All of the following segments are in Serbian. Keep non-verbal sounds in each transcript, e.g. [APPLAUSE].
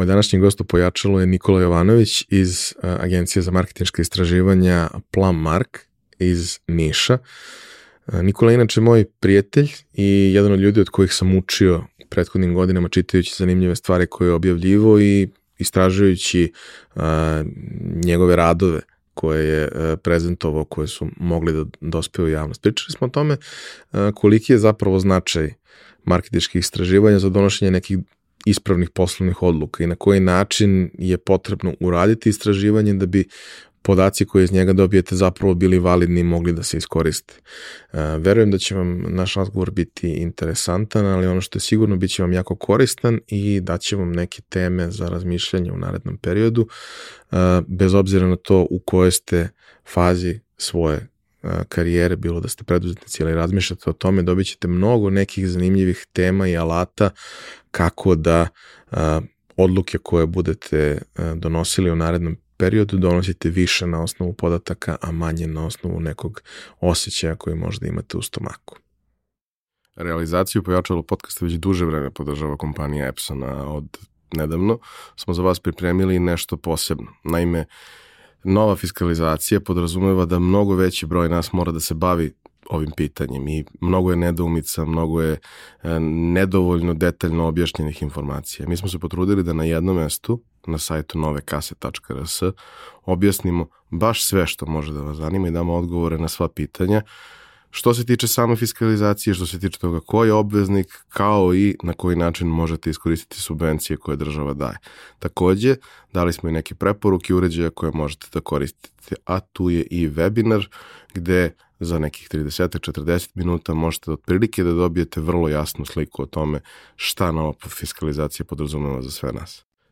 Moj današnji gost u Pojačalu je Nikola Jovanović iz uh, Agencije za marketinške istraživanja Plum Mark iz Niša. Uh, Nikola je inače moj prijatelj i jedan od ljudi od kojih sam učio prethodnim godinama čitajući zanimljive stvari koje je objavljivo i istražujući uh, njegove radove koje je prezentovao, koje su mogli da dospe u javnost. Pričali smo o tome koliki je zapravo značaj marketičkih istraživanja za donošenje nekih ispravnih poslovnih odluka i na koji način je potrebno uraditi istraživanje da bi podaci koje iz njega dobijete zapravo bili validni i mogli da se iskoriste. E, verujem da će vam naš razgovor biti interesantan, ali ono što je sigurno bit će vam jako koristan i daće vam neke teme za razmišljanje u narednom periodu, e, bez obzira na to u kojoj ste fazi svoje karijere, bilo da ste preduzetnici ili razmišljate o tome, dobit ćete mnogo nekih zanimljivih tema i alata kako da odluke koje budete donosili u narednom periodu donosite više na osnovu podataka, a manje na osnovu nekog osjećaja koji možda imate u stomaku. Realizaciju pojačalo podcasta već duže vreme podržava kompanija Epsona od nedavno. Smo za vas pripremili nešto posebno. Naime, nova fiskalizacija podrazumeva da mnogo veći broj nas mora da se bavi ovim pitanjem i mnogo je nedoumica, mnogo je e, nedovoljno detaljno objašnjenih informacija. Mi smo se potrudili da na jednom mestu, na sajtu novekase.rs, objasnimo baš sve što može da vas zanima i damo odgovore na sva pitanja što se tiče same fiskalizacije, što se tiče toga ko je obveznik, kao i na koji način možete iskoristiti subvencije koje država daje. Takođe, dali smo i neke preporuke uređaja koje možete da koristite, a tu je i webinar gde za nekih 30-40 minuta možete otprilike da dobijete vrlo jasnu sliku o tome šta nova fiskalizacija podrazumeva za sve nas.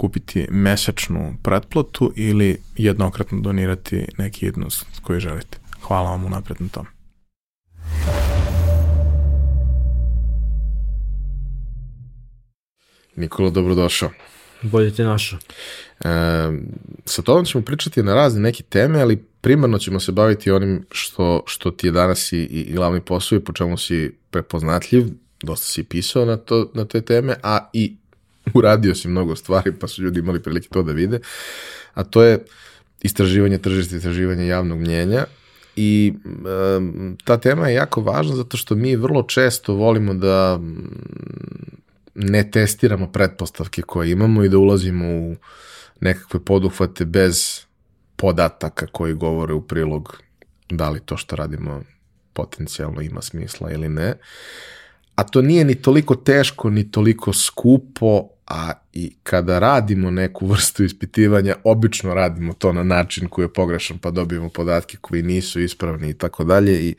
kupiti mesečnu pretplatu ili jednokratno donirati neki jednost koji želite. Hvala vam unapred na tom. Nikola, dobrodošao. Bolje te našao. E, sa tobom ćemo pričati na razne neke teme, ali primarno ćemo se baviti onim što, što ti je danas i, i glavni posao i po čemu si prepoznatljiv, dosta si pisao na, to, na te teme, a i [LAUGHS] uradio si mnogo stvari, pa su ljudi imali prilike to da vide, a to je istraživanje tržišta, istraživanje javnog mnjenja i um, ta tema je jako važna zato što mi vrlo često volimo da ne testiramo pretpostavke koje imamo i da ulazimo u nekakve poduhvate bez podataka koji govore u prilog da li to što radimo potencijalno ima smisla ili ne. A to nije ni toliko teško, ni toliko skupo, a i kada radimo neku vrstu ispitivanja, obično radimo to na način koji je pogrešan, pa dobijemo podatke koji nisu ispravni i tako dalje i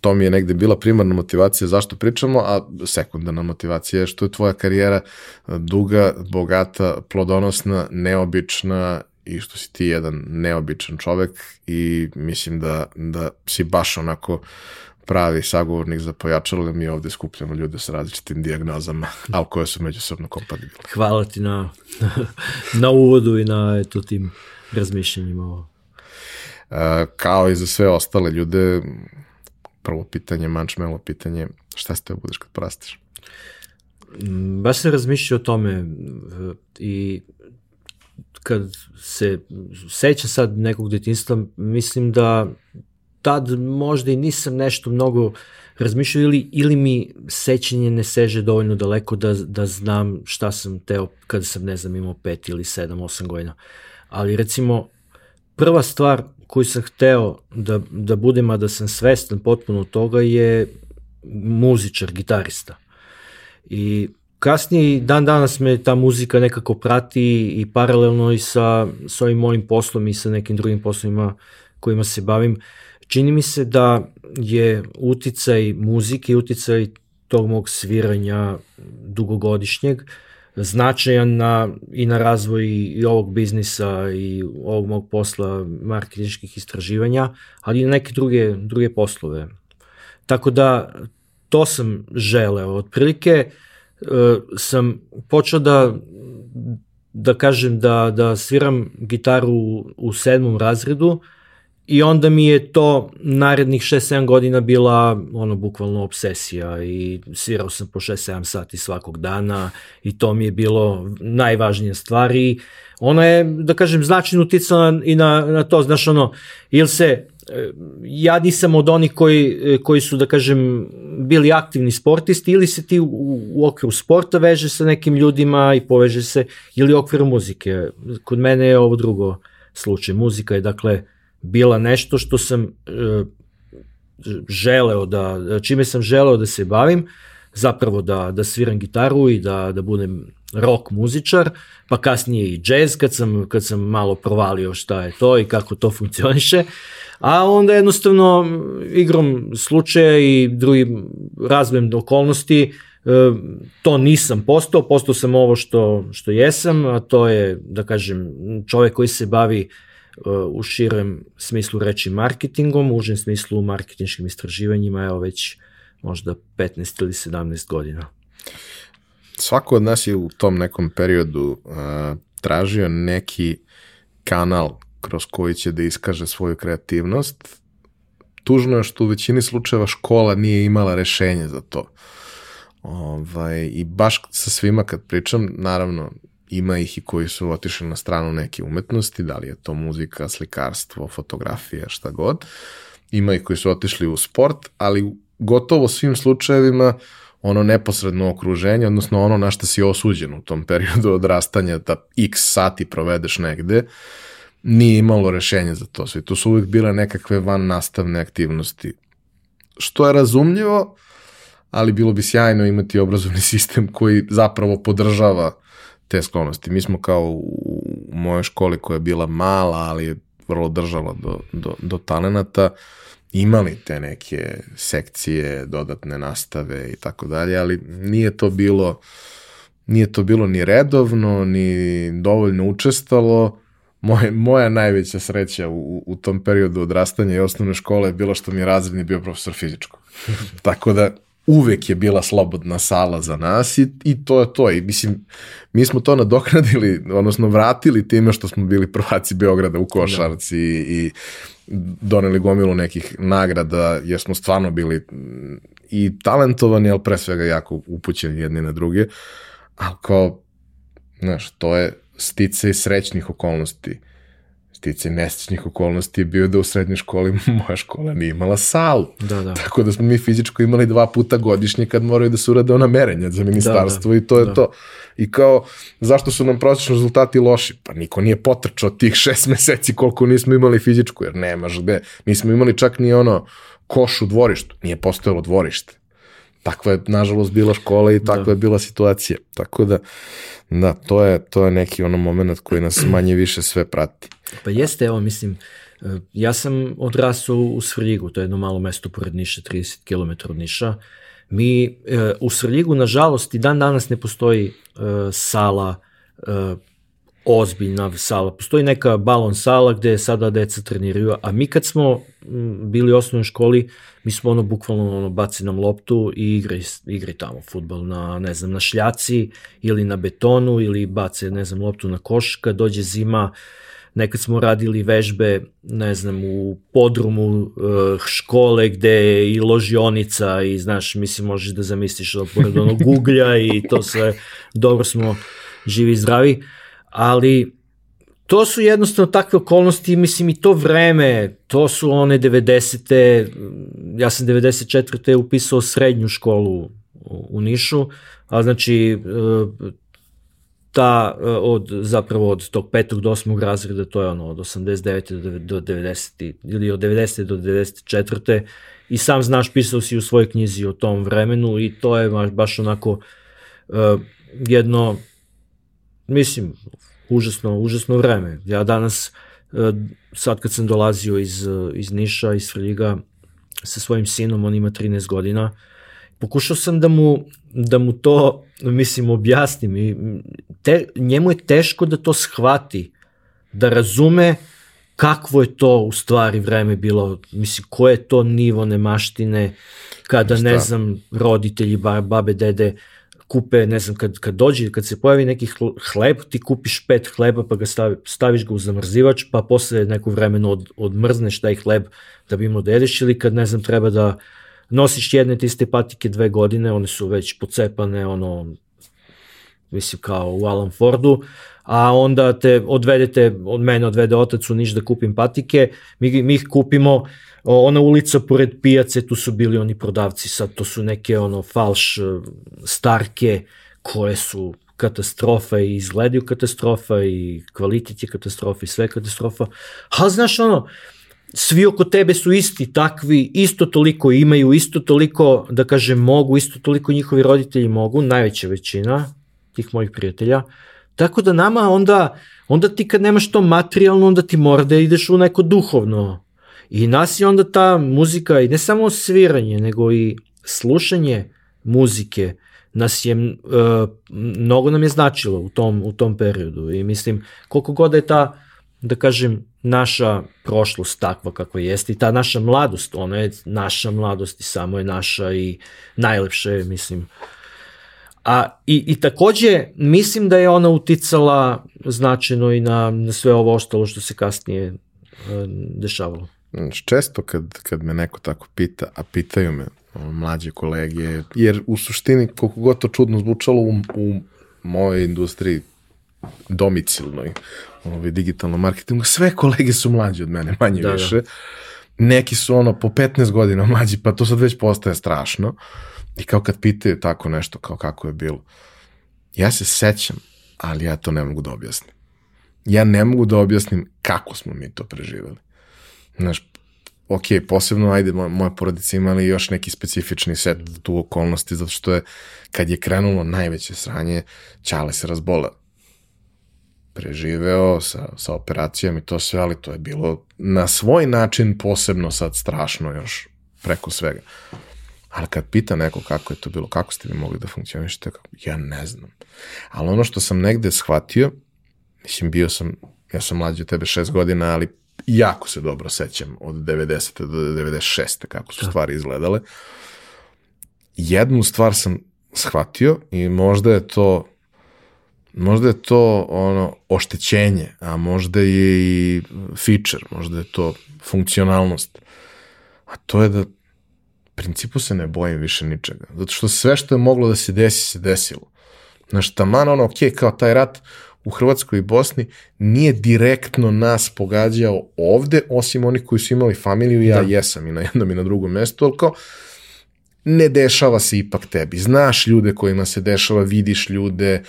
to mi je negde bila primarna motivacija zašto pričamo, a sekundarna motivacija je što je tvoja karijera duga, bogata, plodonosna, neobična i što si ti jedan neobičan čovek i mislim da, da si baš onako pravi sagovornik za pojačalo, mi ovde skupljamo ljude sa različitim diagnozama, ali koje su međusobno kompatibilne. Hvala ti na, [LAUGHS] na uvodu i na eto, tim razmišljanjima. Ovo. Uh, kao i za sve ostale ljude, prvo pitanje, mančmelo pitanje, šta ste budeš kad porasteš? Mm, baš se razmišljao o tome i kad se seća sad nekog detinstva, mislim da tad možda i nisam nešto mnogo razmišljao ili, ili mi sećanje ne seže dovoljno daleko da, da znam šta sam teo kada sam, ne znam, imao pet ili sedam, osam godina. Ali recimo, prva stvar koju sam hteo da, da budem, a da sam svestan potpuno toga je muzičar, gitarista. I kasnije dan danas me ta muzika nekako prati i paralelno i sa, sa ovim mojim poslom i sa nekim drugim poslovima kojima se bavim. Čini mi se da je uticaj muzike i uticaj tog mog sviranja dugogodišnjeg značajan na, i na razvoj i ovog biznisa i ovog mog posla marketinških istraživanja, ali i na neke druge, druge poslove. Tako da to sam želeo. Otprilike uh, sam počeo da da kažem da, da sviram gitaru u, sedmom razredu i onda mi je to narednih 6-7 godina bila ono bukvalno obsesija i svirao sam po 6-7 sati svakog dana i to mi je bilo najvažnija stvar i ona je, da kažem, značajno uticala i na, na to, znaš ono, ili se ja nisam od onih koji, koji su, da kažem, bili aktivni sportisti ili se ti u, u okviru sporta veže sa nekim ljudima i poveže se, ili u okviru muzike. Kod mene je ovo drugo slučaj. Muzika je, dakle, bila nešto što sam e, želeo da, čime sam želeo da se bavim, zapravo da, da sviram gitaru i da, da budem rock muzičar, pa kasnije i jazz kad sam, kad sam malo provalio šta je to i kako to funkcioniše. A onda jednostavno igrom slučaja i drugim razvojem okolnosti e, to nisam postao, postao sam ovo što, što jesam, a to je, da kažem, čovek koji se bavi e, u širem smislu reči marketingom, u užem smislu marketinškim istraživanjima, evo već možda 15 ili 17 godina. Svako od nas je u tom nekom periodu uh, tražio neki kanal kroz koji će da iskaže svoju kreativnost. Tužno je što u većini slučajeva škola nije imala rešenje za to. Ovaj, I baš sa svima kad pričam, naravno, ima ih i koji su otišli na stranu neke umetnosti, da li je to muzika, slikarstvo, fotografija, šta god. Ima ih koji su otišli u sport, ali gotovo svim slučajevima ono neposredno okruženje, odnosno ono na što si osuđen u tom periodu [LAUGHS] odrastanja, da x sati provedeš negde, nije imalo rešenje za to sve. To su uvijek bile nekakve van nastavne aktivnosti. Što je razumljivo, ali bilo bi sjajno imati obrazovni [LAUGHS] sistem koji zapravo podržava te sklonosti. Mi smo kao u mojoj školi koja je bila mala, ali je vrlo držala do, do, do talenata, imali te neke sekcije, dodatne nastave i tako dalje, ali nije to bilo nije to bilo ni redovno, ni dovoljno učestalo, Moje, moja najveća sreća u, u tom periodu odrastanja i osnovne škole je bilo što mi je razredni bio profesor fizičko. [LAUGHS] Tako da uvek je bila slobodna sala za nas i, i to je to. I mislim, mi smo to nadoknadili, odnosno vratili time što smo bili prvaci Beograda u košarci da. i, i doneli gomilu nekih nagrada, jer smo stvarno bili i talentovani, ali pre svega jako upućeni jedni na druge. Ali kao, znaš, to je, stice srećnih okolnosti. Stice nesrećnih okolnosti je bio da u srednjoj školi [LAUGHS] moja škola nije imala salu. Da, da. Tako da smo mi fizičko imali dva puta godišnje kad moraju da se urade ona merenja za ministarstvo da, da, i to je da. to. I kao, zašto su nam prosječni rezultati loši? Pa niko nije potrčao tih [LAUGHS] šest meseci koliko nismo imali fizičku, jer nemaš gde. Nismo imali čak ni ono koš u dvorištu. Nije postojalo dvorište. Takva je, nažalost, bila škola i takva da. je bila situacija. Tako da, Da, to je, to je neki ono moment koji nas manje više sve prati. Pa jeste, evo, mislim, e, ja sam odrasao u Svrljigu, to je jedno malo mesto pored Niša, 30 km od Niša. Mi e, u Svrljigu, nažalost, i dan danas ne postoji e, sala ozbiljna sala. Postoji neka balon sala gde sada deca treniraju, a mi kad smo bili u osnovnoj školi, mi smo ono bukvalno ono, baci nam loptu i igraj, igraj tamo futbol na, ne znam, na šljaci ili na betonu ili bace, ne znam, loptu na koš, kad dođe zima, nekad smo radili vežbe, ne znam, u podrumu uh, škole gde je i ložionica i znaš, mislim, možeš da zamisliš da pored onog uglja i to sve, dobro smo živi i zdravi. Ali to su jednostavno takve okolnosti, mislim i to vreme, to su one 90. Ja sam 94. upisao srednju školu u Nišu, a znači e, ta od zapravo od tog petog do osmog razreda to je ono od 89. do 90. ili od 90. do 94. i sam znaš pisao si u svojoj knjizi o tom vremenu i to je baš onako uh, jedno mislim užasno, užasno vreme. Ja danas, e, sad kad sam dolazio iz, iz Niša, iz Svrljiga, sa svojim sinom, on ima 13 godina, pokušao sam da mu, da mu to, mislim, objasnim. I te, njemu je teško da to shvati, da razume kakvo je to u stvari vreme bilo, mislim, koje je to nivo nemaštine, kada, Šta? ne znam, roditelji, babe, dede, kupe, ne znam, kad, kad dođe, kad se pojavi neki hleb, ti kupiš pet hleba pa ga stavi, staviš ga u zamrzivač, pa posle neko vremena od, odmrzneš taj hleb da bi imao da jedeš ili kad, ne znam, treba da nosiš jedne te iste patike dve godine, one su već pocepane, ono, mislim kao u Alan Fordu, a onda te odvedete, od mene odvede otac u Niš da kupim patike, mi, mi ih kupimo, ona ulica pored pijace, tu su bili oni prodavci, sad to su neke ono falš e, starke koje su katastrofa i izgledaju katastrofa i kvalitet je katastrofa i sve katastrofa. A znaš ono, svi oko tebe su isti, takvi, isto toliko imaju, isto toliko, da kažem, mogu, isto toliko njihovi roditelji mogu, najveća većina tih mojih prijatelja. Tako da nama onda, onda ti kad nemaš to materijalno, onda ti mora da ideš u neko duhovno. I nas je onda ta muzika, i ne samo sviranje, nego i slušanje muzike, nas je, uh, mnogo nam je značilo u tom, u tom periodu. I mislim, koliko god je ta, da kažem, naša prošlost takva kako jeste i ta naša mladost, ona je naša mladost i samo je naša i najlepša je, mislim. A, i, I takođe, mislim da je ona uticala značajno i na, na sve ovo ostalo što se kasnije uh, dešavalo. Često kad, kad me neko tako pita, a pitaju me mlađe kolege, jer u suštini, koliko god to čudno zvučalo u, u mojoj industriji domicilnoj, ovaj, digitalnom marketingu, sve kolege su mlađi od mene, manje da, da. više. Da. Neki su ono po 15 godina mlađi, pa to sad već postaje strašno. I kao kad pitaju tako nešto, kao kako je bilo. Ja se sećam, ali ja to ne mogu da objasnim. Ja ne mogu da objasnim kako smo mi to preživeli. Znaš, ok, posebno, ajde, moja, moja porodica imali još neki specifični set tu okolnosti, zato što je, kad je krenulo najveće sranje, Ćale se razboleo preživeo sa, sa operacijom i to sve, ali to je bilo na svoj način posebno sad strašno još preko svega. Ali kad pita neko kako je to bilo, kako ste vi mogli da funkcionišete, ja ne znam. Ali ono što sam negde shvatio, mislim, bio sam, ja sam mlađi od tebe šest godina, ali jako se dobro sećam od 90. do 96. kako su da. stvari izgledale. Jednu stvar sam shvatio i možda je to možda je to ono oštećenje, a možda je i feature, možda je to funkcionalnost. A to je da principu se ne bojim više ničega. Zato što sve što je moglo da se desi, se desilo. Znaš, taman ono, ok, kao taj rat u Hrvatskoj i Bosni nije direktno nas pogađao ovde, osim onih koji su imali familiju, ja da. jesam i na jednom i na drugom mestu, ali kao, ne dešava se ipak tebi. Znaš ljude kojima se dešava, vidiš ljude,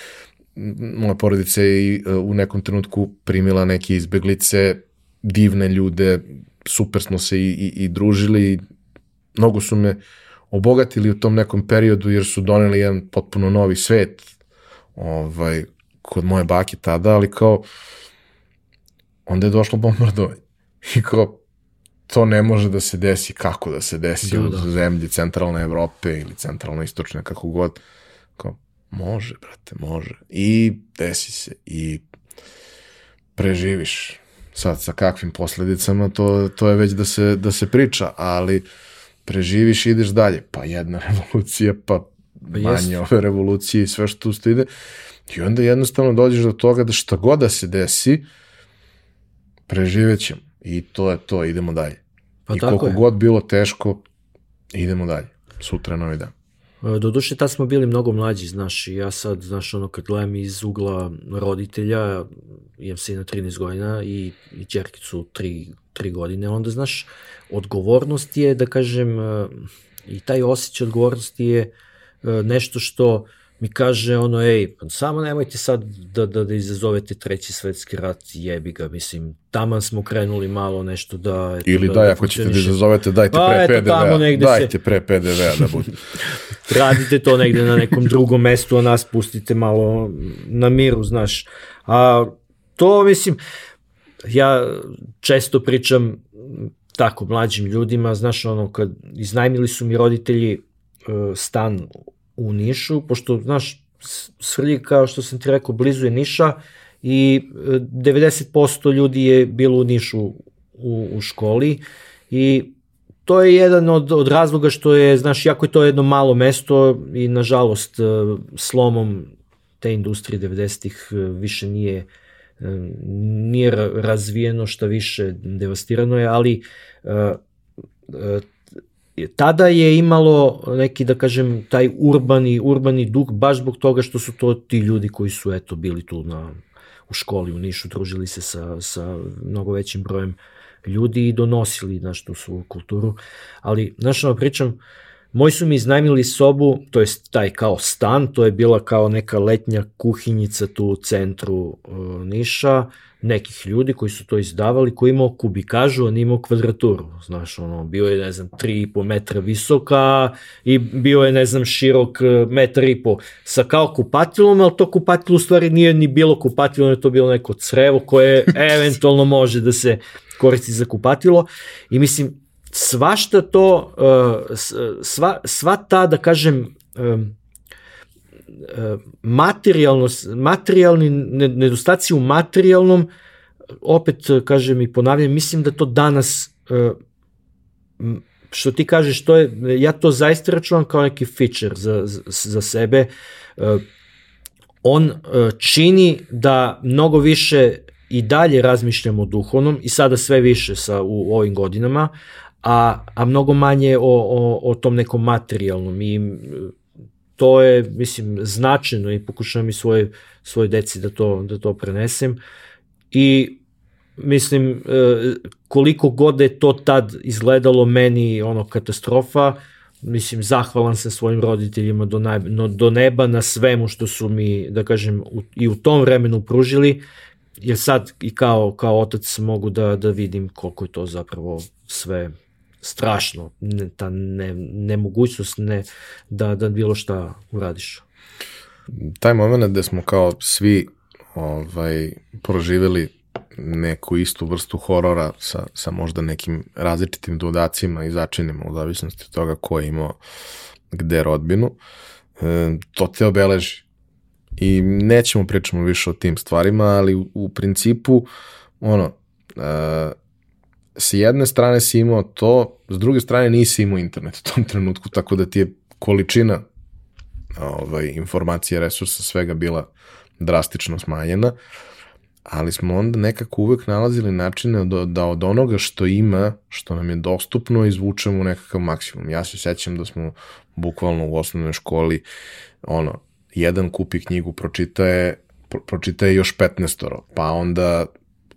moja porodica je e, u nekom trenutku primila neke izbeglice, divne ljude, super smo se i, i, i družili, mnogo su me obogatili u tom nekom periodu jer su doneli jedan potpuno novi svet ovaj, kod moje bake tada, ali kao onda je došlo bombardovanje. I kao to ne može da se desi kako da se desi da, u da. zemlji centralne Evrope ili centralno istočne kako god. Kao, Može, brate, može. I desi se. I preživiš. Sad, sa kakvim posledicama, to, to je već da se, da se priča, ali preživiš i ideš dalje. Pa jedna [LAUGHS] revolucija, pa, pa manje ove revolucije i sve što tu ide. I onda jednostavno dođeš do toga da šta god da se desi, preživet ćemo. I to je to, idemo dalje. Pa I koliko je. god bilo teško, idemo dalje. Sutra novi dan. E, doduše, tad smo bili mnogo mlađi, znaš, i ja sad, znaš, ono, kad gledam iz ugla roditelja, imam sina 13 godina i, i čerkicu 3, 3 godine, onda, znaš, odgovornost je, da kažem, e, i taj osjećaj odgovornosti je e, nešto što mi kaže ono, ej, pa samo nemojte sad da, da, da izazovete treći svetski rat, jebi ga, mislim, taman smo krenuli malo nešto da... Eto, Ili da, daj, da ako ćete da izazovete, dajte pa, pre PDV-a, dajte se... pre PDV-a da bude. [LAUGHS] [LAUGHS] Radite to negde na nekom drugom mestu, a nas pustite malo na miru, znaš. A to, mislim, ja često pričam tako mlađim ljudima, znaš, ono, kad iznajmili su mi roditelji stan u Nišu, pošto, znaš, Svrljig, kao što sam ti rekao, blizu je Niša i 90% ljudi je bilo u Nišu u, u školi i to je jedan od, od razloga što je, znaš, jako je to jedno malo mesto i nažalost slomom te industrije 90-ih više nije nije razvijeno, šta više devastirano je, ali tada je imalo neki, da kažem, taj urbani, urbani duh, baš zbog toga što su to ti ljudi koji su, eto, bili tu na, u školi u Nišu, družili se sa, sa mnogo većim brojem ljudi i donosili, znaš, tu svoju kulturu. Ali, znaš, ono pričam, Moji su mi iznajmili sobu, to je taj kao stan, to je bila kao neka letnja kuhinjica tu u centru uh, Niša, nekih ljudi koji su to izdavali, koji imao kubikažu, a nije imao kvadraturu. Znaš, ono, bio je, ne znam, 3,5 metra visoka i bio je, ne znam, širok e, metar i po sa kao kupatilom, ali to kupatilo u stvari nije ni bilo kupatilo, je to bilo neko crevo koje [LAUGHS] eventualno može da se koristi za kupatilo. I mislim, svašta to, e, sva, sva ta, da kažem, e, materijalno, materijalni nedostaci u materijalnom, opet kažem i ponavljam, mislim da to danas, e, što ti kažeš, to je, ja to zaista računam kao neki feature za, za sebe. E, on e, čini da mnogo više i dalje razmišljamo o duhovnom i sada sve više sa, u ovim godinama, a, a mnogo manje o, o, o tom nekom materijalnom i to je, mislim, značajno i pokušavam i svoje, svoje deci da to, da to prenesem. I mislim, e, koliko god je to tad izgledalo meni ono katastrofa, mislim, zahvalan sam svojim roditeljima do, naj, no, do neba na svemu što su mi, da kažem, u, i u tom vremenu pružili, jer sad i kao, kao otac mogu da, da vidim koliko je to zapravo sve strašno, ne, ta ne, nemogućnost ne, da, da bilo šta uradiš. Taj moment gde smo kao svi ovaj, proživeli neku istu vrstu horora sa, sa možda nekim različitim dodacima i začinima u zavisnosti od toga ko je imao gde rodbinu, e, to te obeleži. I nećemo pričamo više o tim stvarima, ali u, u principu, ono, e, s jedne strane si imao to, s druge strane nisi imao internet u tom trenutku, tako da ti je količina ovaj, informacije, resursa, svega bila drastično smanjena, ali smo onda nekako uvek nalazili načine da, da od onoga što ima, što nam je dostupno, izvučemo nekakav maksimum. Ja se sećam da smo bukvalno u osnovnoj školi, ono, jedan kupi knjigu, pročitaje, pro, pročitaje još 15 pa onda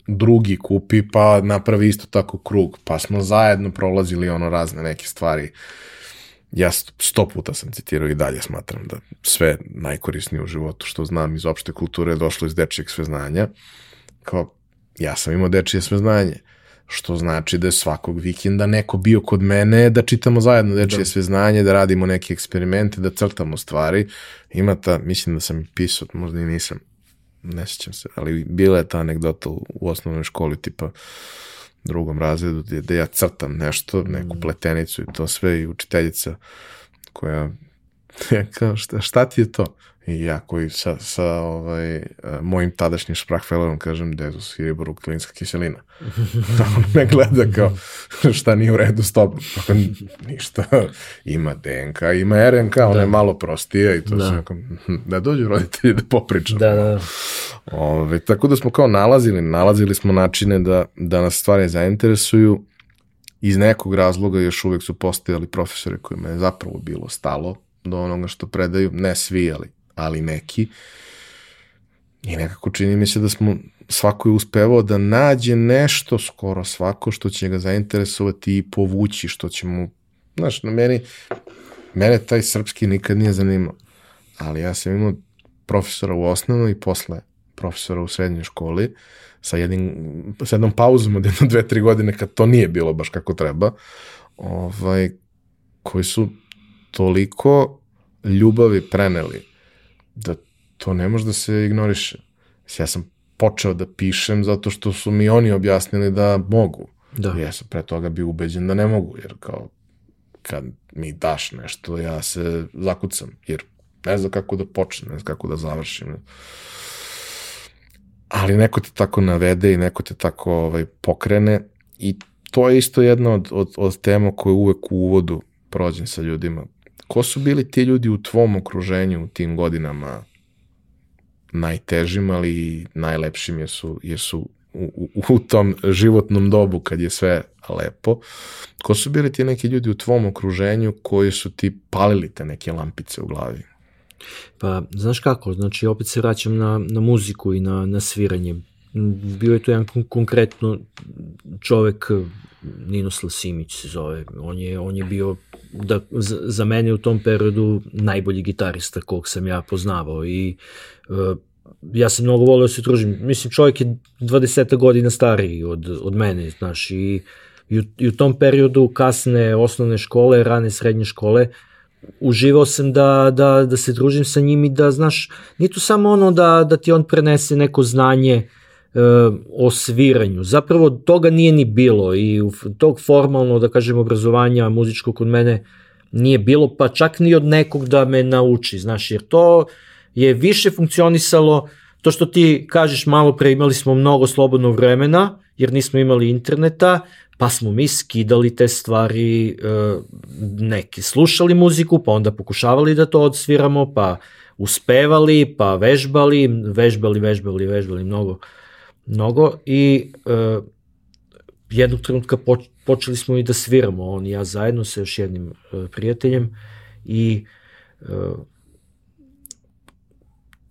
drugi kupi, pa napravi isto tako krug, pa smo zajedno prolazili ono razne neke stvari. Ja sto puta sam citirao i dalje smatram da sve najkorisnije u životu što znam iz opšte kulture je došlo iz dečijeg sveznanja. Kao, ja sam imao dečije sveznanje što znači da je svakog vikenda neko bio kod mene da čitamo zajedno dečije da. sveznanje, da radimo neke eksperimente, da crtamo stvari. Ima ta, mislim da sam pisao, možda i nisam, ne sjećam se, ali bila je ta anegdota u, u osnovnoj školi, tipa drugom razredu, gde, gde ja crtam nešto, neku mm. pletenicu i to sve i učiteljica koja je [LAUGHS] kao šta, šta ti je to? I ja koji sa, sa ovaj, mojim tadašnjim šprahfelerom kažem dezus iriboru klinska kiselina. [LAUGHS] On me gleda kao šta nije u redu s tobom. Kako ništa. Ima DNK, ima RNK, da. ona je malo prostija i to da. se hm, da dođu roditelji da popričamo. Da, da. Ove, tako da smo kao nalazili, nalazili smo načine da, da nas stvari zainteresuju. Iz nekog razloga još uvek su postojali profesori kojima je zapravo bilo stalo do onoga što predaju, ne svi, ali ali neki. I nekako čini mi se da smo svako je uspevao da nađe nešto, skoro svako, što će ga zainteresovati i povući, što će mu, znaš, na meni, mene taj srpski nikad nije zanimao. Ali ja sam imao profesora u osnovnoj i posle profesora u srednjoj školi sa, jednim, sa jednom pauzom od jedno, dve, tri godine kad to nije bilo baš kako treba, ovaj, koji su toliko ljubavi preneli da to ne može da se ignoriše. Ja sam počeo da pišem zato što su mi oni objasnili da mogu. Da. Ja sam pre toga bio ubeđen da ne mogu, jer kao kad mi daš nešto, ja se zakucam, jer ne znam kako da počnem, ne znam kako da završim. Ali neko te tako navede i neko te tako ovaj, pokrene i to je isto jedna od, od, od tema koje uvek u uvodu prođem sa ljudima. Ko su bili ti ljudi u tvom okruženju u tim godinama najtežim, ali najlepšim jer su, jer su u, u tom životnom dobu kad je sve lepo. Ko su bili ti neki ljudi u tvom okruženju koji su ti palili te neke lampice u glavi? Pa, znaš kako, znači opet se vraćam na, na muziku i na, na sviranje. Bio je to jedan konkretno čovek, Ninoslav Simić se zove, on je, on je bio da, za, mene u tom periodu najbolji gitarista kog sam ja poznavao i uh, ja sam mnogo volio da se družim. Mislim, čovjek je 20 godina stariji od, od mene, znaš, i, i, u, i u tom periodu kasne osnovne škole, rane srednje škole, uživao sam da, da, da se družim sa njim i da, znaš, nije to samo ono da, da ti on prenese neko znanje e, o sviranju. Zapravo toga nije ni bilo i tog formalno, da kažem, obrazovanja muzičkog kod mene nije bilo, pa čak ni od nekog da me nauči, znaš, jer to je više funkcionisalo to što ti kažeš malo pre imali smo mnogo slobodnog vremena jer nismo imali interneta pa smo mi skidali te stvari e, neke slušali muziku pa onda pokušavali da to odsviramo pa uspevali pa vežbali vežbali vežbali vežbali mnogo mnogo i e, jednog trenutka počeli smo i da sviramo on i ja zajedno sa još jednim e, prijateljem i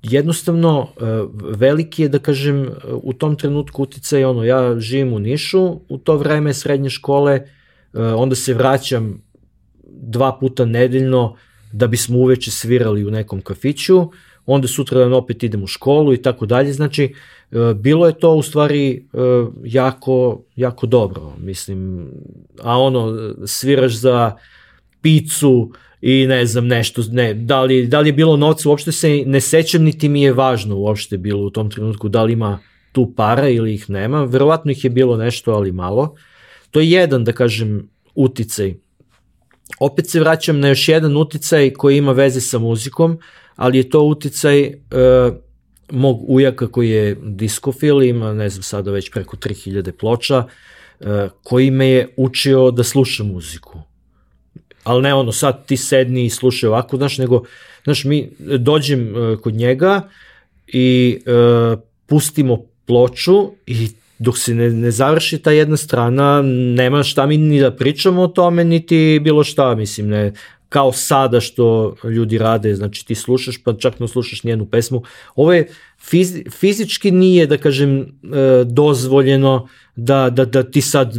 jednostavno e, veliki je da kažem u tom trenutku uticaj ono ja živim u Nišu u to vreme srednje škole onda se vraćam dva puta nedeljno da bismo uveče svirali u nekom kafiću onda sutra dan opet idem u školu i tako dalje znači bilo je to u stvari jako jako dobro mislim a ono sviraš za picu i ne znam nešto, ne, da li, da li je bilo novca, uopšte se ne sećam niti mi je važno uopšte bilo u tom trenutku da li ima tu para ili ih nema, verovatno ih je bilo nešto, ali malo. To je jedan, da kažem, uticaj. Opet se vraćam na još jedan uticaj koji ima veze sa muzikom, ali je to uticaj e, mog ujaka koji je diskofil, ima ne znam sada već preko 3000 ploča, e, koji me je učio da slušam muziku. Ali ne ono sad ti sedni i slušaj ovako, znaš, nego, znaš, mi dođem uh, kod njega i uh, pustimo ploču i dok se ne, ne završi ta jedna strana, nema šta mi ni da pričamo o tome, niti bilo šta, mislim, ne, kao sada što ljudi rade, znači ti slušaš pa čak ne slušaš nijednu pesmu. Ovo je fiz, fizički nije, da kažem, e, dozvoljeno da, da, da ti sad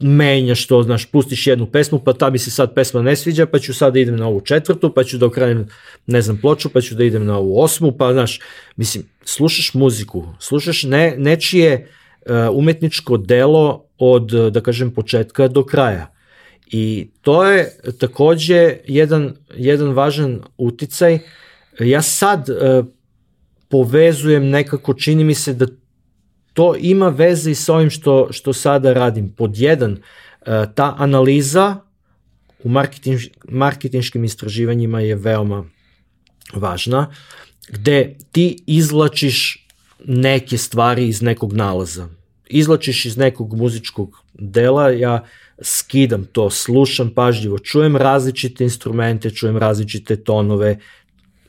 menjaš to, znaš, pustiš jednu pesmu, pa ta mi se sad pesma ne sviđa, pa ću sad da idem na ovu četvrtu, pa ću da okrenem, ne znam, ploču, pa ću da idem na ovu osmu, pa, znaš, mislim, slušaš muziku, slušaš ne, nečije uh, umetničko delo od, da kažem, početka do kraja. I to je takođe jedan, jedan važan uticaj. Ja sad uh, povezujem nekako, čini mi se da to ima veze i sa ovim što, što sada radim. Pod jedan, e, ta analiza u marketing, marketinškim istraživanjima je veoma važna, gde ti izlačiš neke stvari iz nekog nalaza. Izlačiš iz nekog muzičkog dela, ja skidam to, slušam pažljivo, čujem različite instrumente, čujem različite tonove,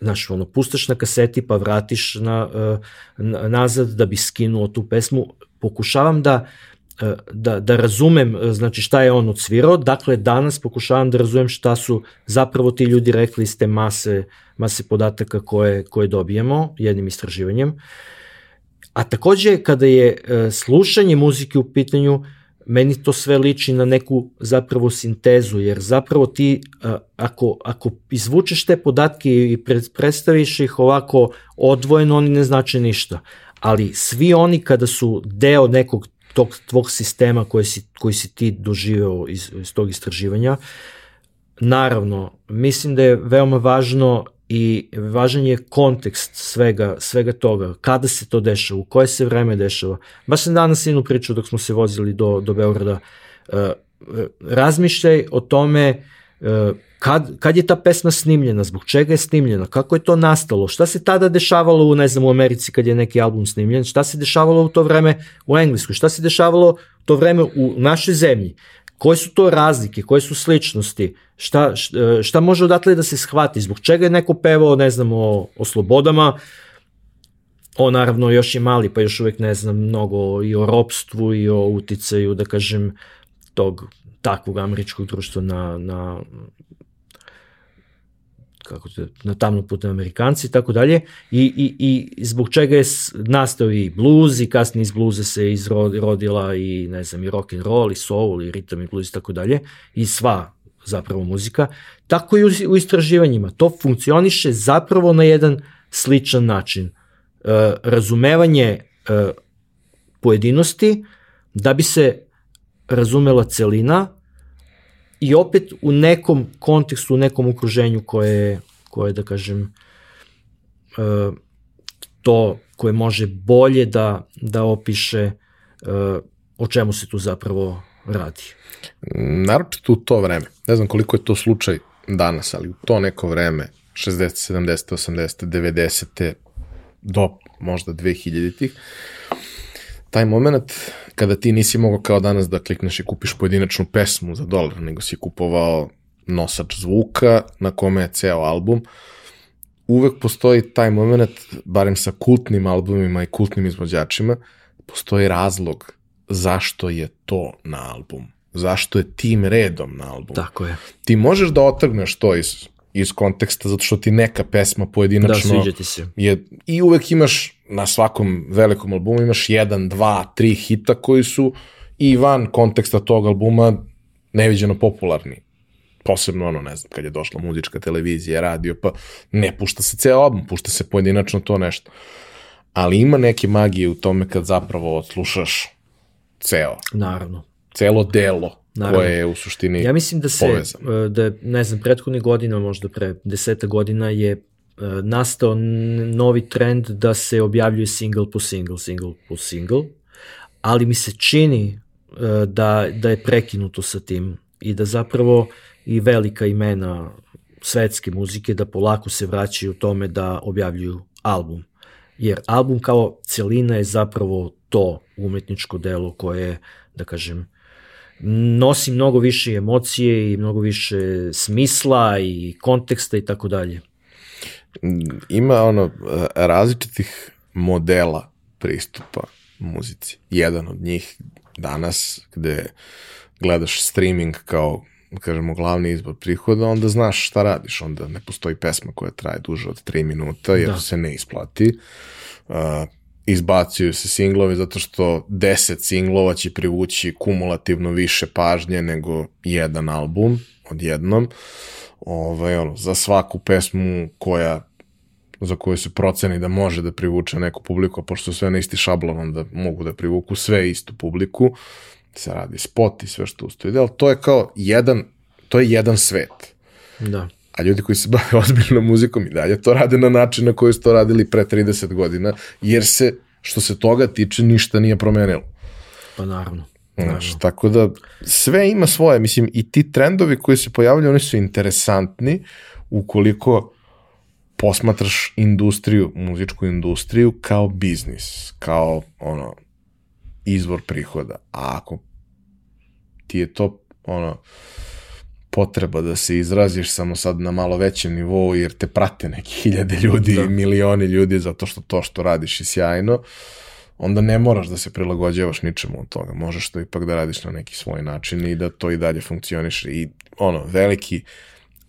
znaš, ono, pustaš na kaseti pa vratiš na, e, na, nazad da bi skinuo tu pesmu. Pokušavam da e, da, da razumem e, znači šta je on odsvirao, dakle danas pokušavam da razumem šta su zapravo ti ljudi rekli iz te mase, mase podataka koje, koje dobijemo jednim istraživanjem. A takođe kada je slušanje muzike u pitanju, meni to sve liči na neku zapravo sintezu, jer zapravo ti ako, ako izvučeš te podatke i predstaviš ih ovako odvojeno, oni ne znači ništa. Ali svi oni kada su deo nekog tog tvog sistema koji si, koji si ti doživeo iz, iz tog istraživanja, naravno, mislim da je veoma važno i važan je kontekst svega, svega toga, kada se to dešava, u koje se vreme dešava. Baš sam danas jednu priču dok smo se vozili do, do Beograda. Uh, razmišljaj o tome e, kad, kad je ta pesma snimljena, zbog čega je snimljena, kako je to nastalo, šta se tada dešavalo u, ne znam, u Americi kad je neki album snimljen, šta se dešavalo u to vreme u Engleskoj, šta se dešavalo to vreme u našoj zemlji, koje su to razlike, koje su sličnosti, šta, šta, šta može odatle da se shvati, zbog čega je neko pevao, ne znam, o, o slobodama, on naravno još je mali, pa još uvek ne znam mnogo i o ropstvu i o uticaju, da kažem, tog takvog američkog društva na, na kako te, na tamno putem Amerikanci i tako dalje i, i, i zbog čega je nastao i blues i kasnije iz bluza se izrodila i ne znam i rock and roll i soul i ritam i blues i tako dalje i sva zapravo muzika, tako i u, u istraživanjima. To funkcioniše zapravo na jedan sličan način. E, razumevanje e, pojedinosti da bi se razumela celina i opet u nekom kontekstu, u nekom okruženju koje, koje da kažem, e, to koje može bolje da, da opiše e, o čemu se tu zapravo radi. Naročito u to vreme. Ne znam koliko je to slučaj danas, ali u to neko vreme, 60, 70, 80, 90, do možda 2000-ih, taj moment kada ti nisi mogao kao danas da klikneš i kupiš pojedinačnu pesmu za dolar, nego si kupovao nosač zvuka na kome je ceo album, uvek postoji taj moment, barem sa kultnim albumima i kultnim izvođačima, postoji razlog zašto je to na album. Zašto je tim redom na album. Tako je. Ti možeš da otrgneš to iz iz konteksta zato što ti neka pesma pojedinačno da, sviđa ti se. je i uvek imaš na svakom velikom albumu imaš jedan, dva, tri hita koji su i van konteksta tog albuma neviđeno popularni posebno ono, ne znam, kad je došla muzička televizija, radio, pa ne pušta se ceo album, pušta se pojedinačno to nešto. Ali ima neke magije u tome kad zapravo odslušaš ceo. Naravno. Celo delo Naravno. koje je u suštini Ja mislim da se, povezano. E, da je, ne znam, prethodnih godina, možda pre deseta godina je nastao novi trend da se objavljuje single po single, single po single, ali mi se čini e, da, da je prekinuto sa tim i da zapravo i velika imena svetske muzike da polako se vraćaju tome da objavljuju album. Jer album kao celina je zapravo to umetničko delo koje, da kažem, nosi mnogo više emocije i mnogo više smisla i konteksta i tako dalje. Ima ono različitih modela pristupa muzici. Jedan od njih danas gde gledaš streaming kao kažemo glavni izbor prihoda, onda znaš šta radiš, onda ne postoji pesma koja traje duže od 3 minuta jer da. se ne isplati. Uh, izbacuju se singlovi zato što 10 singlova će privući kumulativno više pažnje nego jedan album odjednom. Ovaj, ono, za svaku pesmu koja za koju se proceni da može da privuče neku publiku, a pošto sve na isti šablon, onda mogu da privuku sve istu publiku, se radi spot i sve što ustoji. Ali to je kao jedan, to je jedan svet. Da. A ljudi koji se bave [LAUGHS] ozbiljnom muzikom i dalje to rade na način na koji su to radili pre 30 godina, jer se, što se toga tiče, ništa nije promenilo. Pa naravno. Znaš, tako da sve ima svoje, mislim, i ti trendovi koji se pojavljaju, oni su interesantni ukoliko posmatraš industriju, muzičku industriju kao biznis, kao ono, izvor prihoda. A ako ti je to ono, potreba da se izraziš samo sad na malo većem nivou jer te prate neki hiljade ljudi da. i milioni ljudi zato što to što radiš je sjajno, onda ne moraš da se prilagođavaš ničemu od toga. Možeš to ipak da radiš na neki svoj način i da to i dalje funkcioniše. I ono, veliki,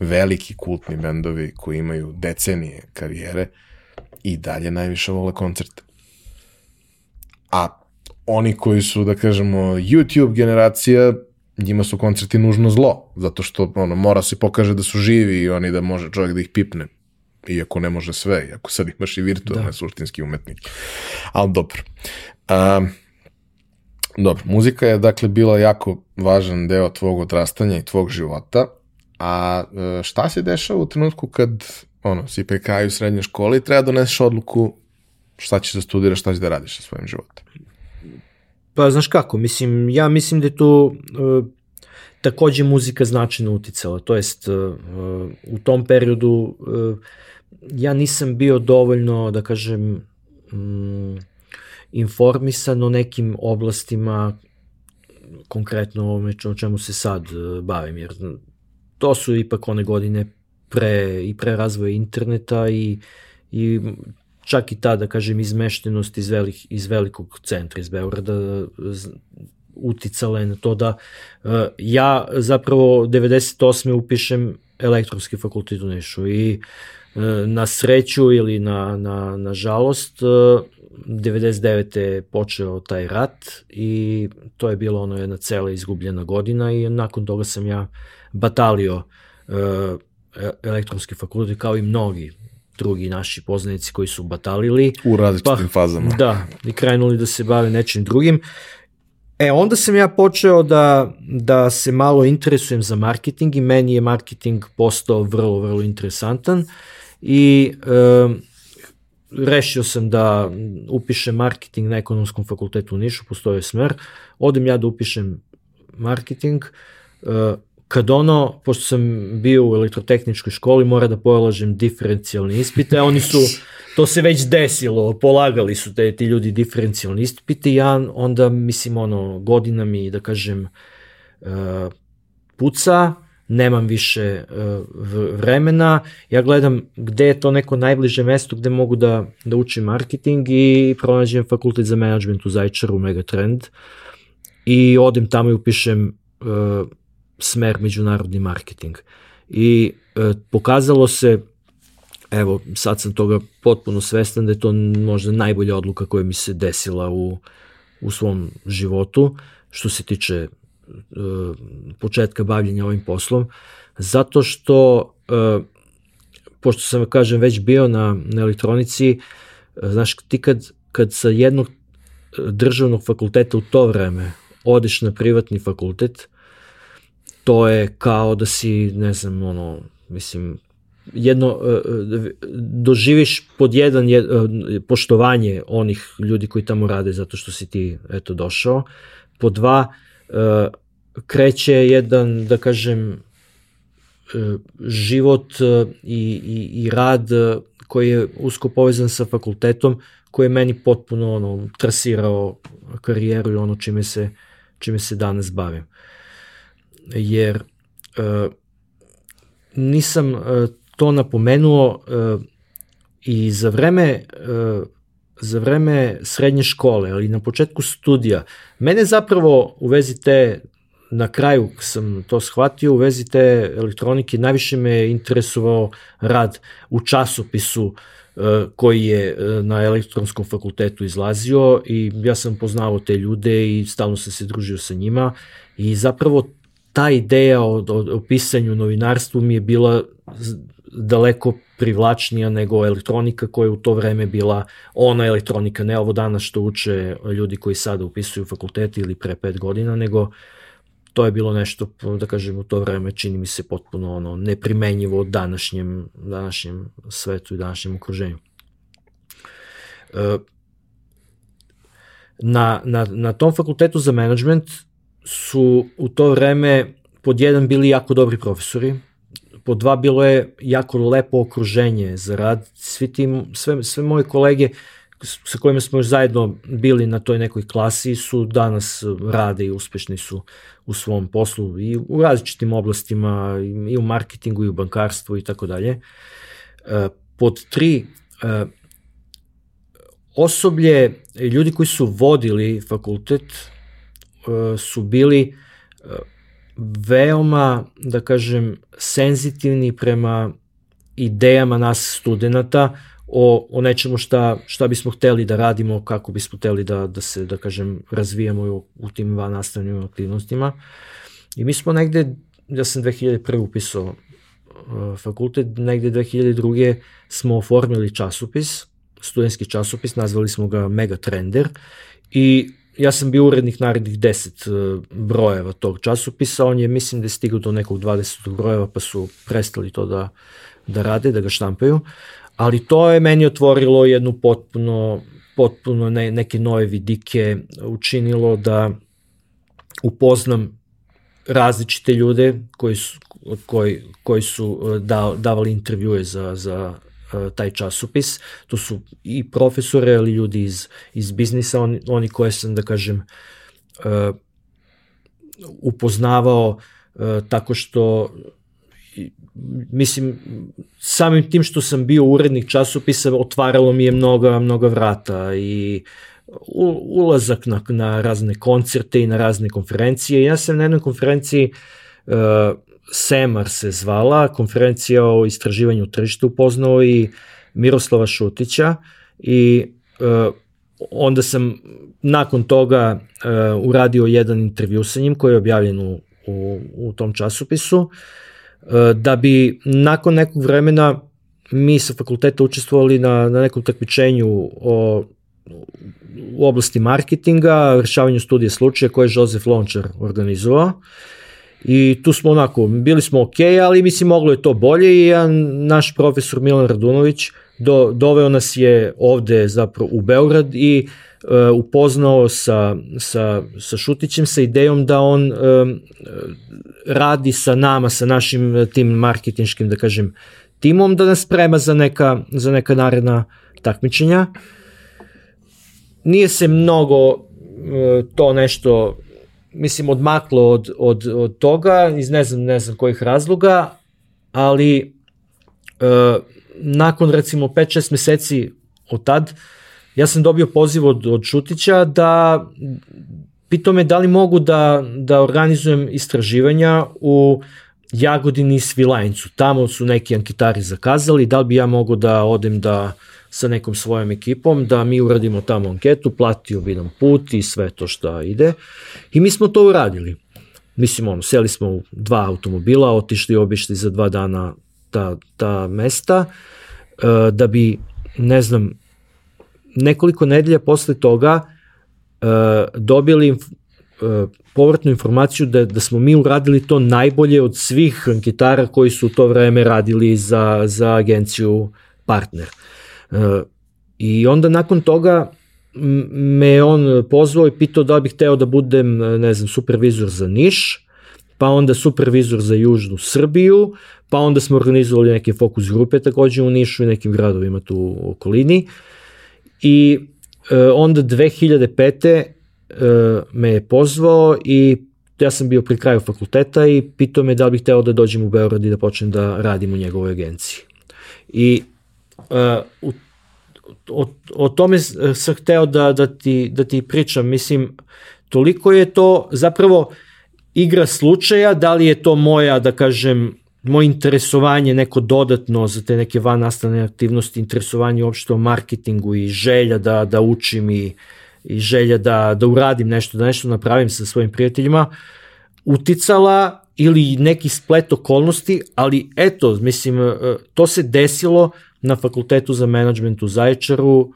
veliki kultni bendovi koji imaju decenije karijere i dalje najviše vole koncerte. A oni koji su, da kažemo, YouTube generacija, njima su koncerti nužno zlo, zato što ono, mora se pokaže da su živi i oni da može čovjek da ih pipne. Iako ne može sve, iako sad imaš i virtualne da. suštinski umetnike. Ali dobro. Um, dobro, muzika je dakle bila jako važan deo tvog odrastanja i tvog života, a e, šta se dešava u trenutku kad ono, si pri kraju srednje škole i treba da doneseš odluku šta ćeš da studiraš, šta ćeš da radiš sa svojim životom? Pa znaš kako, mislim, ja mislim da je to uh, takođe muzika značajno uticala, to jest u tom periodu ja nisam bio dovoljno, da kažem, mm, informisan o nekim oblastima konkretno o čemu se sad bavim, jer to su ipak one godine pre, i pre razvoja interneta i, i čak i ta, da kažem, izmeštenost iz, velik, iz velikog centra, iz Beograda, uticala je na to da uh, ja zapravo 98. upišem elektronski fakultet u Nišu i uh, na sreću ili na, na, na žalost uh, 99. je počeo taj rat i to je bilo ono jedna cela izgubljena godina i nakon toga sam ja batalio uh, elektronski fakultet kao i mnogi drugi naši poznanici koji su batalili. U različitim pa, fazama. Da, i krenuli da se bave nečim drugim. E, onda sam ja počeo da, da se malo interesujem za marketing i meni je marketing postao vrlo, vrlo interesantan i e, rešio sam da upišem marketing na ekonomskom fakultetu u Nišu, postoje smer, odem ja da upišem marketing, e, kad ono, pošto sam bio u elektrotehničkoj školi, mora da polažem diferencijalne ispite, oni su, to se već desilo, polagali su te, ti ljudi diferencijalne ispite, ja onda, mislim, ono, godina mi, da kažem, uh, puca, nemam više uh, vremena, ja gledam gde je to neko najbliže mesto gde mogu da, da učim marketing i pronađem fakultet za management u Zajčaru, Megatrend, i odem tamo i upišem uh, smer međunarodni marketing. I e, pokazalo se, evo, sad sam toga potpuno svestan da je to možda najbolja odluka koja mi se desila u, u svom životu, što se tiče e, početka bavljenja ovim poslom, zato što, e, pošto sam, kažem, već bio na, na elektronici, e, znaš, ti kad, kad sa jednog e, državnog fakulteta u to vreme odeš na privatni fakultet, to je kao da si, ne znam, ono, mislim, jedno, e, e, doživiš pod jedan je, poštovanje onih ljudi koji tamo rade zato što si ti, eto, došao. Po dva, e, kreće jedan, da kažem, život i, i, i rad koji je usko povezan sa fakultetom, koji je meni potpuno ono, trasirao karijeru i ono čime se, čime se danas bavim. Jer e, nisam e, to napomenuo e, i za vreme e, za vreme srednje škole, ali na početku studija, mene zapravo u vezi te, na kraju sam to shvatio, u vezi te elektronike, najviše me interesovao rad u časopisu e, koji je e, na elektronskom fakultetu izlazio i ja sam poznao te ljude i stalno sam se družio sa njima i zapravo ta ideja o, o, o pisanju novinarstvu mi je bila daleko privlačnija nego elektronika koja je u to vreme bila ona elektronika, ne ovo danas što uče ljudi koji sada upisuju fakulteti ili pre pet godina, nego to je bilo nešto, da kažem, u to vreme čini mi se potpuno ono neprimenjivo današnjem, današnjem svetu i današnjem okruženju. E, na, na, na tom fakultetu za management su u to vreme pod jedan bili jako dobri profesori, pod dva bilo je jako lepo okruženje za rad. Svi ti, sve, sve moje kolege sa kojima smo još zajedno bili na toj nekoj klasi su danas rade i uspešni su u svom poslu i u različitim oblastima i u marketingu i u bankarstvu i tako dalje. E, pod tri, e, osoblje, ljudi koji su vodili fakultet, su bili veoma, da kažem, senzitivni prema idejama nas studenta o, o nečemu šta, šta bismo hteli da radimo, kako bismo hteli da, da se, da kažem, razvijamo u, u tim van nastavnim aktivnostima. I mi smo negde, ja sam 2001. upisao uh, fakultet, negde 2002. smo oformili časopis, studentski časopis, nazvali smo ga Mega Trender i ja sam bio urednik narednih 10 e, brojeva tog časopisa, on je mislim da je stigao do nekog 20 brojeva pa su prestali to da, da rade, da ga štampaju, ali to je meni otvorilo jednu potpuno, potpuno ne, neke nove vidike, učinilo da upoznam različite ljude koji su, koji, koji su da, davali intervjue za, za taj časopis. To su i profesore, ali ljudi iz, iz biznisa, oni, oni koje sam, da kažem, upoznavao tako što mislim, samim tim što sam bio urednik časopisa, otvaralo mi je mnoga, mnoga vrata i ulazak na, na razne koncerte i na razne konferencije. Ja sam na jednoj konferenciji uh, SEMAR se zvala, konferencija o istraživanju tržišta upoznao i Miroslava Šutića i uh, onda sam nakon toga uh, uradio jedan intervju sa njim koji je objavljen u, u, u tom časopisu. E, da bi nakon nekog vremena mi sa fakulteta učestvovali na, na nekom takmičenju o, u oblasti marketinga, rešavanju studije slučaja koje je Josef Lončar organizovao. I tu smo onako, bili smo ok, ali mislim moglo je to bolje i jedan naš profesor Milan Radunović do, doveo nas je ovde zapravo u Beograd i uh, upoznao sa, sa, sa Šutićem sa idejom da on uh, radi sa nama, sa našim tim marketinškim, da kažem, timom, da nas sprema za neka, za neka naredna takmičenja. Nije se mnogo uh, to nešto mislim odmaklo od, od, od toga iz ne znam, ne znam kojih razloga, ali uh, nakon recimo 5-6 meseci od tad, ja sam dobio poziv od, od Šutića da pitao me da li mogu da, da organizujem istraživanja u Jagodini i Svilajncu. Tamo su neki anketari zakazali, da li bi ja mogu da odem da sa nekom svojom ekipom, da mi uradimo tamo anketu, platio bi nam put i sve to što ide. I mi smo to uradili. Mislim, ono, seli smo u dva automobila, otišli obišli za dva dana ta, ta mesta, uh, da bi, ne znam, nekoliko nedelja posle toga uh, dobili uh, povratnu informaciju da, da smo mi uradili to najbolje od svih anketara koji su u to vreme radili za, za agenciju Partner. Uh, I onda nakon toga me on pozvao i pitao da bih hteo da budem, ne znam, supervizor za Niš, pa onda supervizor za Južnu Srbiju, pa onda smo organizovali neke fokus grupe takođe u Nišu i nekim gradovima tu u okolini. I e, onda 2005. E, me je pozvao i ja sam bio pri kraju fakulteta i pitao me da li bih hteo da dođem u Beograd i da počnem da radim u njegovoj agenciji. I o, o tome sam hteo da, da, ti, da ti pričam, mislim, toliko je to zapravo igra slučaja, da li je to moja, da kažem, moje interesovanje neko dodatno za te neke van nastavne aktivnosti, interesovanje uopšte o marketingu i želja da, da učim i, i želja da, da uradim nešto, da nešto napravim sa svojim prijateljima, uticala ili neki splet okolnosti, ali eto, mislim, to se desilo na Fakultetu za menadžment u Zaječaru,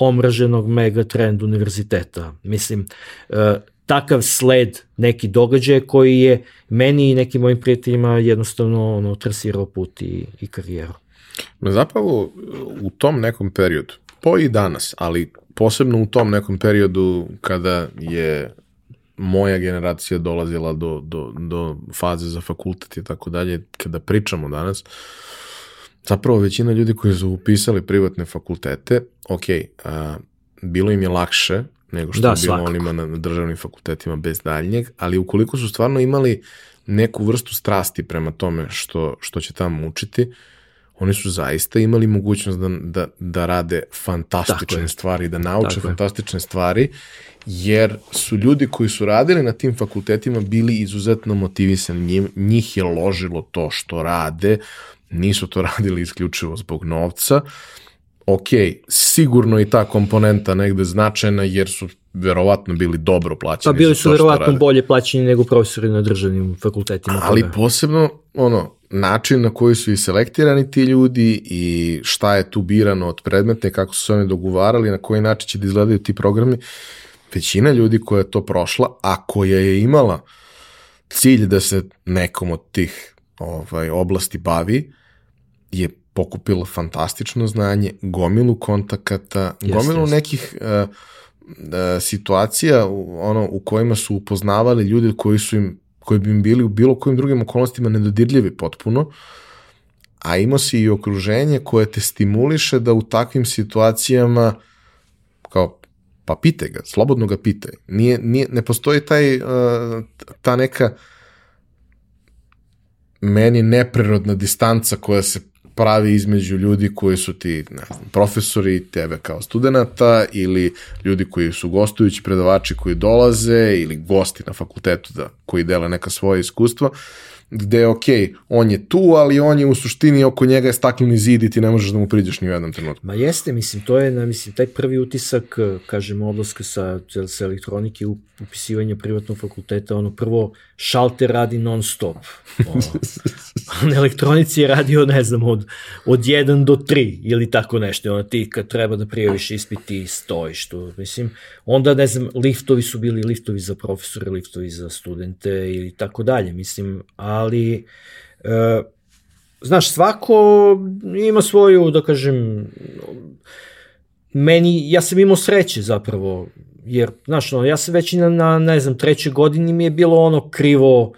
omraženog megatrend univerziteta. Mislim, takav sled neki događaj koji je meni i nekim mojim prijateljima jednostavno ono, trasirao put i, i karijeru. Zapravo u tom nekom periodu, po i danas, ali posebno u tom nekom periodu kada je moja generacija dolazila do, do, do faze za fakultet i tako dalje, kada pričamo danas, zapravo većina ljudi koji su upisali privatne fakultete, ok, a, bilo im je lakše nego što da, je bilo svakako. onima na, državnim fakultetima bez daljnjeg, ali ukoliko su stvarno imali neku vrstu strasti prema tome što, što će tamo učiti, oni su zaista imali mogućnost da, da, da rade fantastične stvari, da nauče Tako fantastične je. stvari, jer su ljudi koji su radili na tim fakultetima bili izuzetno motivisani, njih je ložilo to što rade, nisu to [LAUGHS] radili isključivo zbog novca, ok, sigurno i ta komponenta negde značajna jer su verovatno bili dobro plaćeni. Pa bili su verovatno bolje plaćeni nego profesori na državnim fakultetima. Ali toga. posebno ono, način na koji su i selektirani ti ljudi i šta je tu birano od predmeta i kako su se oni dogovarali, na koji način će da izgledaju ti programi, većina ljudi koja je to prošla, a koja je imala cilj da se nekom od tih ovaj, oblasti bavi, je pokupila fantastično znanje, gomilu kontakata, yes, gomilu yes. nekih uh, uh, situacija ono u kojima su upoznavali ljudi koji su im koji bi im bili u bilo kojim drugim okolnostima nedodirljivi potpuno, a imao si i okruženje koje te stimuliše da u takvim situacijama kao pa pitaj ga, slobodno ga pitaj. Nije, nije, ne postoji taj, uh, ta neka meni neprirodna distanca koja se pravi između ljudi koji su ti ne znam, profesori, tebe kao studenta ili ljudi koji su gostujući predavači koji dolaze ili gosti na fakultetu da, koji dele neka svoje iskustva gde, ok, on je tu, ali on je u suštini oko njega je stakleni zid i ti ne možeš da mu priđeš ni u jednom trenutku. Ma jeste, mislim, to je, na, mislim, taj prvi utisak, kažem, odlaska sa, sa elektronike u upisivanje privatnog fakulteta, ono, prvo, šalter radi non stop. Ono, [LAUGHS] na elektronici je radio, ne znam, od, od 1 do 3 ili tako nešto. Ono, ti kad treba da prijaviš ispit, ti stojiš tu. Mislim, onda, ne znam, liftovi su bili liftovi za profesore, liftovi za studente ili tako dalje. Mislim, ali... E, znaš, svako ima svoju, da kažem, meni, ja sam imao sreće zapravo, jer, znaš, ono, ja sam već na, na, ne znam, trećoj godini mi je bilo ono krivo,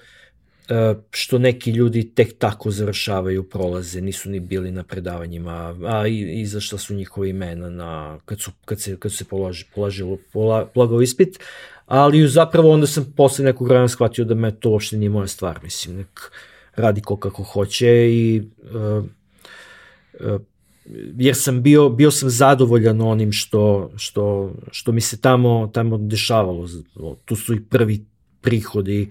E, što neki ljudi tek tako završavaju prolaze, nisu ni bili na predavanjima, a i, i zašto su njihove imena na, kad, su, kad, se, kad su se položi, položilo, pola, polagao ispit, ali zapravo onda sam posle nekog vremena shvatio da me to uopšte nije moja stvar, mislim, nek radi ko kako hoće i uh, uh, jer sam bio, bio sam zadovoljan onim što, što, što mi se tamo, tamo dešavalo. Tu su i prvi prihodi,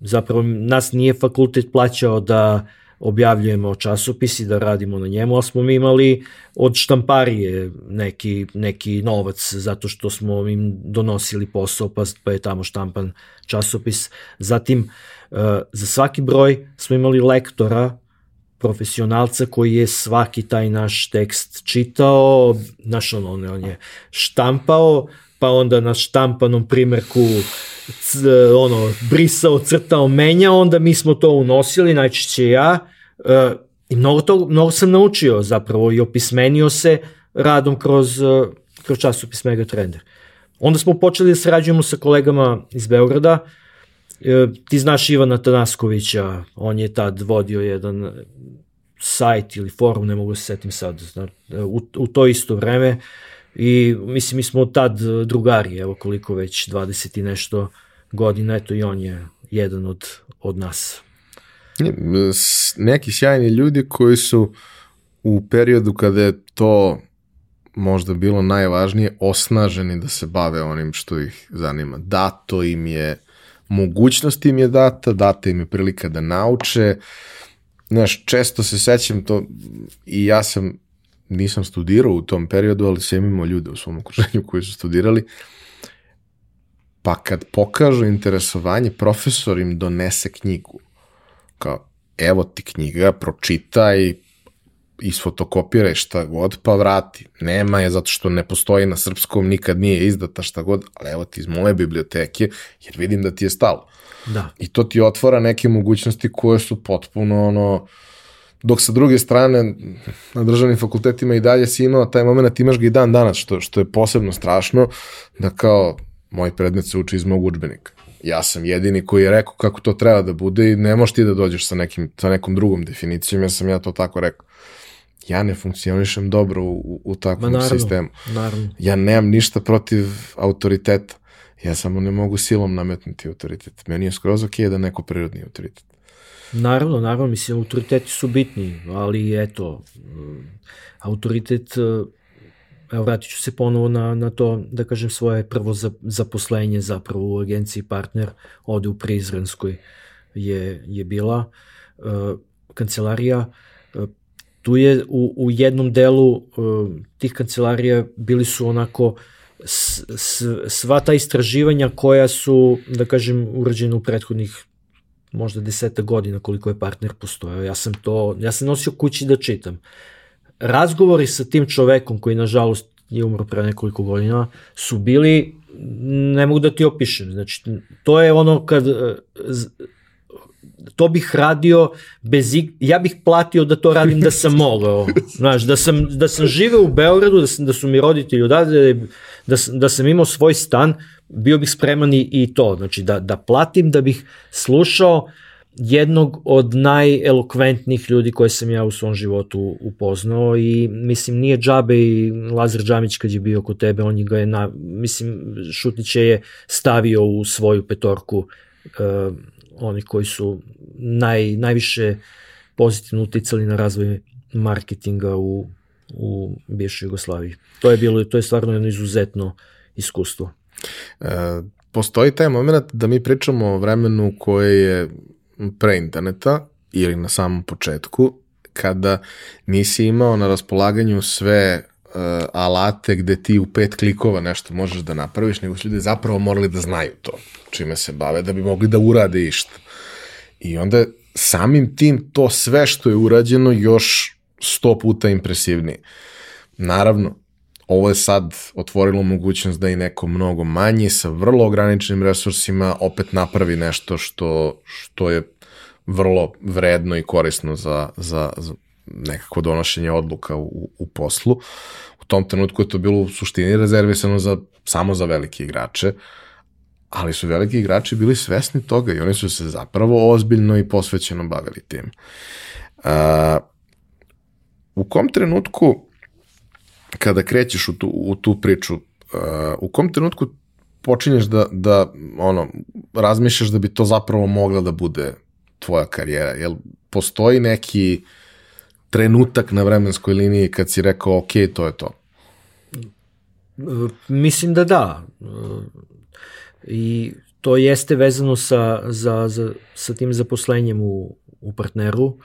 zapravo nas nije fakultet plaćao da objavljujemo časopis i da radimo na njemu, ali smo mi imali od štamparije neki, neki novac zato što smo im donosili posao pa, pa je tamo štampan časopis. Zatim, uh, za svaki broj smo imali lektora profesionalca koji je svaki taj naš tekst čitao, naš on, on, on je štampao, pa onda na štampanom primerku c, ono, brisao, crtao, menjao, onda mi smo to unosili, najčešće ja, e, i mnogo, to, mnogo sam naučio zapravo i opismenio se radom kroz, e, kroz časopis Megatrender. Onda smo počeli da sarađujemo sa kolegama iz Beograda, e, ti znaš Ivana Tanaskovića, on je tad vodio jedan sajt ili forum, ne mogu da se setim sad, u, u to isto vreme, I mislim, mi smo tad drugari, evo koliko već 20 i nešto godina, eto i on je jedan od, od nas. Neki sjajni ljudi koji su u periodu kada je to možda bilo najvažnije, osnaženi da se bave onim što ih zanima. Dato im je, mogućnost im je data, data im je prilika da nauče. Znaš, često se sećam to i ja sam nisam studirao u tom periodu, ali sam imao ljude u svom okruženju koji su studirali, pa kad pokažu interesovanje, profesor im donese knjigu. Kao, evo ti knjiga, pročitaj, isfotokopiraj šta god, pa vrati. Nema je zato što ne postoji na srpskom, nikad nije izdata šta god, ali evo ti iz moje biblioteke, jer vidim da ti je stalo. Da. I to ti otvara neke mogućnosti koje su potpuno ono, uh, dok sa druge strane na državnim fakultetima i dalje si imao taj moment, imaš ga i dan danas, što, što je posebno strašno, da kao moj predmet se uči iz mog učbenika. Ja sam jedini koji je rekao kako to treba da bude i ne možeš ti da dođeš sa, nekim, sa nekom drugom definicijom, ja sam ja to tako rekao. Ja ne funkcionišem dobro u, u takvom Ma, naravno, sistemu. Naravno. Ja nemam ništa protiv autoriteta. Ja samo ne mogu silom nametnuti autoritet. Meni je skroz ok da neko prirodni autoritet. Naravno, naravno, mislim, autoriteti su bitni, ali eto, autoritet, evo vratit ću se ponovo na, na to, da kažem, svoje prvo zaposlenje zapravo u agenciji partner, ovde u Prizrenskoj je, je bila uh, kancelarija, uh, tu je u, u jednom delu tih kancelarija bili su onako s, s, sva ta istraživanja koja su, da kažem, urađena u prethodnih možda deseta godina koliko je partner postojao. Ja sam to, ja sam nosio kući da čitam. Razgovori sa tim čovekom koji nažalost je umro pre nekoliko godina su bili, ne mogu da ti opišem, znači to je ono kad to bih radio bez ja bih platio da to radim da sam mogao. Znaš, da sam, da sam živeo u Beogradu, da, sam, da su mi roditelji odavde, da, da sam imao svoj stan, bio bih spreman i, to, znači da, da platim da bih slušao jednog od najelokventnijih ljudi koje sam ja u svom životu upoznao i mislim nije džabe i Lazar Džamić kad je bio kod tebe, on ga je, na, mislim, Šutiće je stavio u svoju petorku uh, oni koji su naj, najviše pozitivno uticali na razvoj marketinga u, u bivšoj Jugoslaviji. To je bilo, to je stvarno jedno izuzetno iskustvo. E, postoji taj moment da mi pričamo o vremenu koje je pre interneta ili na samom početku, kada nisi imao na raspolaganju sve uh, alate gde ti u pet klikova nešto možeš da napraviš, nego su ljudi zapravo morali da znaju to, čime se bave, da bi mogli da urade išta. I onda samim tim to sve što je urađeno još sto puta impresivnije. Naravno, ovo je sad otvorilo mogućnost da i neko mnogo manji sa vrlo ograničenim resursima opet napravi nešto što, što je vrlo vredno i korisno za, za, za nekako donošenje odluka u, u poslu. U tom trenutku je to bilo u suštini rezervisano za, samo za velike igrače, ali su veliki igrači bili svesni toga i oni su se zapravo ozbiljno i posvećeno bavili tim. Uh, u kom trenutku kada krećeš u tu, u tu priču, uh, u kom trenutku počinješ da, da ono, razmišljaš da bi to zapravo mogla da bude tvoja karijera? Jel postoji neki trenutak na vremenskoj liniji kad si rekao ok, to je to? Mislim da da. I to jeste vezano sa, za, za, sa tim zaposlenjem u, u partneru,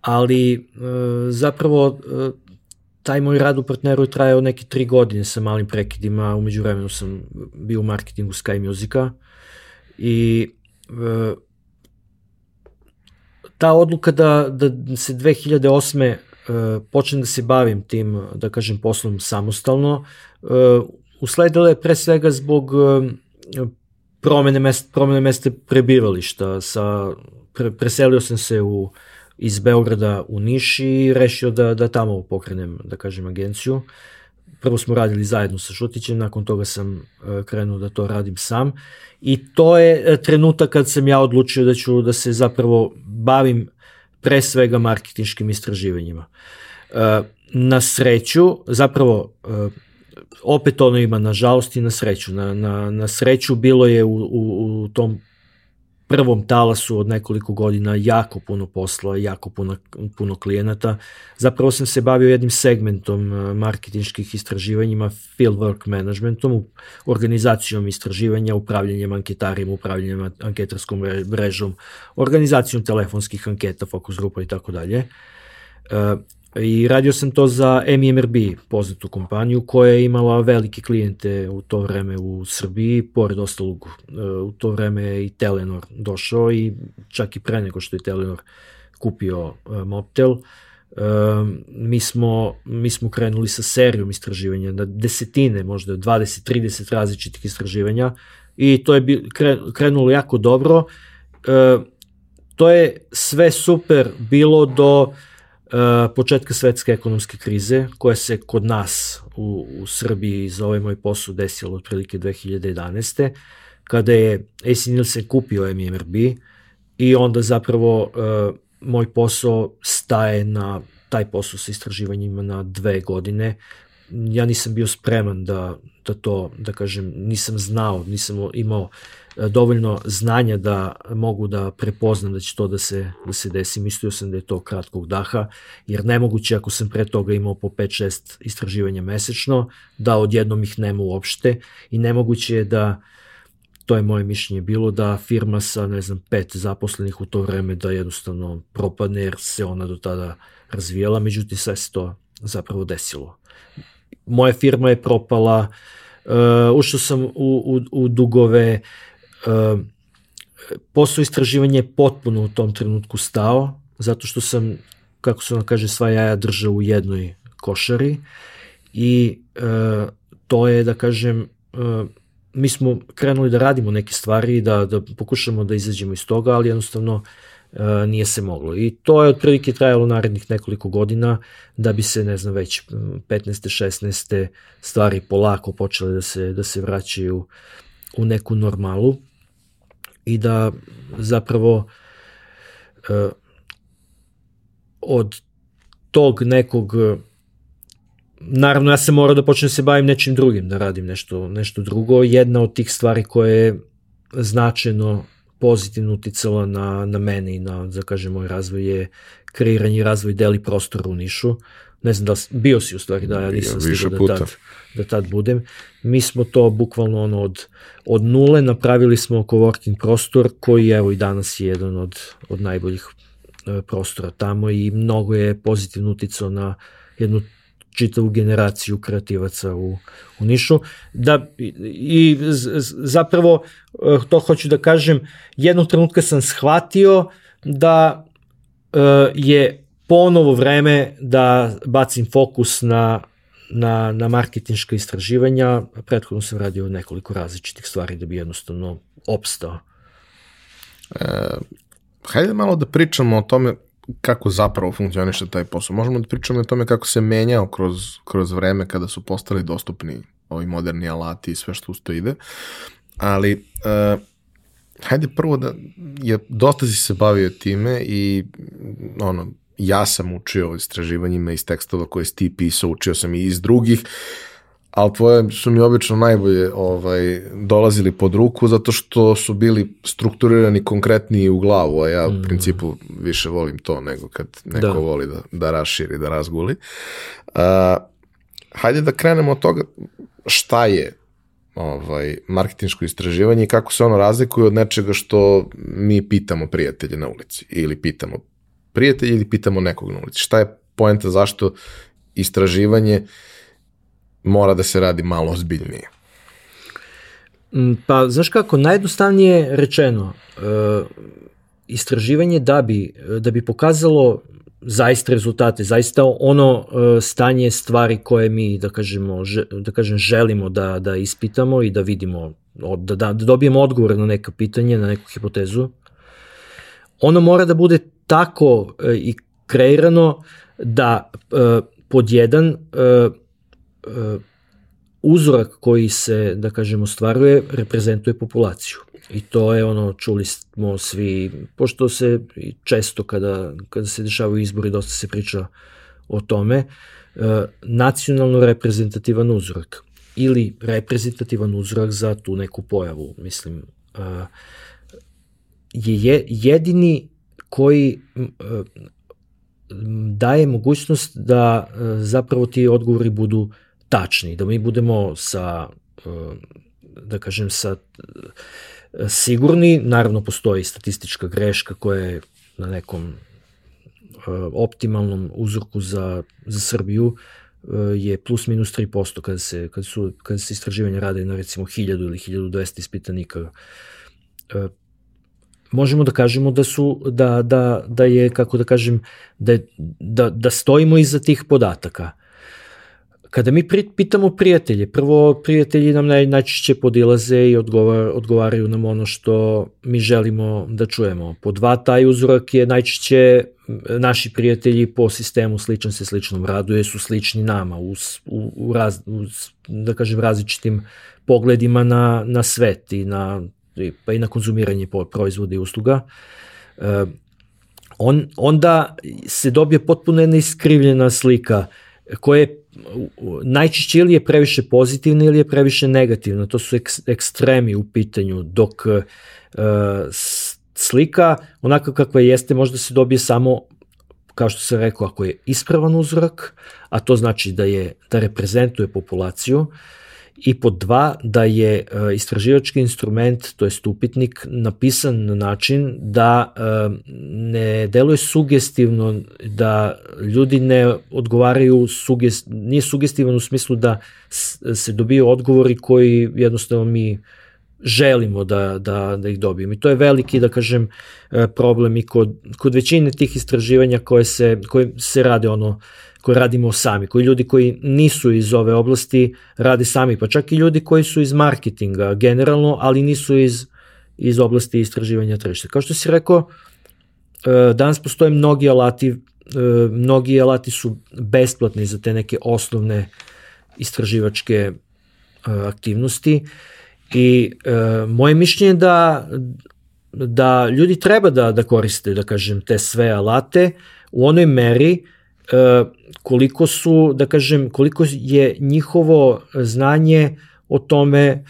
ali zapravo taj moj rad u partneru je trajao neke tri godine sa malim prekidima, umeđu vremenu sam bio u marketingu Sky Musica i e, ta odluka da, da se 2008. E, počnem da se bavim tim, da kažem, poslom samostalno, e, usledila je pre svega zbog e, promene, mesta, promene mesta prebivališta. Sa, pre, preselio sam se u iz Beograda u Niš i rešio da, da tamo pokrenem, da kažem, agenciju. Prvo smo radili zajedno sa Šutićem, nakon toga sam e, krenuo da to radim sam i to je e, trenutak kad sam ja odlučio da ću da se zapravo bavim pre svega marketinškim istraživanjima. E, na sreću, zapravo opet ono ima na žalost i na sreću. Na, na, na sreću bilo je u, u, u tom prvom talasu od nekoliko godina jako puno posla, jako puno, puno klijenata. Zapravo sam se bavio jednim segmentom e, marketinških istraživanjima, fieldwork managementom, organizacijom istraživanja, upravljanjem anketarima, upravljanjem anketarskom mrežom, organizacijom telefonskih anketa, fokus grupa i tako dalje. I radio sam to za MMRB, poznatu kompaniju, koja je imala velike klijente u to vreme u Srbiji, pored ostalog e, u to vreme je i Telenor došao i čak i pre nego što je Telenor kupio e, Mobtel, e, mi smo, mi smo krenuli sa serijom istraživanja, na desetine, možda 20-30 različitih istraživanja i to je krenulo jako dobro. To je sve super bilo do početka svetske ekonomske krize, koja se kod nas u, u Srbiji za ovaj moj posao desilo otprilike 2011. kada je AC Nielsen kupio MMRB i onda zapravo uh, moj posao staje na taj posao sa istraživanjima na dve godine. Ja nisam bio spreman da, da to, da kažem, nisam znao, nisam imao dovoljno znanja da mogu da prepoznam da će to da se, da se desi. Mislio sam da je to kratkog daha, jer nemoguće ako sam pre toga imao po 5-6 istraživanja mesečno, da odjednom ih nema uopšte i nemoguće je da to je moje mišljenje bilo da firma sa, ne znam, pet zaposlenih u to vreme da jednostavno propadne jer se ona do tada razvijala, međutim sve se to zapravo desilo. Moja firma je propala, uh, ušao sam u, u, u dugove, posao istraživanja je potpuno u tom trenutku stao, zato što sam, kako se ono kaže, sva jaja držao u jednoj košari i uh, to je, da kažem, uh, mi smo krenuli da radimo neke stvari, da, da pokušamo da izađemo iz toga, ali jednostavno nije se moglo. I to je otprilike trajalo narednih nekoliko godina da bi se, ne znam, već 15. 16. stvari polako počele da se, da se vraćaju u neku normalu i da zapravo uh, od tog nekog naravno ja sam morao da počnem da se bavim nečim drugim, da radim nešto, nešto drugo. Jedna od tih stvari koje je značajno pozitivno uticala na, na mene i na, da kažem, moj razvoj je kreiranje i razvoj deli prostora u Nišu. Ne znam da li, bio si u stvari, da ja nisam stigao da tad, da tad budem. Mi smo to bukvalno ono od, od nule napravili smo coworking prostor koji evo i danas je jedan od, od najboljih e, prostora tamo i mnogo je pozitivno uticao na jednu čitavu generaciju kreativaca u, u Nišu. Da, i, zapravo, eh, to hoću da kažem, jednog trenutka sam shvatio da uh, je ponovo vreme da bacim fokus na na, na marketinška istraživanja, prethodno sam radio nekoliko različitih stvari da bi jednostavno opstao. E, hajde malo da pričamo o tome kako zapravo funkcioniše taj posao. Možemo da pričamo o tome kako se menjao kroz, kroz vreme kada su postali dostupni ovi moderni alati i sve što usto ide, ali uh, hajde prvo da je, dosta si se bavio time i ono, ja sam učio o istraživanjima iz tekstova koje si ti pisao, učio sam i iz drugih, ali tvoje su mi obično najbolje ovaj, dolazili pod ruku zato što su bili strukturirani konkretniji u glavu, a ja mm. u principu više volim to nego kad neko da. voli da, da raširi, da razguli. Uh, hajde da krenemo od toga šta je ovaj, marketinško istraživanje i kako se ono razlikuje od nečega što mi pitamo prijatelje na ulici ili pitamo prijatelje ili pitamo nekog na ulici. Šta je poenta zašto istraživanje mora da se radi malo ozbiljnije. Mm, pa, znaš kako, najjednostavnije rečeno, e, istraživanje da bi, da bi pokazalo zaista rezultate, zaista ono e, stanje stvari koje mi, da kažemo, da kažem, želimo da, da ispitamo i da vidimo, da, da, da dobijemo odgovor na neka pitanje, na neku hipotezu, ono mora da bude tako e, i kreirano da pod jedan uh, uzorak koji se, da kažemo, stvaruje, reprezentuje populaciju. I to je ono, čuli smo svi, pošto se često kada, kada se dešavaju izbori, dosta se priča o tome, uh, nacionalno reprezentativan uzorak ili reprezentativan uzorak za tu neku pojavu, mislim, uh, je jedini koji daje mogućnost da zapravo ti odgovori budu tačni, da mi budemo sa, eh, da kažem, sa eh, sigurni, naravno postoji statistička greška koja je na nekom optimalnom uzorku za, za Srbiju je plus minus 3% kada se, kada su, kada se istraživanja rade na recimo 1000 ili 1200 ispitanika možemo da kažemo da su da da da je kako da kažem da je, da da stojimo iza tih podataka Kada mi pitamo prijatelje, prvo prijatelji nam naj, najčešće podilaze i odgovar, odgovaraju nam ono što mi želimo da čujemo. Po dva, taj uzorak je najčešće naši prijatelji po sistemu sličan se sličnom raduje su slični nama u, u, u, raz, u da kažem različitim pogledima na, na svet i na, pa i na konzumiranje proizvoda i usluga. E, on, onda se dobije potpuno jedna iskrivljena slika koja je najčešće ili je previše pozitivno ili je previše negativno. To su ek, ekstremi u pitanju, dok uh, slika onako kakva jeste možda se dobije samo kao što se rekao, ako je ispravan uzorak, a to znači da je da reprezentuje populaciju, i pod dva da je e, istraživački instrument, to je upitnik, napisan na način da e, ne deluje sugestivno, da ljudi ne odgovaraju, sugest, nije sugestivan u smislu da se dobiju odgovori koji jednostavno mi želimo da, da, da ih dobijemo. I to je veliki, da kažem, e, problem i kod, kod većine tih istraživanja koje se, koje se rade ono, uh, koje radimo sami, koji ljudi koji nisu iz ove oblasti rade sami, pa čak i ljudi koji su iz marketinga generalno, ali nisu iz, iz oblasti istraživanja tržišta. Kao što si rekao, danas postoje mnogi alati, mnogi alati su besplatni za te neke osnovne istraživačke aktivnosti i moje mišljenje da da ljudi treba da, da koriste, da kažem, te sve alate u onoj meri koliko su, da kažem, koliko je njihovo znanje o tome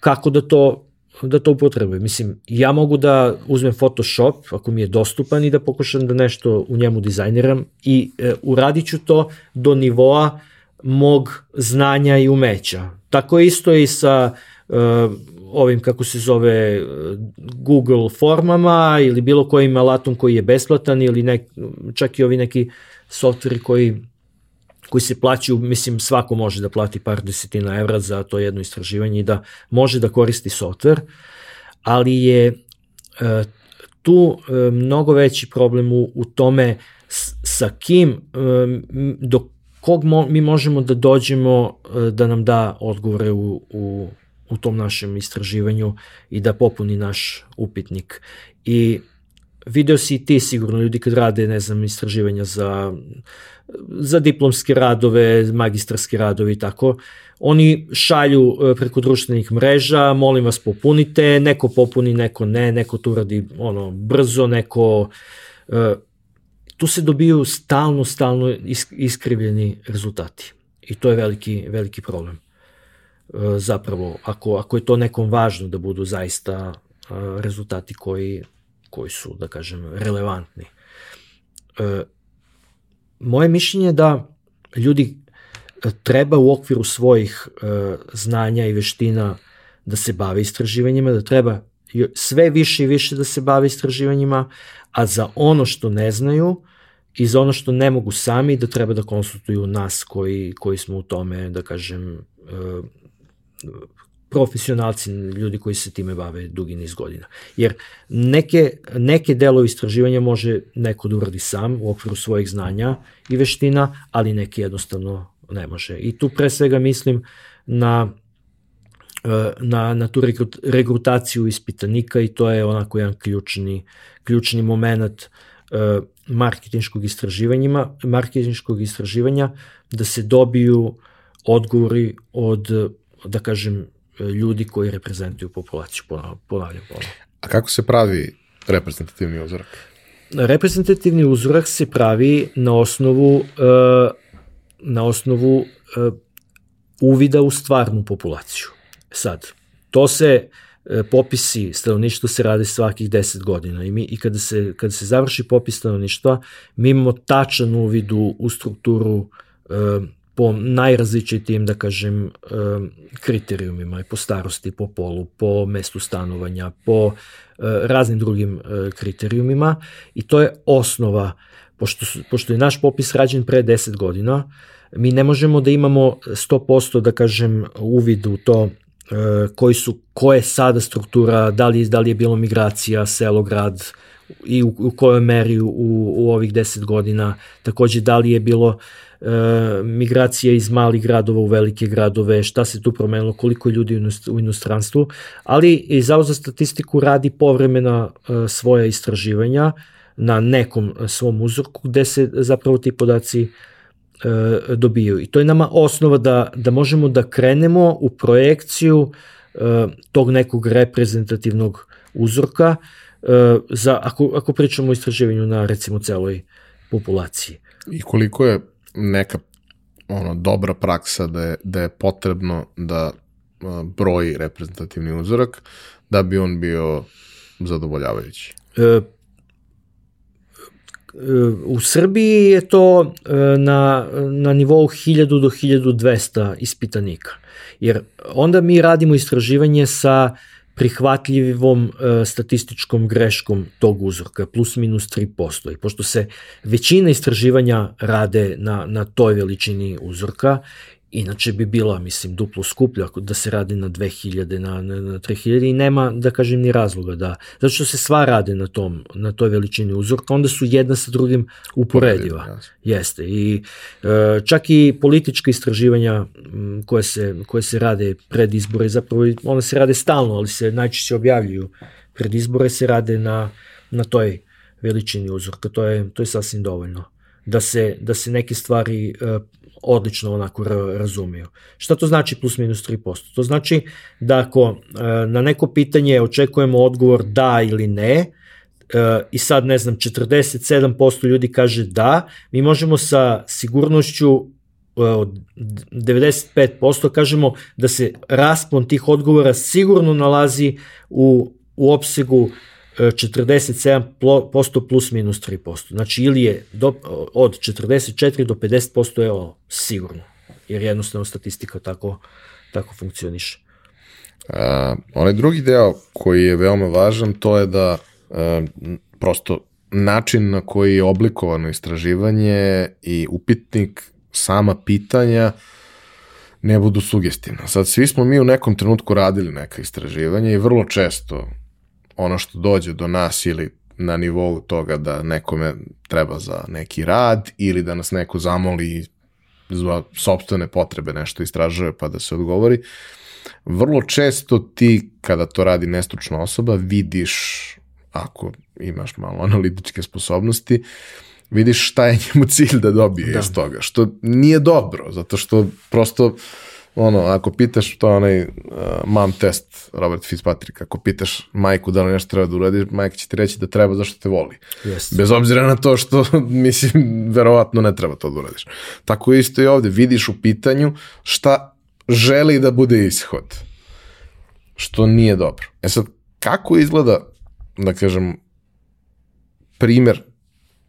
kako da to da to upotrebujem. Mislim, ja mogu da uzmem Photoshop, ako mi je dostupan, i da pokušam da nešto u njemu dizajniram i e, uradit ću to do nivoa mog znanja i umeća. Tako isto i sa e, ovim, kako se zove, Google formama ili bilo kojim alatom koji je besplatan ili nek, čak i ovi neki softveri koji koji se plaćaju, mislim svako može da plati par desetina evra za to jedno istraživanje i da može da koristi softver, ali je e, tu e, mnogo veći problem u, u tome s, sa kim, e, do kog mo, mi možemo da dođemo e, da nam da odgovore u, u, u tom našem istraživanju i da popuni naš upitnik. I video si i ti sigurno ljudi kad rade, ne znam, istraživanja za, za diplomske radove, magistarske radove i tako, oni šalju e, preko društvenih mreža, molim vas popunite, neko popuni, neko ne, neko to uradi ono, brzo, neko... Uh, tu se dobiju stalno, stalno iskrivljeni rezultati. I to je veliki, veliki problem. Uh, zapravo, ako, ako je to nekom važno da budu zaista rezultati koji koji su, da kažem, relevantni. E, moje mišljenje je da ljudi e, treba u okviru svojih e, znanja i veština da se bave istraživanjima, da treba sve više i više da se bave istraživanjima, a za ono što ne znaju i za ono što ne mogu sami da treba da konsultuju nas koji, koji smo u tome, da kažem, e, profesionalci, ljudi koji se time bave dugi niz godina. Jer neke, neke delove istraživanja može neko da uradi sam u okviru svojih znanja i veština, ali neki jednostavno ne može. I tu pre svega mislim na na, na tu regrutaciju ispitanika i to je onako jedan ključni, ključni moment uh, marketinškog istraživanja, marketinškog istraživanja da se dobiju odgovori od, da kažem, ljudi koji reprezentuju populaciju, ponavljam ponovno. A kako se pravi reprezentativni uzorak? Reprezentativni uzorak se pravi na osnovu e, na osnovu e, uvida u stvarnu populaciju. Sad, to se e, popisi stanovništva se rade svakih 10 godina i mi i kada se kada se završi popis stanovništva mi imamo tačan uvid u, u strukturu po najrazličitijim, da kažem, kriterijumima, po starosti, po polu, po mestu stanovanja, po raznim drugim kriterijumima. I to je osnova, pošto, pošto je naš popis rađen pre 10 godina, mi ne možemo da imamo 100% da kažem uvid u to koji su, ko je sada struktura, da li, da li je bilo migracija, selo, grad, i u, u kojoj meri u, u ovih 10 godina, takođe da li je bilo e, migracija iz malih gradova u velike gradove, šta se tu promenilo, koliko ljudi u inostranstvu, ali i Zavod za statistiku radi povremena e, svoja istraživanja na nekom svom uzorku gde se zapravo ti podaci dobijaju. I to je nama osnova da, da možemo da krenemo u projekciju tog nekog reprezentativnog uzorka, za, ako, ako pričamo o istraživanju na recimo celoj populaciji. I koliko je neka ono dobra praksa da je, da je potrebno da broji reprezentativni uzorak da bi on bio zadovoljavajući? E, e u Srbiji je to e, na, na nivou 1000 do 1200 ispitanika. Jer onda mi radimo istraživanje sa uh, prihvatljivom e, statističkom greškom tog uzorka, plus minus 3%. I pošto se većina istraživanja rade na, na toj veličini uzorka Inače bi bila, mislim, duplo skuplja da se radi na 2000, na, na, na 3000 i nema, da kažem, ni razloga da, zato što se sva rade na tom, na toj veličini uzorka, onda su jedna sa drugim uporediva. Jeste. I e, čak i politička istraživanja koje se, koje se rade pred izbore, zapravo one se rade stalno, ali se najčešće objavljuju pred izbore, se rade na, na toj veličini uzorka, to je, to je sasvim dovoljno. Da se, da se neke stvari uh, odlično onako razumiju. Šta to znači plus minus 3%? To znači da ako uh, na neko pitanje očekujemo odgovor da ili ne, uh, i sad ne znam 47% ljudi kaže da, mi možemo sa sigurnošću od 95% kažemo da se raspon tih odgovora sigurno nalazi u, u opsegu 47% plus minus 3%. Znači ili je do, od 44 do 50% je ovo sigurno, jer jednostavno statistika tako, tako funkcioniše. A, onaj drugi deo koji je veoma važan, to je da a, prosto način na koji je oblikovano istraživanje i upitnik, sama pitanja ne budu sugestivna. Sad, svi smo mi u nekom trenutku radili neka istraživanja i vrlo često ono što dođe do nas ili na nivou toga da nekome treba za neki rad ili da nas neko zamoli za sobstvene potrebe nešto istražuje pa da se odgovori. Vrlo često ti kada to radi nestručna osoba vidiš ako imaš malo analitičke sposobnosti, vidiš šta je njemu cilj da dobije da. iz toga, što nije dobro, zato što prosto uh, ono, ako pitaš, to je onaj uh, mom test Robert Fitzpatrick, ako pitaš majku da li nešto treba da uradiš, majka će ti reći da treba zašto te voli. Yes. Bez obzira na to što, [LAUGHS] mislim, verovatno ne treba to da uradiš. Tako isto i ovde, vidiš u pitanju šta želi da bude ishod, što nije dobro. E sad, kako izgleda, da kažem, primer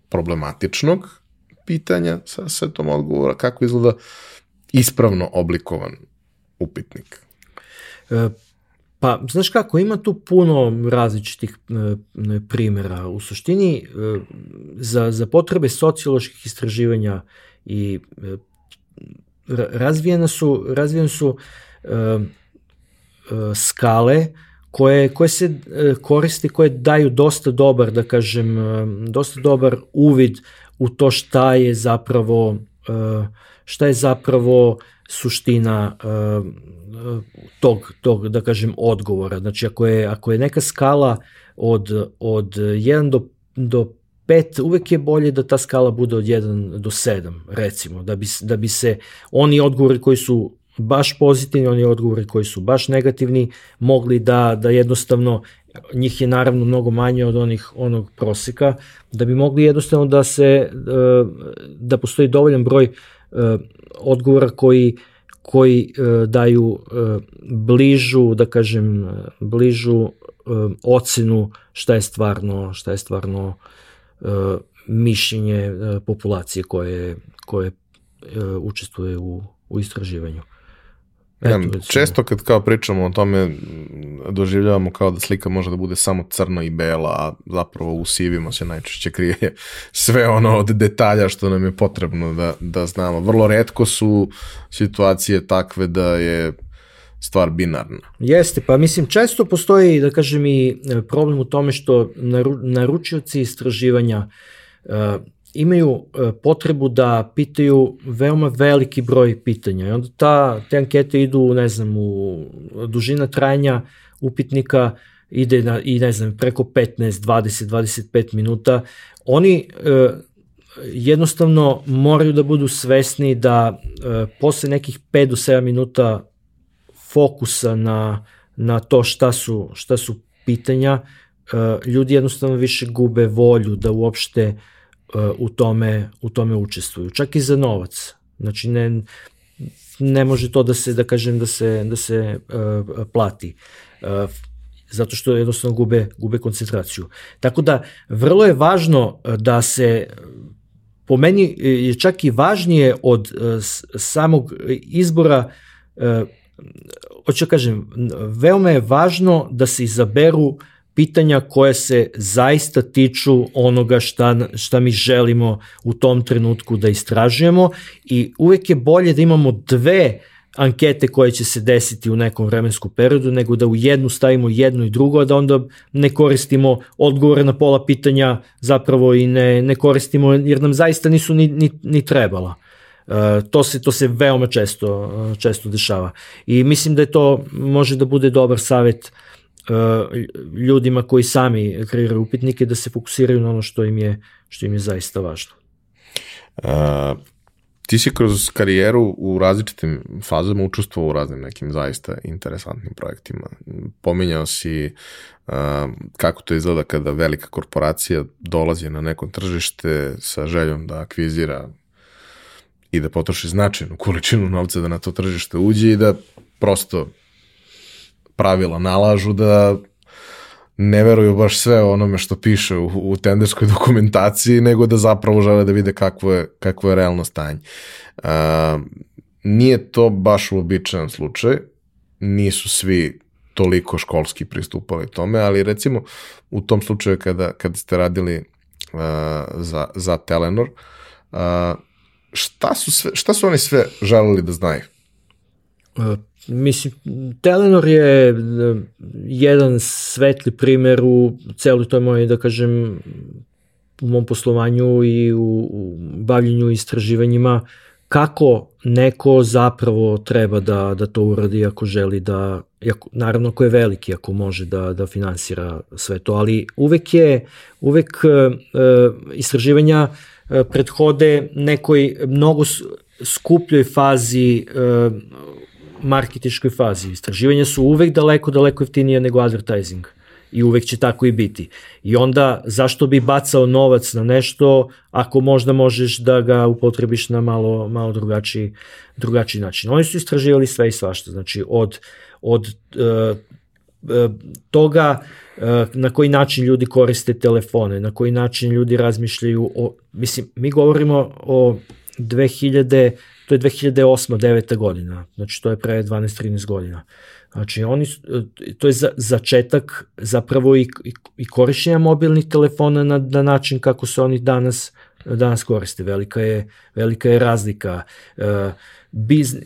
problematičnog pitanja sa setom odgovora, kako izgleda ispravno oblikovan upitnik? E, pa, znaš kako, ima tu puno različitih e, primjera. U suštini, e, za, za potrebe socioloških istraživanja i e, razvijene su, razvijene su e, e, skale koje, koje se e, koristi, koje daju dosta dobar, da kažem, e, dosta dobar uvid u to šta je zapravo e, šta je zapravo suština uh, tog, tog, da kažem, odgovora. Znači, ako je, ako je neka skala od, od 1 do, do 5, uvek je bolje da ta skala bude od 1 do 7, recimo, da bi, da bi se oni odgovori koji su baš pozitivni, oni odgovori koji su baš negativni, mogli da, da jednostavno njih je naravno mnogo manje od onih onog proseka, da bi mogli jednostavno da se da postoji dovoljan broj E, odgovora koji koji e, daju e, bližu, da kažem, bližu ocenu šta je stvarno, šta je stvarno mišljenje populacije koje, koje učestvuje u, u istraživanju. Ja, često kad kao pričamo o tome doživljavamo kao da slika može da bude samo crno i bela, a zapravo u sivima se najčešće krije [LAUGHS] sve ono od detalja što nam je potrebno da, da znamo. Vrlo redko su situacije takve da je stvar binarna. Jeste, pa mislim često postoji, da kažem i problem u tome što naru, naručioci istraživanja uh, imaju e, potrebu da pitaju veoma veliki broj pitanja i onda ta, te ankete idu, ne znam, u dužina trajanja upitnika ide na, i ne znam, preko 15, 20, 25 minuta. Oni e, jednostavno moraju da budu svesni da e, posle nekih 5 do 7 minuta fokusa na, na to šta su, šta su pitanja, e, ljudi jednostavno više gube volju da uopšte u tome, u tome učestvuju. Čak i za novac. Znači ne, ne može to da se, da kažem, da se, da se uh, plati. Uh, zato što jednostavno gube, gube koncentraciju. Tako da, vrlo je važno da se po meni je čak i važnije od samog izbora hoću da kažem, veoma je važno da se izaberu uh, pitanja koje se zaista tiču onoga šta, šta mi želimo u tom trenutku da istražujemo i uvek je bolje da imamo dve ankete koje će se desiti u nekom vremenskom periodu, nego da u jednu stavimo jedno i drugo, a da onda ne koristimo odgovore na pola pitanja zapravo i ne, ne koristimo, jer nam zaista nisu ni, ni, ni trebala. Uh, to se to se veoma često često dešava. I mislim da je to može da bude dobar savet ljudima koji sami kreiraju upitnike da se fokusiraju na ono što im je, što im je zaista važno. Uh, ti si kroz karijeru u različitim fazama učestvovao u raznim nekim zaista interesantnim projektima. Pominjao si uh, kako to izgleda kada velika korporacija dolazi na neko tržište sa željom da akvizira i da potroši značajnu količinu novca da na to tržište uđe i da prosto pravila nalažu da ne veruju baš sve onome što piše u, u tenderskoj [LAUGHS] dokumentaciji, nego da zapravo žele da vide kakvo je, kakvo je realno stanje. Uh, nije to baš uobičajan slučaj, nisu svi toliko školski pristupali tome, ali recimo u tom slučaju kada, kada ste radili uh, za, za Telenor, uh, šta, su sve, šta su oni sve želeli da znaju? Uh, mislim, Telenor je uh, jedan svetli primer u celoj toj mojoj, da kažem, u mom poslovanju i u, u bavljenju istraživanjima kako neko zapravo treba da, da to uradi ako želi da, ako, naravno ako je veliki, ako može da, da finansira sve to, ali uvek je, uvek uh, istraživanja uh, prethode nekoj mnogo skupljoj fazi uh, marketičkoj fazi. Istraživanja su uvek daleko, daleko jeftinije nego advertising i uvek će tako i biti. I onda zašto bi bacao novac na nešto ako možda možeš da ga upotrebiš na malo, malo drugačiji, drugačiji način. Oni su istraživali sve i svašta, znači od, od uh, toga na koji način ljudi koriste telefone, na koji način ljudi razmišljaju o, mislim, mi govorimo o 2000, to je 2008. 9. godina, znači to je pre 12-13 godina. Znači, oni, to je za, začetak zapravo i, i, i korišćenja mobilnih telefona na, na način kako se oni danas danas koriste. Velika je, velika je razlika. E, biz, e,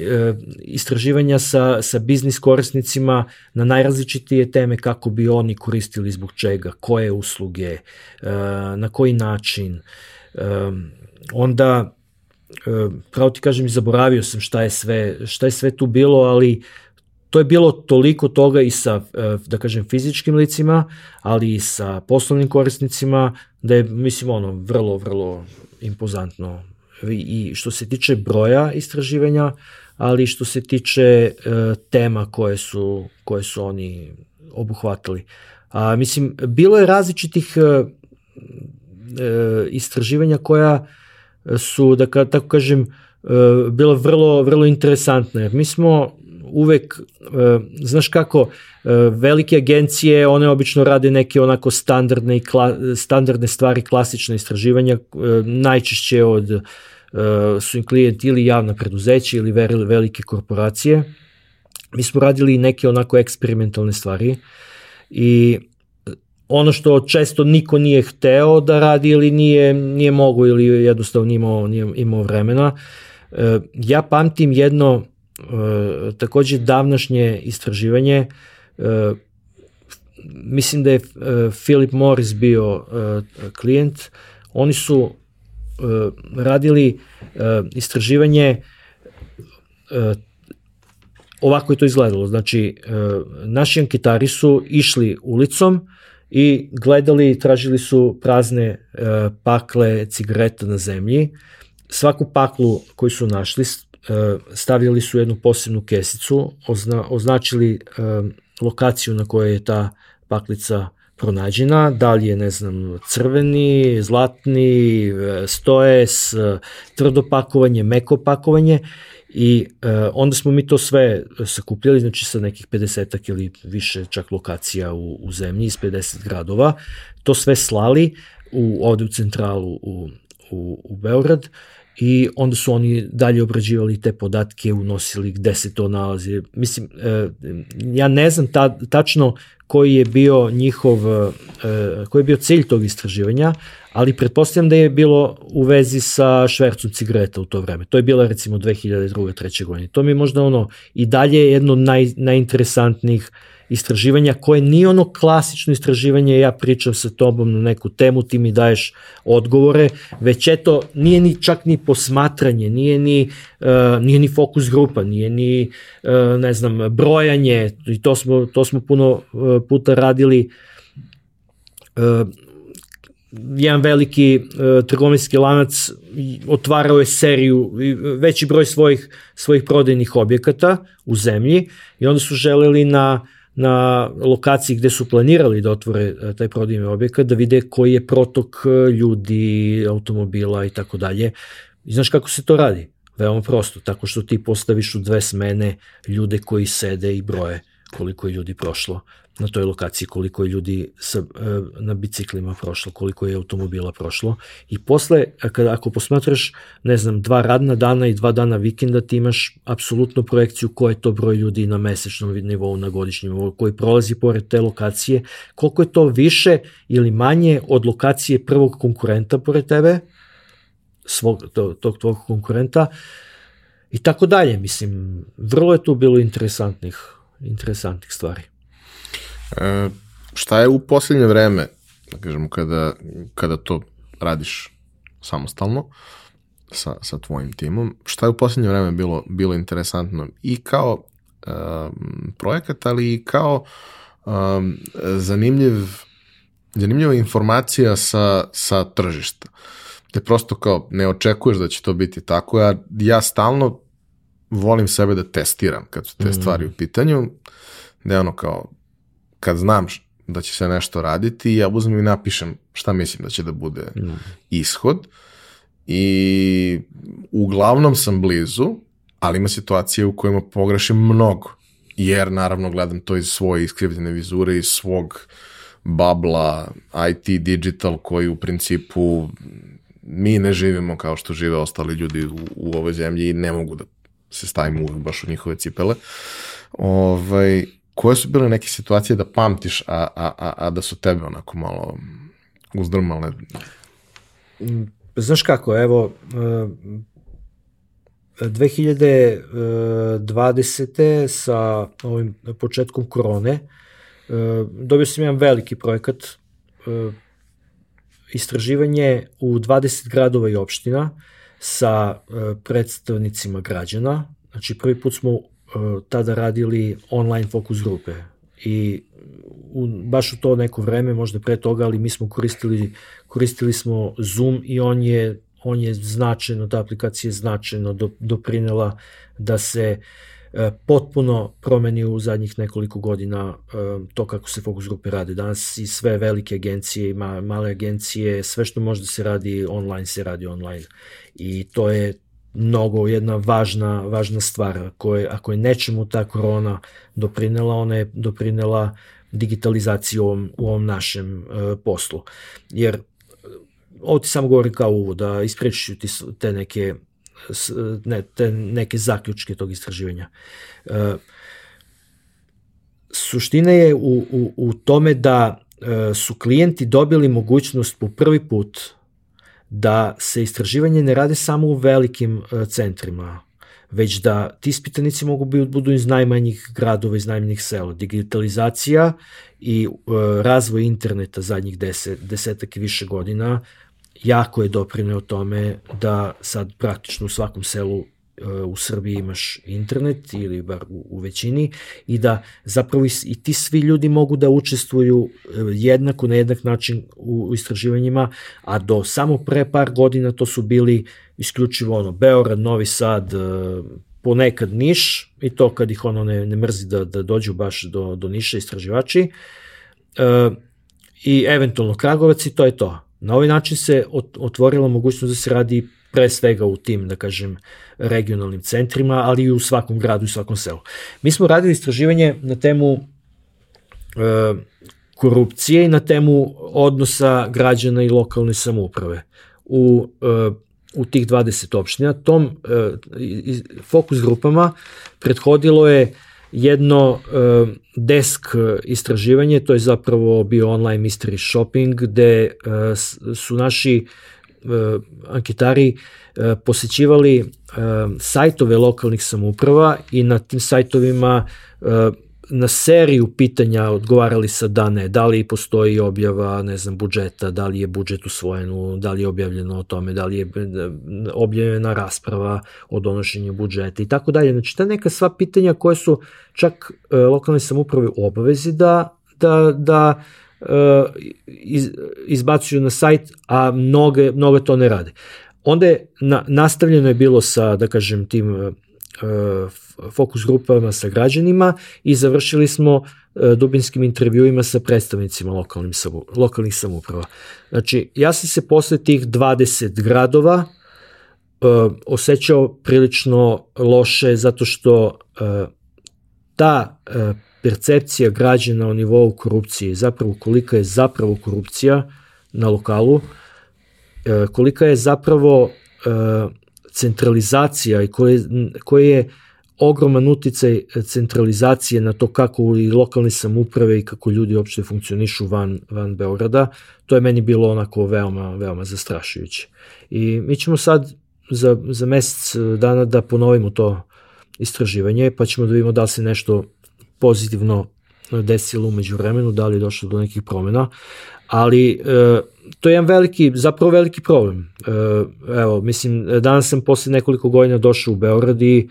istraživanja sa, sa biznis korisnicima na najrazličitije teme kako bi oni koristili zbog čega, koje usluge, e, na koji način. E, onda, e, pravo ti kažem, zaboravio sam šta je sve, šta je sve tu bilo, ali to je bilo toliko toga i sa, e, da kažem, fizičkim licima, ali i sa poslovnim korisnicima, da je, mislim, ono, vrlo, vrlo impozantno. I što se tiče broja istraživanja, ali što se tiče e, tema koje su, koje su oni obuhvatili. A, mislim, bilo je različitih e, e, istraživanja koja su, da ka, tako kažem, e, bilo vrlo, vrlo interesantne. Mi smo uvek, e, znaš kako, e, velike agencije, one obično rade neke onako standardne, i kla, standardne stvari, klasične istraživanja, najčešće od su im klijenti ili javna preduzeća ili velike korporacije. Mi smo radili neke onako eksperimentalne stvari i ono što često niko nije hteo da radi ili nije, nije mogo ili jednostavno nije imao, nije imao vremena. Ja pamtim jedno E, takođe davnašnje istraživanje. E, mislim da je e, Philip Morris bio e, klijent. Oni su e, radili e, istraživanje e, ovako je to izgledalo. Znači e, naši anketari su išli ulicom i gledali, tražili su prazne e, pakle cigareta na zemlji. Svaku paklu koju su našli E, stavljali su jednu posebnu kesicu, ozna, označili e, lokaciju na kojoj je ta paklica pronađena, da li je, ne znam, crveni, zlatni, e, stojes, tvrdo pakovanje, meko pakovanje i e, onda smo mi to sve sakupljali, znači sa nekih 50 ili više čak lokacija u, u zemlji iz 50 gradova, to sve slali u, ovde u centralu u, u, u Beograd, i onda su oni dalje obrađivali te podatke, unosili gde se to nalazi. Mislim, e, ja ne znam ta, tačno koji je bio njihov, e, koji je bio cilj tog istraživanja, ali pretpostavljam da je bilo u vezi sa švercom cigareta u to vreme. To je bila recimo 2002. 3. godine. To mi je možda ono i dalje jedno od naj, najinteresantnijih istraživanja koje nije ono klasično istraživanje, ja pričam sa tobom na neku temu, ti mi daješ odgovore, već eto, nije ni čak ni posmatranje, nije ni, uh, nije ni fokus grupa, nije ni, uh, ne znam, brojanje, i to smo, to smo puno uh, puta radili, jedan veliki uh, trgovinski lanac otvarao je seriju, veći broj svojih, svojih prodajnih objekata u zemlji i onda su želeli na, na lokaciji gde su planirali da otvore uh, taj prodajni objekat, da vide koji je protok uh, ljudi, automobila i tako dalje. I znaš kako se to radi? Veoma prosto, tako što ti postaviš u dve smene ljude koji sede i broje koliko je ljudi prošlo na toj lokaciji, koliko je ljudi sa, e, na biciklima prošlo, koliko je automobila prošlo. I posle, kada, ako posmatraš, ne znam, dva radna dana i dva dana vikenda, ti imaš apsolutnu projekciju ko je to broj ljudi na mesečnom nivou, na godišnjem nivou, koji prolazi pored te lokacije, koliko je to više ili manje od lokacije prvog konkurenta pored tebe, svog, to, tog tvog konkurenta, i tako dalje. Mislim, vrlo je tu bilo interesantnih, interesantnih stvari. E, šta je u posljednje vreme, da kažemo, kada, kada to radiš samostalno sa, sa tvojim timom, šta je u posljednje vreme bilo, bilo interesantno i kao um, projekat, ali i kao um, zanimljiv, zanimljiva informacija sa, sa tržišta. Te prosto kao ne očekuješ da će to biti tako, ja, ja stalno volim sebe da testiram kad su te mm. stvari u pitanju, da je ono kao kad znam da će se nešto raditi, ja uzmem i napišem šta mislim da će da bude mm. ishod i uglavnom sam blizu, ali ima situacije u kojima pogrešim mnogo, jer naravno gledam to iz svoje iskrivljene vizure, iz svog babla, IT, digital, koji u principu mi ne živimo kao što žive ostali ljudi u, u ovoj zemlji i ne mogu da se stavim uvek baš u njihove cipele. Ovaj, koje su bile neke situacije da pamtiš, a, a, a, a da su tebe onako malo uzdrmale? Znaš kako, evo, 2020. E, sa ovim početkom korone e, dobio sam jedan veliki projekat e, istraživanje u 20 gradova i opština sa predstavnicima građana. Znači prvi put smo tada radili online fokus grupe i u, baš u to neko vreme, možda pre toga, ali mi smo koristili, koristili smo Zoom i on je, on je značajno, ta aplikacija je značajno do, doprinela da se e, potpuno promeni u zadnjih nekoliko godina e, to kako se fokus grupe rade. Danas i sve velike agencije, ma, male agencije, sve što može da se radi online se radi online. I to je mnogo jedna važna, važna stvar. Ako je, ako je nečemu ta korona doprinela, ona je doprinela digitalizaciji u ovom, u ovom našem uh, poslu. Jer ovo ti samo govorim kao uvod, da isprečiću ti te neke, ne, te neke zaključke tog istraživanja. Uh, suština je u, u, u tome da uh, su klijenti dobili mogućnost po prvi put da se istraživanje ne rade samo u velikim e, centrima, već da ti ispitanici mogu budu iz najmanjih gradova, iz najmanjih sela. Digitalizacija i e, razvoj interneta zadnjih deset, desetak i više godina jako je doprineo tome da sad praktično u svakom selu u Srbiji imaš internet ili bar u, u većini i da zapravo i, i ti svi ljudi mogu da učestvuju e, jednako na jednak način u, u istraživanjima, a do samo pre par godina to su bili isključivo ono Beograd, Novi Sad, e, ponekad Niš i to kad ih ono ne, ne mrzi da, da dođu baš do, do Niša istraživači e, i eventualno Kragovac i to je to. Na ovaj način se otvorila mogućnost da se radi pre svega u tim, da kažem, regionalnim centrima, ali i u svakom gradu i svakom selu. Mi smo radili istraživanje na temu e, korupcije i na temu odnosa građana i lokalne samouprave u, e, u tih 20 opština. Tom e, fokus grupama prethodilo je jedno e, desk istraživanje, to je zapravo bio online mystery shopping, gde e, su naši E, anketari e, posećivali sajtove lokalnih samouprava i na tim sajtovima na seriju pitanja odgovarali sa da ne, da li postoji objava, ne znam, budžeta, da li je budžet usvojen, da li je objavljeno o tome, da li je objavljena rasprava o donošenju budžeta i tako dalje. Znači, ta neka sva pitanja koje su čak e, lokalne samuprave u obavezi da, da, da e, iz, izbacuju na sajt, a mnoge, mnoge to ne rade. Onda je na, nastavljeno je bilo sa, da kažem, tim e, fokus grupama sa građanima i završili smo e, dubinskim intervjuima sa predstavnicima lokalnim samu, lokalnih samuprava. Znači, ja sam se posle tih 20 gradova e, osjećao prilično loše zato što e, ta percepcija građana o nivou korupcije, zapravo kolika je zapravo korupcija na lokalu, kolika je zapravo centralizacija i koje je ogroman uticaj centralizacije na to kako i lokalne samuprave i kako ljudi uopšte funkcionišu van, van Beograda, to je meni bilo onako veoma, veoma zastrašujuće. I mi ćemo sad za, za mesec dana da ponovimo to istraživanje, pa ćemo da vidimo da li se nešto pozitivno desilo umeđu vremenu, da li je došlo do nekih promena, ali e, to je jedan veliki, zapravo veliki problem. E, evo, mislim, danas sam posle nekoliko godina došao u Beograd i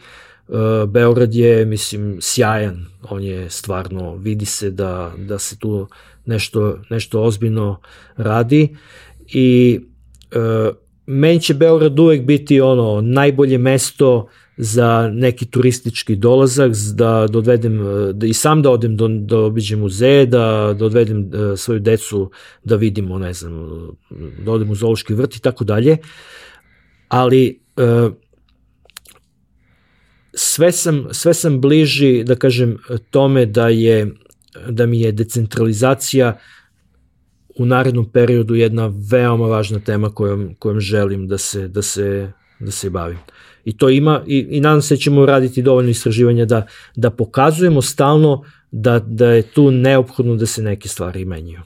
e, Beograd je, mislim, sjajan, on je stvarno, vidi se da, da se tu nešto, nešto ozbiljno radi i e, meni će Beograd uvek biti ono najbolje mesto za neki turistički dolazak, da dovedem, da i sam da odem do, da obiđem muzeje, da, da e, svoju decu da vidimo, ne znam, da odem u zoološki vrt i tako dalje. Ali e, sve sam, sve sam bliži, da kažem, tome da je da mi je decentralizacija u narednom periodu jedna veoma važna tema kojom, kojom želim da se, da se, da se bavim. I to ima, i, i nadam se da ćemo raditi dovoljno istraživanja da, da pokazujemo stalno da, da je tu neophodno da se neke stvari menjaju.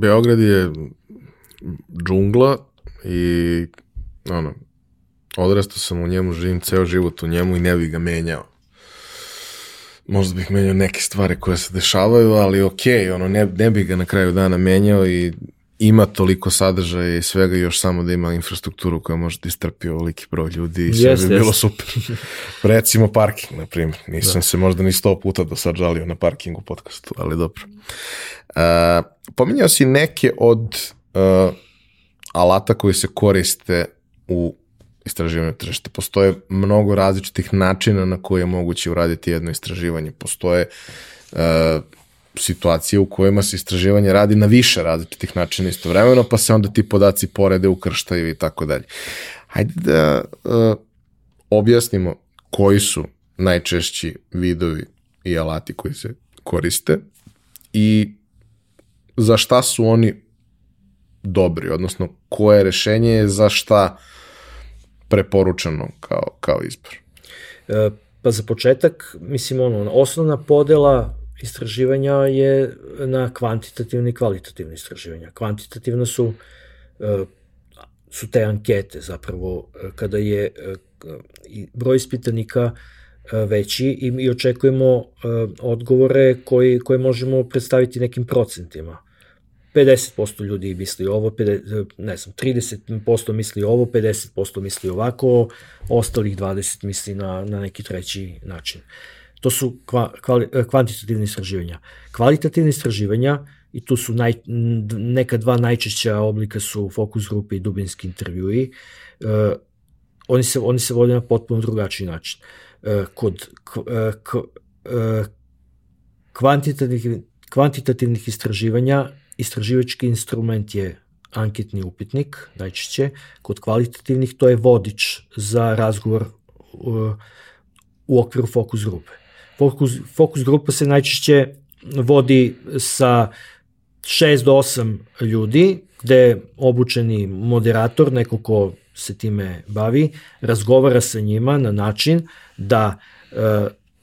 Beograd je džungla i ono, odrastao sam u njemu, živim ceo život u njemu i ne bih ga menjao. Možda bih menjao neke stvari koje se dešavaju, ali okej, okay, ono, ne, ne bih ga na kraju dana menjao i ima toliko sadržaja i svega još samo da ima infrastrukturu koja može da istrpi ovoliki broj ljudi i sve yes, bi yes. bilo super. [LAUGHS] Recimo parking, na primjer. Nisam da. se možda ni sto puta do sad žalio na parkingu podcastu, ali dobro. Uh, pominjao si neke od uh, alata koji se koriste u istraživanju tržišta. Postoje mnogo različitih načina na koje je moguće uraditi jedno istraživanje. Postoje uh, situacije u kojima se istraživanje radi na više različitih načina istovremeno, pa se onda ti podaci porede, ukrštaju i tako dalje. Hajde da uh, objasnimo koji su najčešći vidovi i alati koji se koriste i za šta su oni dobri, odnosno koje rešenje je za šta preporučeno kao, kao izbor? E, pa za početak, mislim, ono, osnovna podela istraživanja je na kvantitativne i kvalitativne istraživanja. Kvantitativna su e, su te ankete zapravo e, kada je e, broj ispitanika veći i, i očekujemo odgovore koji, koje možemo predstaviti nekim procentima. 50% ljudi misli ovo, 50, ne znam, 30% misli ovo, 50% misli ovako, ostalih 20 misli na, na neki treći način. Uh, To su kva, kvali, e, kvantitativne istraživanja. Kvalitativne istraživanja, i tu su naj, neka dva najčešća oblika su fokus grupe i dubinski intervjui, uh, oni, se, oni se vode na potpuno drugačiji način. Uh, kod k, k, uh, kvantitativnih, kvantitativnih istraživanja istraživački instrument je anketni upitnik, najčešće. Kod kvalitativnih to je vodič za razgovor u okviru fokus grupe. Fokus, fokus grupa se najčešće vodi sa 6 do 8 ljudi, gde obučeni moderator, neko ko se time bavi, razgovara sa njima na način da e,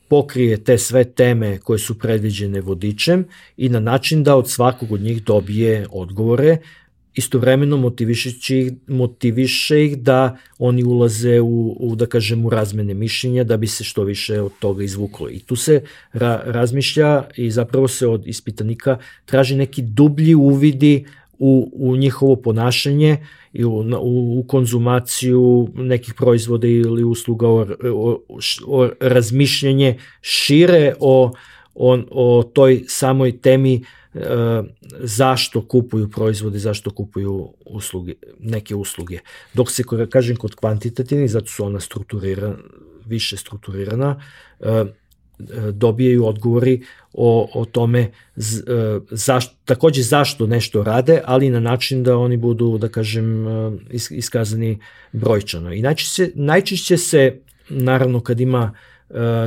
pokrije te sve teme koje su predviđene vodičem i na način da od svakog od njih dobije odgovore istovremeno motiviše ih, motiviše ih da oni ulaze u, u, da kažem, u razmene mišljenja da bi se što više od toga izvuklo. I tu se ra, razmišlja i zapravo se od ispitanika traži neki dublji uvidi u, u njihovo ponašanje i u, u, u konzumaciju nekih proizvoda ili usluga o, o, o razmišljanje šire o, o, o toj samoj temi uh, zašto kupuju proizvode, zašto kupuju usluge, neke usluge. Dok se, kažem, kod kvantitativnih, zato su ona strukturirana, više strukturirana, e, e, dobijaju odgovori o, o tome zašto, takođe zašto nešto rade, ali na način da oni budu, da kažem, iskazani brojčano. I najčešće, najčešće se, naravno, kad ima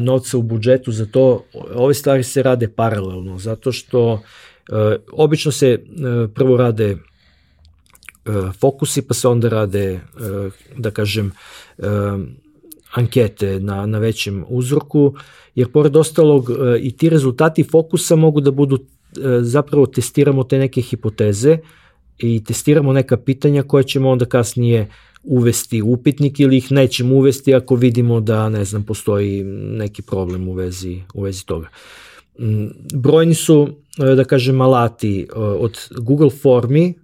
novca u budžetu za to, ove stvari se rade paralelno, zato što obično se e, prvo rade e, fokusi, pa se onda rade, da kažem, ankete na, na većem uzorku, jer pored ostalog i ti rezultati fokusa mogu da budu, zapravo testiramo te neke hipoteze i testiramo neka pitanja koje ćemo onda kasnije uvesti upitnik ili ih nećemo uvesti ako vidimo da, ne znam, postoji neki problem u vezi, u vezi toga. Mm, brojni su, da kažem, alati e, od Google Formi,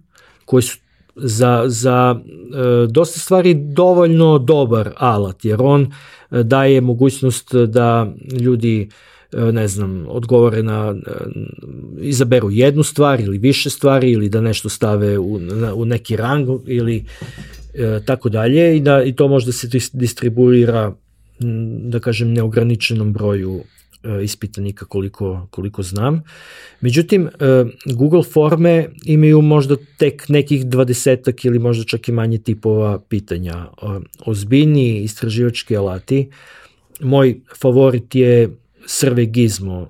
koji su za, za e, dosta stvari dovoljno dobar alat, jer on daje mogućnost da ljudi ne znam, odgovore na, izaberu jednu stvar ili više stvari ili da nešto stave u, na, u neki rang ili e, tako dalje i da i to možda se distribuira da kažem neograničenom broju E, ispitanika koliko, koliko znam. Međutim, e, Google forme imaju možda tek nekih dvadesetak ili možda čak i manje tipova pitanja. E, ozbiljni istraživački alati, moj favorit je Survey Gizmo.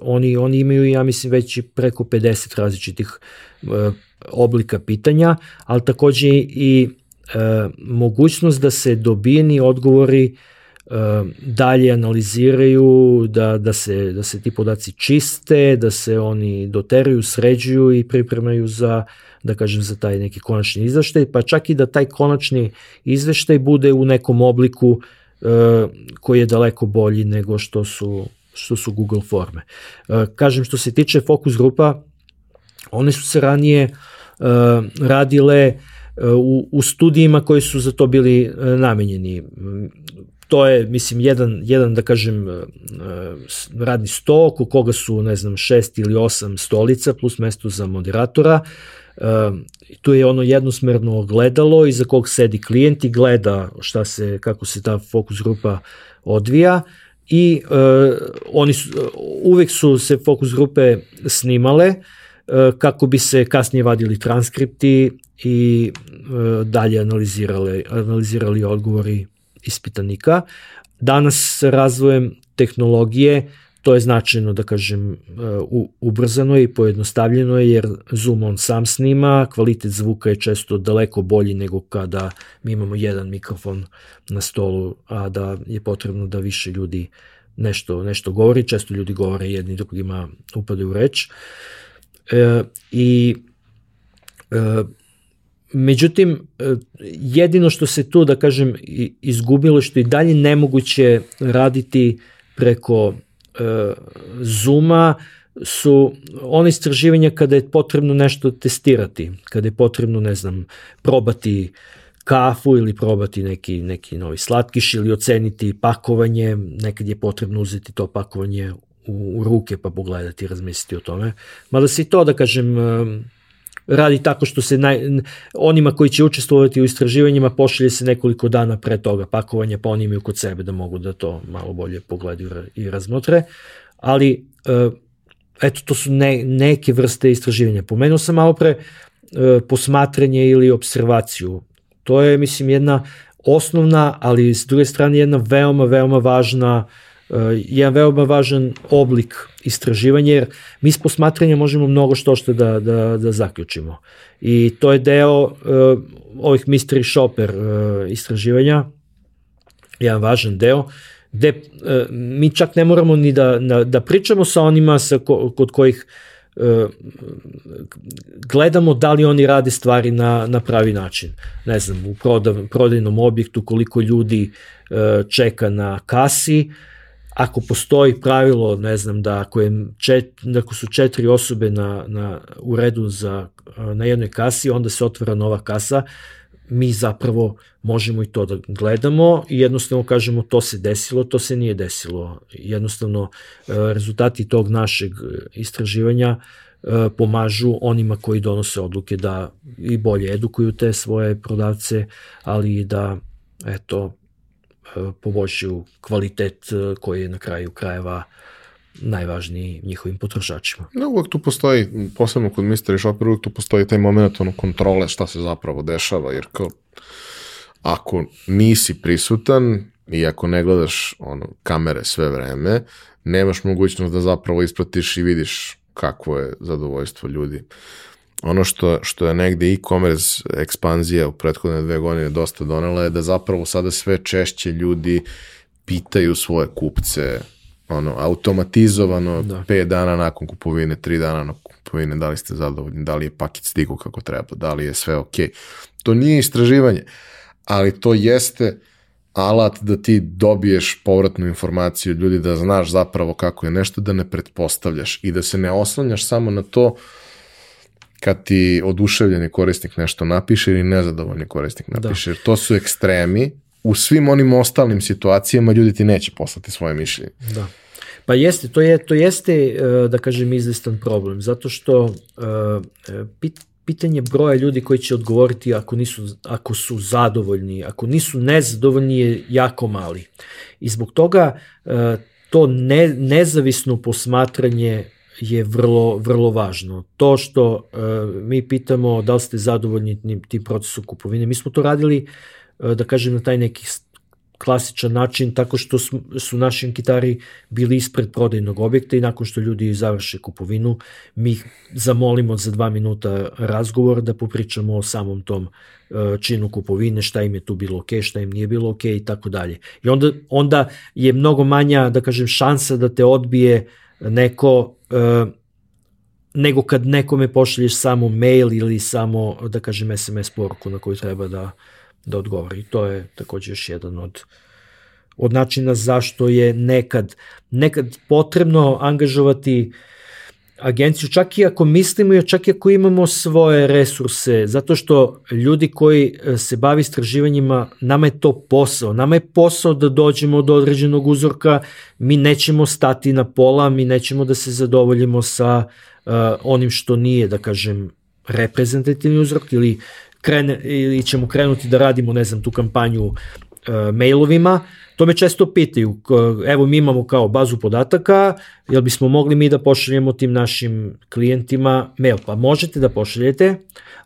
Oni, oni imaju, ja mislim, već preko 50 različitih oblika pitanja, ali takođe i mogućnost da se dobijeni odgovori uh, dalje analiziraju, da, da, se, da se ti podaci čiste, da se oni doteruju, sređuju i pripremaju za, da kažem, za taj neki konačni izveštaj, pa čak i da taj konačni izveštaj bude u nekom obliku uh, koji je daleko bolji nego što su, što su Google forme. Uh, kažem, što se tiče fokus grupa, one su se ranije uh, radile u, u studijima koji su za to bili namenjeni to je, mislim, jedan, jedan da kažem, e, e, radni sto, oko koga su, ne znam, šest ili osam stolica, plus mesto za moderatora. E, tu je ono jednosmerno gledalo iza kog sedi klijent i gleda šta se, kako se ta fokus grupa odvija i oni su, uvek su se fokus grupe snimale kako bi se kasnije vadili transkripti i dalje analizirale, analizirali odgovori ispitanika. Danas razvojem tehnologije to je značajno, da kažem, uh, ubrzano je i pojednostavljeno je, jer Zoom on sam snima, kvalitet zvuka je često daleko bolji nego kada mi imamo jedan mikrofon na stolu, a da je potrebno da više ljudi nešto, nešto govori, često ljudi govore jedni drugima upadaju u reč. E, I e, Međutim, e, jedino što se tu, da kažem, izgubilo, što i dalje nemoguće raditi preko e, Zuma, su one istraživanja kada je potrebno nešto testirati, kada je potrebno, ne znam, probati kafu ili probati neki, neki novi slatkiš ili oceniti pakovanje, nekad je potrebno uzeti to pakovanje u, u ruke pa pogledati i razmisliti o tome. Mada se i to, da kažem, radi tako što se naj, onima koji će učestvovati u istraživanjima pošalje se nekoliko dana pre toga pakovanja, pa oni imaju kod sebe da mogu da to malo bolje pogledaju i razmotre. Ali, e, eto, to su ne, neke vrste istraživanja. Pomenuo sam malo pre e, posmatranje ili observaciju. To je, mislim, jedna osnovna, ali s druge strane jedna veoma, veoma važna uh, jedan veoma važan oblik istraživanja, jer mi s posmatranja možemo mnogo što što da, da, da zaključimo. I to je deo uh, ovih mystery shopper uh, istraživanja, jedan važan deo, gde uh, mi čak ne moramo ni da, da, da pričamo sa onima sa ko, kod kojih gledamo da li oni rade stvari na, na pravi način. Ne znam, u prodav, prodajnom objektu koliko ljudi čeka na kasi, ako postoji pravilo, ne znam, da ako, je čet, da ako su četiri osobe na, na, u redu za, na jednoj kasi, onda se otvara nova kasa, mi zapravo možemo i to da gledamo i jednostavno kažemo to se desilo, to se nije desilo. Jednostavno e, rezultati tog našeg istraživanja e, pomažu onima koji donose odluke da i bolje edukuju te svoje prodavce, ali i da eto poboljšaju kvalitet koji je na kraju krajeva najvažniji njihovim potrošačima. Da, uvek tu postoji, posebno kod mystery shopper, uvek tu postoji taj moment ono, kontrole šta se zapravo dešava, jer kao ako nisi prisutan i ako ne gledaš ono, kamere sve vreme, nemaš mogućnost da zapravo ispratiš i vidiš kakvo je zadovoljstvo ljudi. Ono što, što je negde e-commerce ekspanzija u prethodne dve godine dosta donela je da zapravo sada sve češće ljudi pitaju svoje kupce ono, automatizovano da. 5 dana nakon kupovine, 3 dana nakon kupovine, da li ste zadovoljni, da li je paket stigo kako treba, da li je sve ok. To nije istraživanje, ali to jeste alat da ti dobiješ povratnu informaciju od ljudi, da znaš zapravo kako je nešto, da ne pretpostavljaš i da se ne oslanjaš samo na to kad ti oduševljeni korisnik nešto napiše ili nezadovoljni korisnik da. napiše. Da. To su ekstremi u svim onim ostalim situacijama ljudi ti neće poslati svoje mišljenje. Da. Pa jeste, to, je, to jeste, e, da kažem, izvestan problem, zato što e, pit, pitanje broja ljudi koji će odgovoriti ako, nisu, ako su zadovoljni, ako nisu nezadovoljni je jako mali. I zbog toga e, to ne, nezavisno posmatranje je vrlo, vrlo važno. To što mi pitamo da li ste zadovoljni tim procesom kupovine, mi smo to radili uh, E, da kažem, na taj neki klasičan način, tako što su, naši anketari bili ispred prodajnog objekta i nakon što ljudi završe kupovinu, mi ih zamolimo za dva minuta razgovor da popričamo o samom tom e, činu kupovine, šta im je tu bilo ok, šta im nije bilo ok i tako dalje. I onda, onda je mnogo manja, da kažem, šansa da te odbije neko e, nego kad nekome pošalješ samo mail ili samo, da kažem, SMS poruku na koju treba da, da odgovori. To je takođe još jedan od od načina zašto je nekad nekad potrebno angažovati agenciju, čak i ako mislimo i čak i ako imamo svoje resurse, zato što ljudi koji e, se bavi istraživanjima, nama je to posao. Nama je posao da dođemo do određenog uzorka, mi nećemo stati na pola, mi nećemo da se zadovoljimo sa uh, onim što nije, da kažem, reprezentativni uzrok ili krene, ili ćemo krenuti da radimo, ne znam, tu kampanju uh, mailovima, to me često pitaju, evo mi imamo kao bazu podataka, jel bismo mogli mi da pošaljemo tim našim klijentima mail? Pa možete da pošaljete,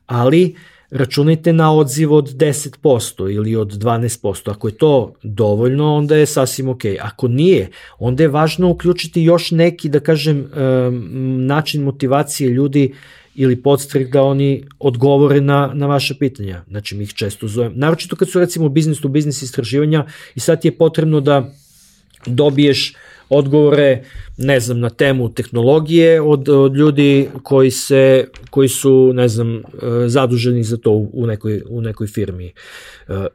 ali računajte na odziv od 10% ili od 12%. Ako je to dovoljno, onda je sasvim ok. Ako nije, onda je važno uključiti još neki, da kažem, način motivacije ljudi ili podstrek da oni odgovore na, na vaše pitanja. Znači, mi ih često zovem. Naročito kad su recimo biznis to biznis istraživanja i sad ti je potrebno da dobiješ odgovore, ne znam, na temu tehnologije od, od ljudi koji se, koji su, ne znam, e, zaduženi za to u nekoj, u nekoj firmi. E,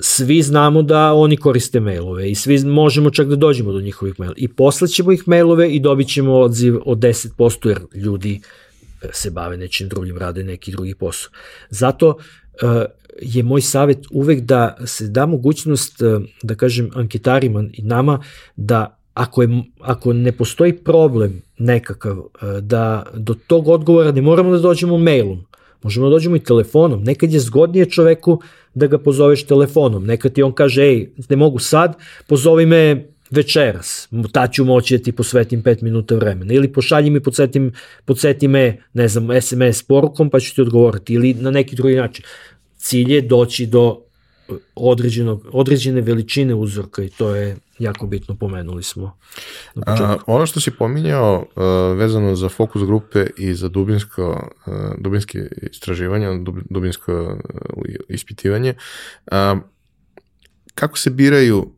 svi znamo da oni koriste mailove i svi možemo čak da dođemo do njihovih maila i poslaćemo ih mailove i dobit ćemo odziv od 10% jer ljudi se bave nečim drugim, rade neki drugi posao. Zato uh, je moj savjet uvek da se da mogućnost, uh, da kažem, anketarima i nama da ako, je, ako ne postoji problem nekakav, uh, da do tog odgovora ne moramo da dođemo mailom, možemo da dođemo i telefonom. Nekad je zgodnije čoveku da ga pozoveš telefonom. Nekad ti on kaže, ej, ne mogu sad, pozovi me večeras, ta ću moći da ti posvetim 5 minuta vremena, ili pošalji mi, podsjeti, podsjeti me, ne znam, SMS porukom, pa ću ti odgovoriti, ili na neki drugi način. Cilj je doći do određenog, određene veličine uzorka i to je jako bitno, pomenuli smo. A, ono što si pominjao uh, vezano za fokus grupe i za dubinsko, uh, dubinske istraživanje, dubinsko uh, ispitivanje, uh, kako se biraju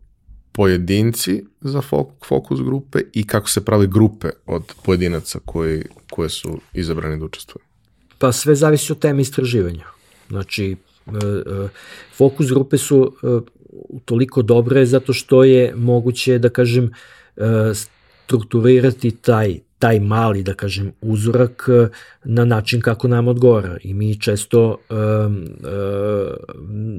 pojedinci za fokus grupe i kako se prave grupe od pojedinaca koji, koje su izabrani da učestvuju? Pa sve zavisi od teme istraživanja. Znači, e, e, fokus grupe su e, toliko dobre zato što je moguće, da kažem, strukturirati taj taj mali, da kažem, uzorak na način kako nam odgovara. I mi često,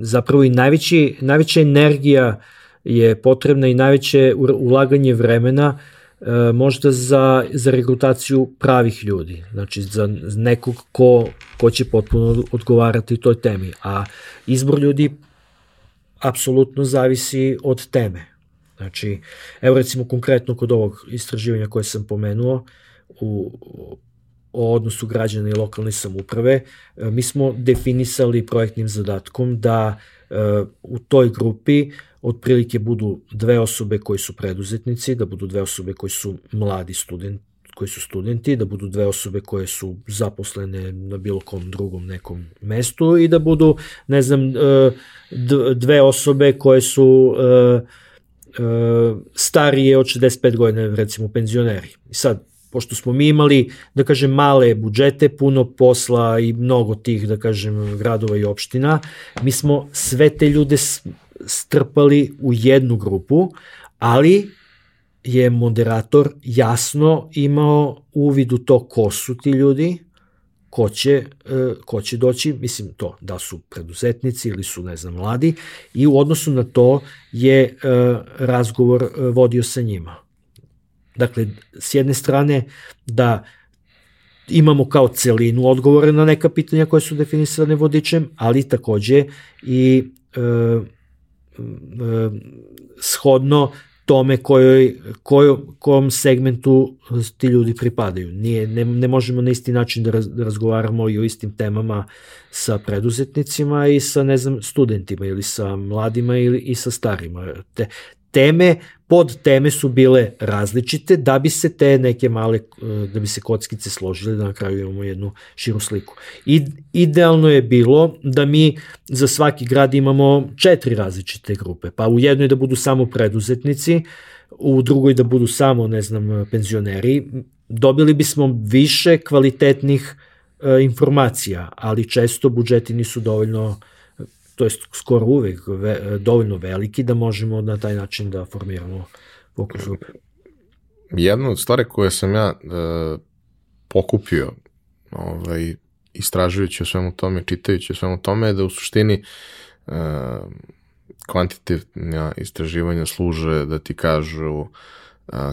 zapravo i najveći, najveća energija je potrebna i najveće ulaganje vremena E, možda za, za rekrutaciju pravih ljudi, znači za nekog ko, ko će potpuno odgovarati toj temi, a izbor ljudi apsolutno zavisi od teme. Znači, evo recimo konkretno kod ovog istraživanja koje sam pomenuo, u, o odnosu građana i lokalne samuprave, e, mi smo definisali projektnim zadatkom da e, u toj grupi otprilike budu dve osobe koji su preduzetnici, da budu dve osobe koji su mladi studenti, koji su studenti, da budu dve osobe koje su zaposlene na bilo kom drugom nekom mestu i da budu, ne znam, e, dve osobe koje su starije od 65 godina, recimo penzioneri. I sad, pošto smo mi imali, da kažem, male budžete, puno posla i mnogo tih, da kažem, gradova i opština, mi smo sve te ljude strpali u jednu grupu, ali je moderator jasno imao uvid u to ko su ti ljudi, ko će, e, ko će doći, mislim to, da su preduzetnici ili su, ne znam, mladi, i u odnosu na to je e, razgovor e, vodio sa njima. Dakle, s jedne strane da imamo kao celinu odgovore na neka pitanja koje su definisane vodičem, ali takođe i e, shodno tome kojoj, kojoj, kom segmentu ti ljudi pripadaju. Nije, ne, ne možemo na isti način da, raz, da razgovaramo i o istim temama sa preduzetnicima i sa, ne znam, studentima ili sa mladima ili i sa starima. Te, teme, pod teme su bile različite da bi se te neke male, da bi se kockice složile da na kraju imamo jednu širu sliku. I, idealno je bilo da mi za svaki grad imamo četiri različite grupe, pa u jednoj da budu samo preduzetnici, u drugoj da budu samo, ne znam, penzioneri, dobili bismo više kvalitetnih e, informacija, ali često budžeti nisu dovoljno to je skoro uvek ve, dovoljno veliki da možemo na taj način da formiramo fokus grupe. Jedna od stvari koje sam ja e, pokupio ovaj, istražujući o svemu tome, čitajući o svemu tome, je da u suštini e, kvantitativna istraživanja služe da ti kažu e,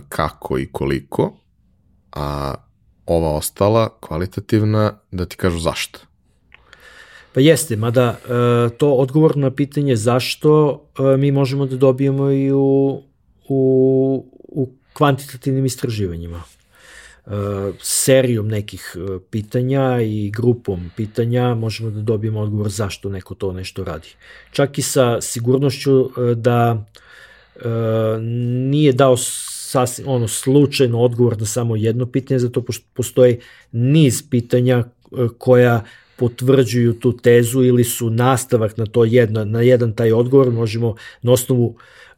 kako i koliko, a ova ostala kvalitativna da ti kažu zašto. Pa jeste, mada e, to odgovor na pitanje zašto e, mi možemo da dobijemo i u, u, u kvantitativnim istraživanjima. E, serijom nekih pitanja i grupom pitanja možemo da dobijemo odgovor zašto neko to nešto radi. Čak i sa sigurnošću da nije dao sasvim ono slučajno odgovor na samo jedno pitanje, zato postoji niz pitanja koja potvrđuju tu tezu ili su nastavak na to jedno, na jedan taj odgovor, možemo na osnovu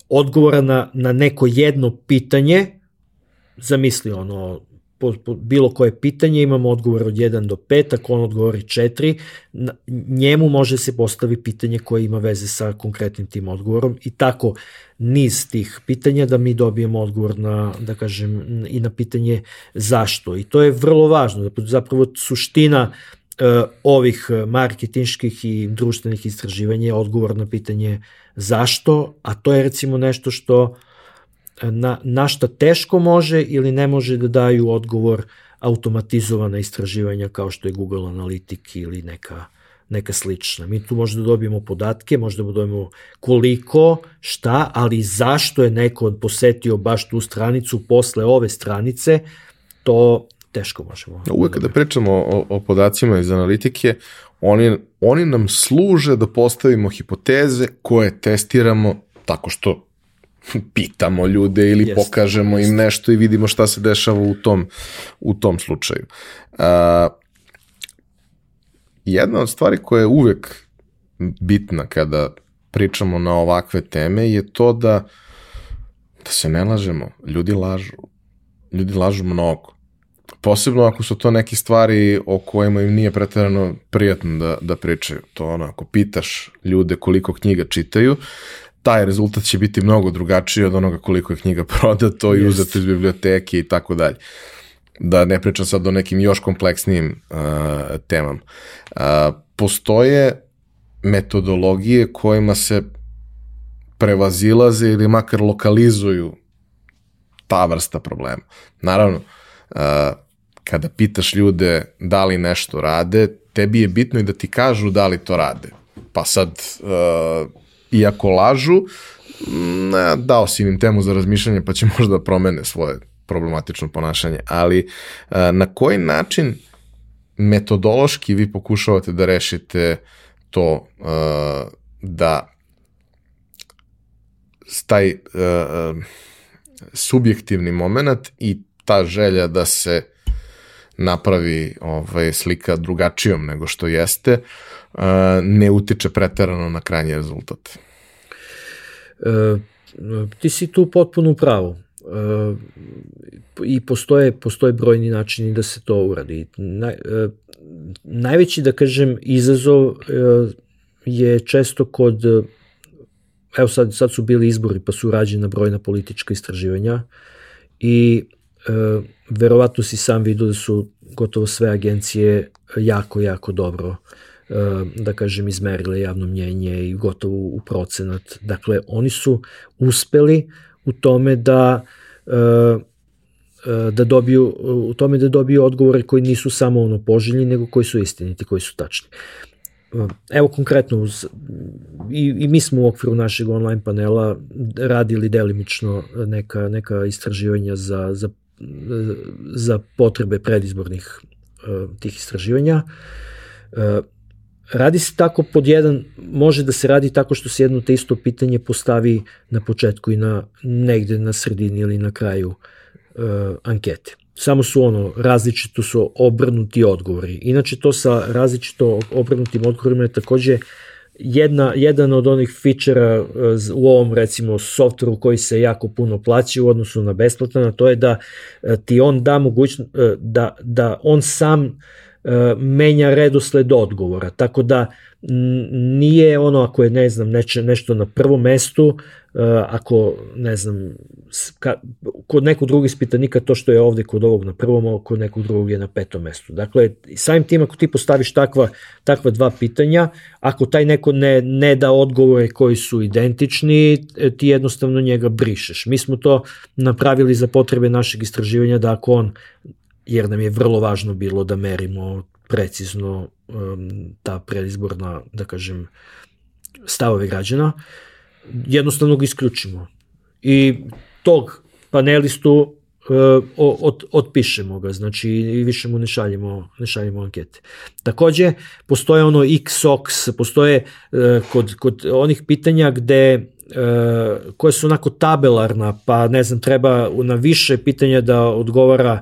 odgovora na, na neko jedno pitanje, zamisli ono, po, po, bilo koje pitanje, imamo odgovor od 1 do 5, ako on odgovori 4, na, njemu može se postavi pitanje koje ima veze sa konkretnim tim odgovorom i tako niz tih pitanja da mi dobijemo odgovor na, da kažem, i na pitanje zašto. I to je vrlo važno, zapravo suština ovih marketinških i društvenih istraživanja je odgovor na pitanje zašto, a to je recimo nešto što e, na, na šta teško može ili ne može da daju odgovor automatizovana istraživanja kao što je Google Analytic ili neka, neka slična. Mi tu možda dobijemo podatke, možda da dobijemo koliko, šta, ali zašto je neko posetio baš tu stranicu posle ove stranice, to teško možemo. Uvek kada pričamo o, o podacima iz analitike, oni, oni nam služe da postavimo hipoteze koje testiramo tako što pitamo ljude ili jest, pokažemo jest. im nešto i vidimo šta se dešava u tom, u tom slučaju. Uh, jedna od stvari koja je uvek bitna kada pričamo na ovakve teme je to da da se ne lažemo, ljudi lažu. Ljudi lažu mnogo. Posebno ako su to neke stvari o kojima im nije pretjerano prijatno da, da pričaju. To ono, ako pitaš ljude koliko knjiga čitaju, taj rezultat će biti mnogo drugačiji od onoga koliko je knjiga [LAUGHS] prodato i uzeto iz biblioteke i tako dalje. Da ne pričam sad o nekim još kompleksnijim uh, temama. Uh, postoje metodologije kojima se prevazilaze ili makar lokalizuju ta vrsta problema. Naravno, uh, kada pitaš ljude da li nešto rade, tebi je bitno i da ti kažu da li to rade. Pa sad, uh, iako lažu, ne, dao si im temu za razmišljanje pa će možda promene svoje problematično ponašanje, ali uh, na koji način metodološki vi pokušavate da rešite to da taj subjektivni moment i ta želja da se napravi ovaj, slika drugačijom nego što jeste, uh, ne utiče preterano na krajnji rezultat. E, ti si tu potpuno u pravu. E, I postoje, postoje brojni načini da se to uradi. Naj, e, najveći, da kažem, izazov e, je često kod evo sad, sad su bili izbori pa su rađena brojna politička istraživanja i e, verovatno si sam vidio da su gotovo sve agencije jako, jako dobro e, da kažem izmerile javno mnjenje i gotovo u procenat. Dakle, oni su uspeli u tome da e, e, da dobiju, u tome da dobiju odgovore koji nisu samo ono poželjni, nego koji su istiniti, koji su tačni. Evo konkretno, uz, i, i mi smo u okviru našeg online panela radili delimično neka, neka istraživanja za, za, za potrebe predizbornih uh, tih istraživanja. Uh, radi se tako pod jedan, može da se radi tako što se jedno te isto pitanje postavi na početku i na negde na sredini ili na kraju uh, ankete samo su ono, različito su obrnuti odgovori. Inače to sa različito obrnutim odgovorima je takođe jedna, jedan od onih fičera e, u ovom recimo softveru koji se jako puno plaća u odnosu na besplatan, a to je da e, ti on da mogućnost, e, da, da on sam menja redosled odgovora, tako da nije ono ako je ne znam neče, nešto na prvom mestu ako, ne znam, ka, kod nekog drugog ispitanika to što je ovde kod ovog na prvom, a kod nekog drugog je na petom mestu. Dakle, samim tim ako ti postaviš takva, takva dva pitanja, ako taj neko ne, ne da odgovore koji su identični, e, ti jednostavno njega brišeš. Mi smo to napravili za potrebe našeg istraživanja da ako on, jer nam je vrlo važno bilo da merimo precizno um, ta predizborna, da kažem, stavove građana, uh, jednostavno ga isključimo. I tog panelistu uh, od, otpišemo ga, znači i više mu ne šaljemo, ne šaljemo ankete. Takođe, postoje ono XOX, postoje uh, kod, kod onih pitanja gde uh, koje su onako tabelarna, pa ne znam, treba na više pitanja da odgovara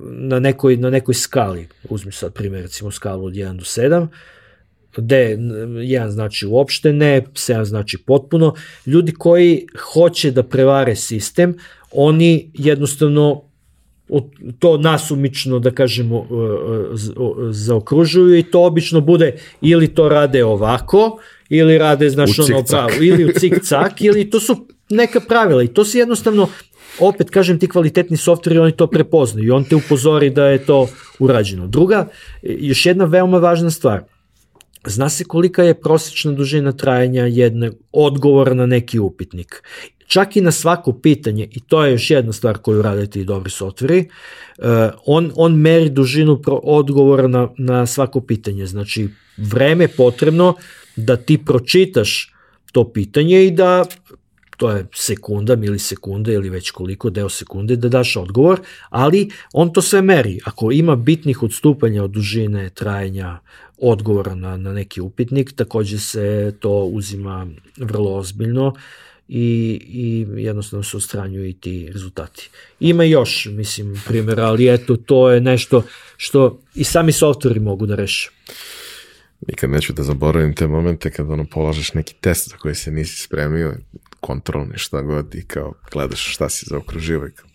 na nekoj, na nekoj skali, uzmi sad primjer, recimo skalu od 1 do 7, D, jedan znači uopšte ne, 7 znači potpuno. Ljudi koji hoće da prevare sistem, oni jednostavno to nasumično, da kažemo, e, e, zaokružuju i to obično bude ili to rade ovako, ili rade, znaš, ono pravo, ili u cik-cak, [LAUGHS] ili to su neka pravila i to se jednostavno opet kažem ti kvalitetni softveri oni to prepoznaju i on te upozori da je to urađeno. Druga, još jedna veoma važna stvar, Zna se kolika je prosečna dužina trajanja jednog odgovora na neki upitnik. Čak i na svako pitanje, i to je još jedna stvar koju radite i dobri softveri, uh, on, on meri dužinu odgovora na, na svako pitanje. Znači, vreme potrebno da ti pročitaš to pitanje i da to je sekunda, milisekunde ili već koliko deo sekunde da daš odgovor, ali on to sve meri. Ako ima bitnih odstupanja od dužine trajanja odgovora na, na neki upitnik, takođe se to uzima vrlo ozbiljno i, i jednostavno se ostranjuju i ti rezultati. Ima još, mislim, primjera, ali eto, to je nešto što i sami softveri mogu da reše. Nikad neću da zaboravim te momente kad ono polažeš neki test za koji se nisi spremio, kontrolni šta god i kao gledaš šta si zaokruživo i kao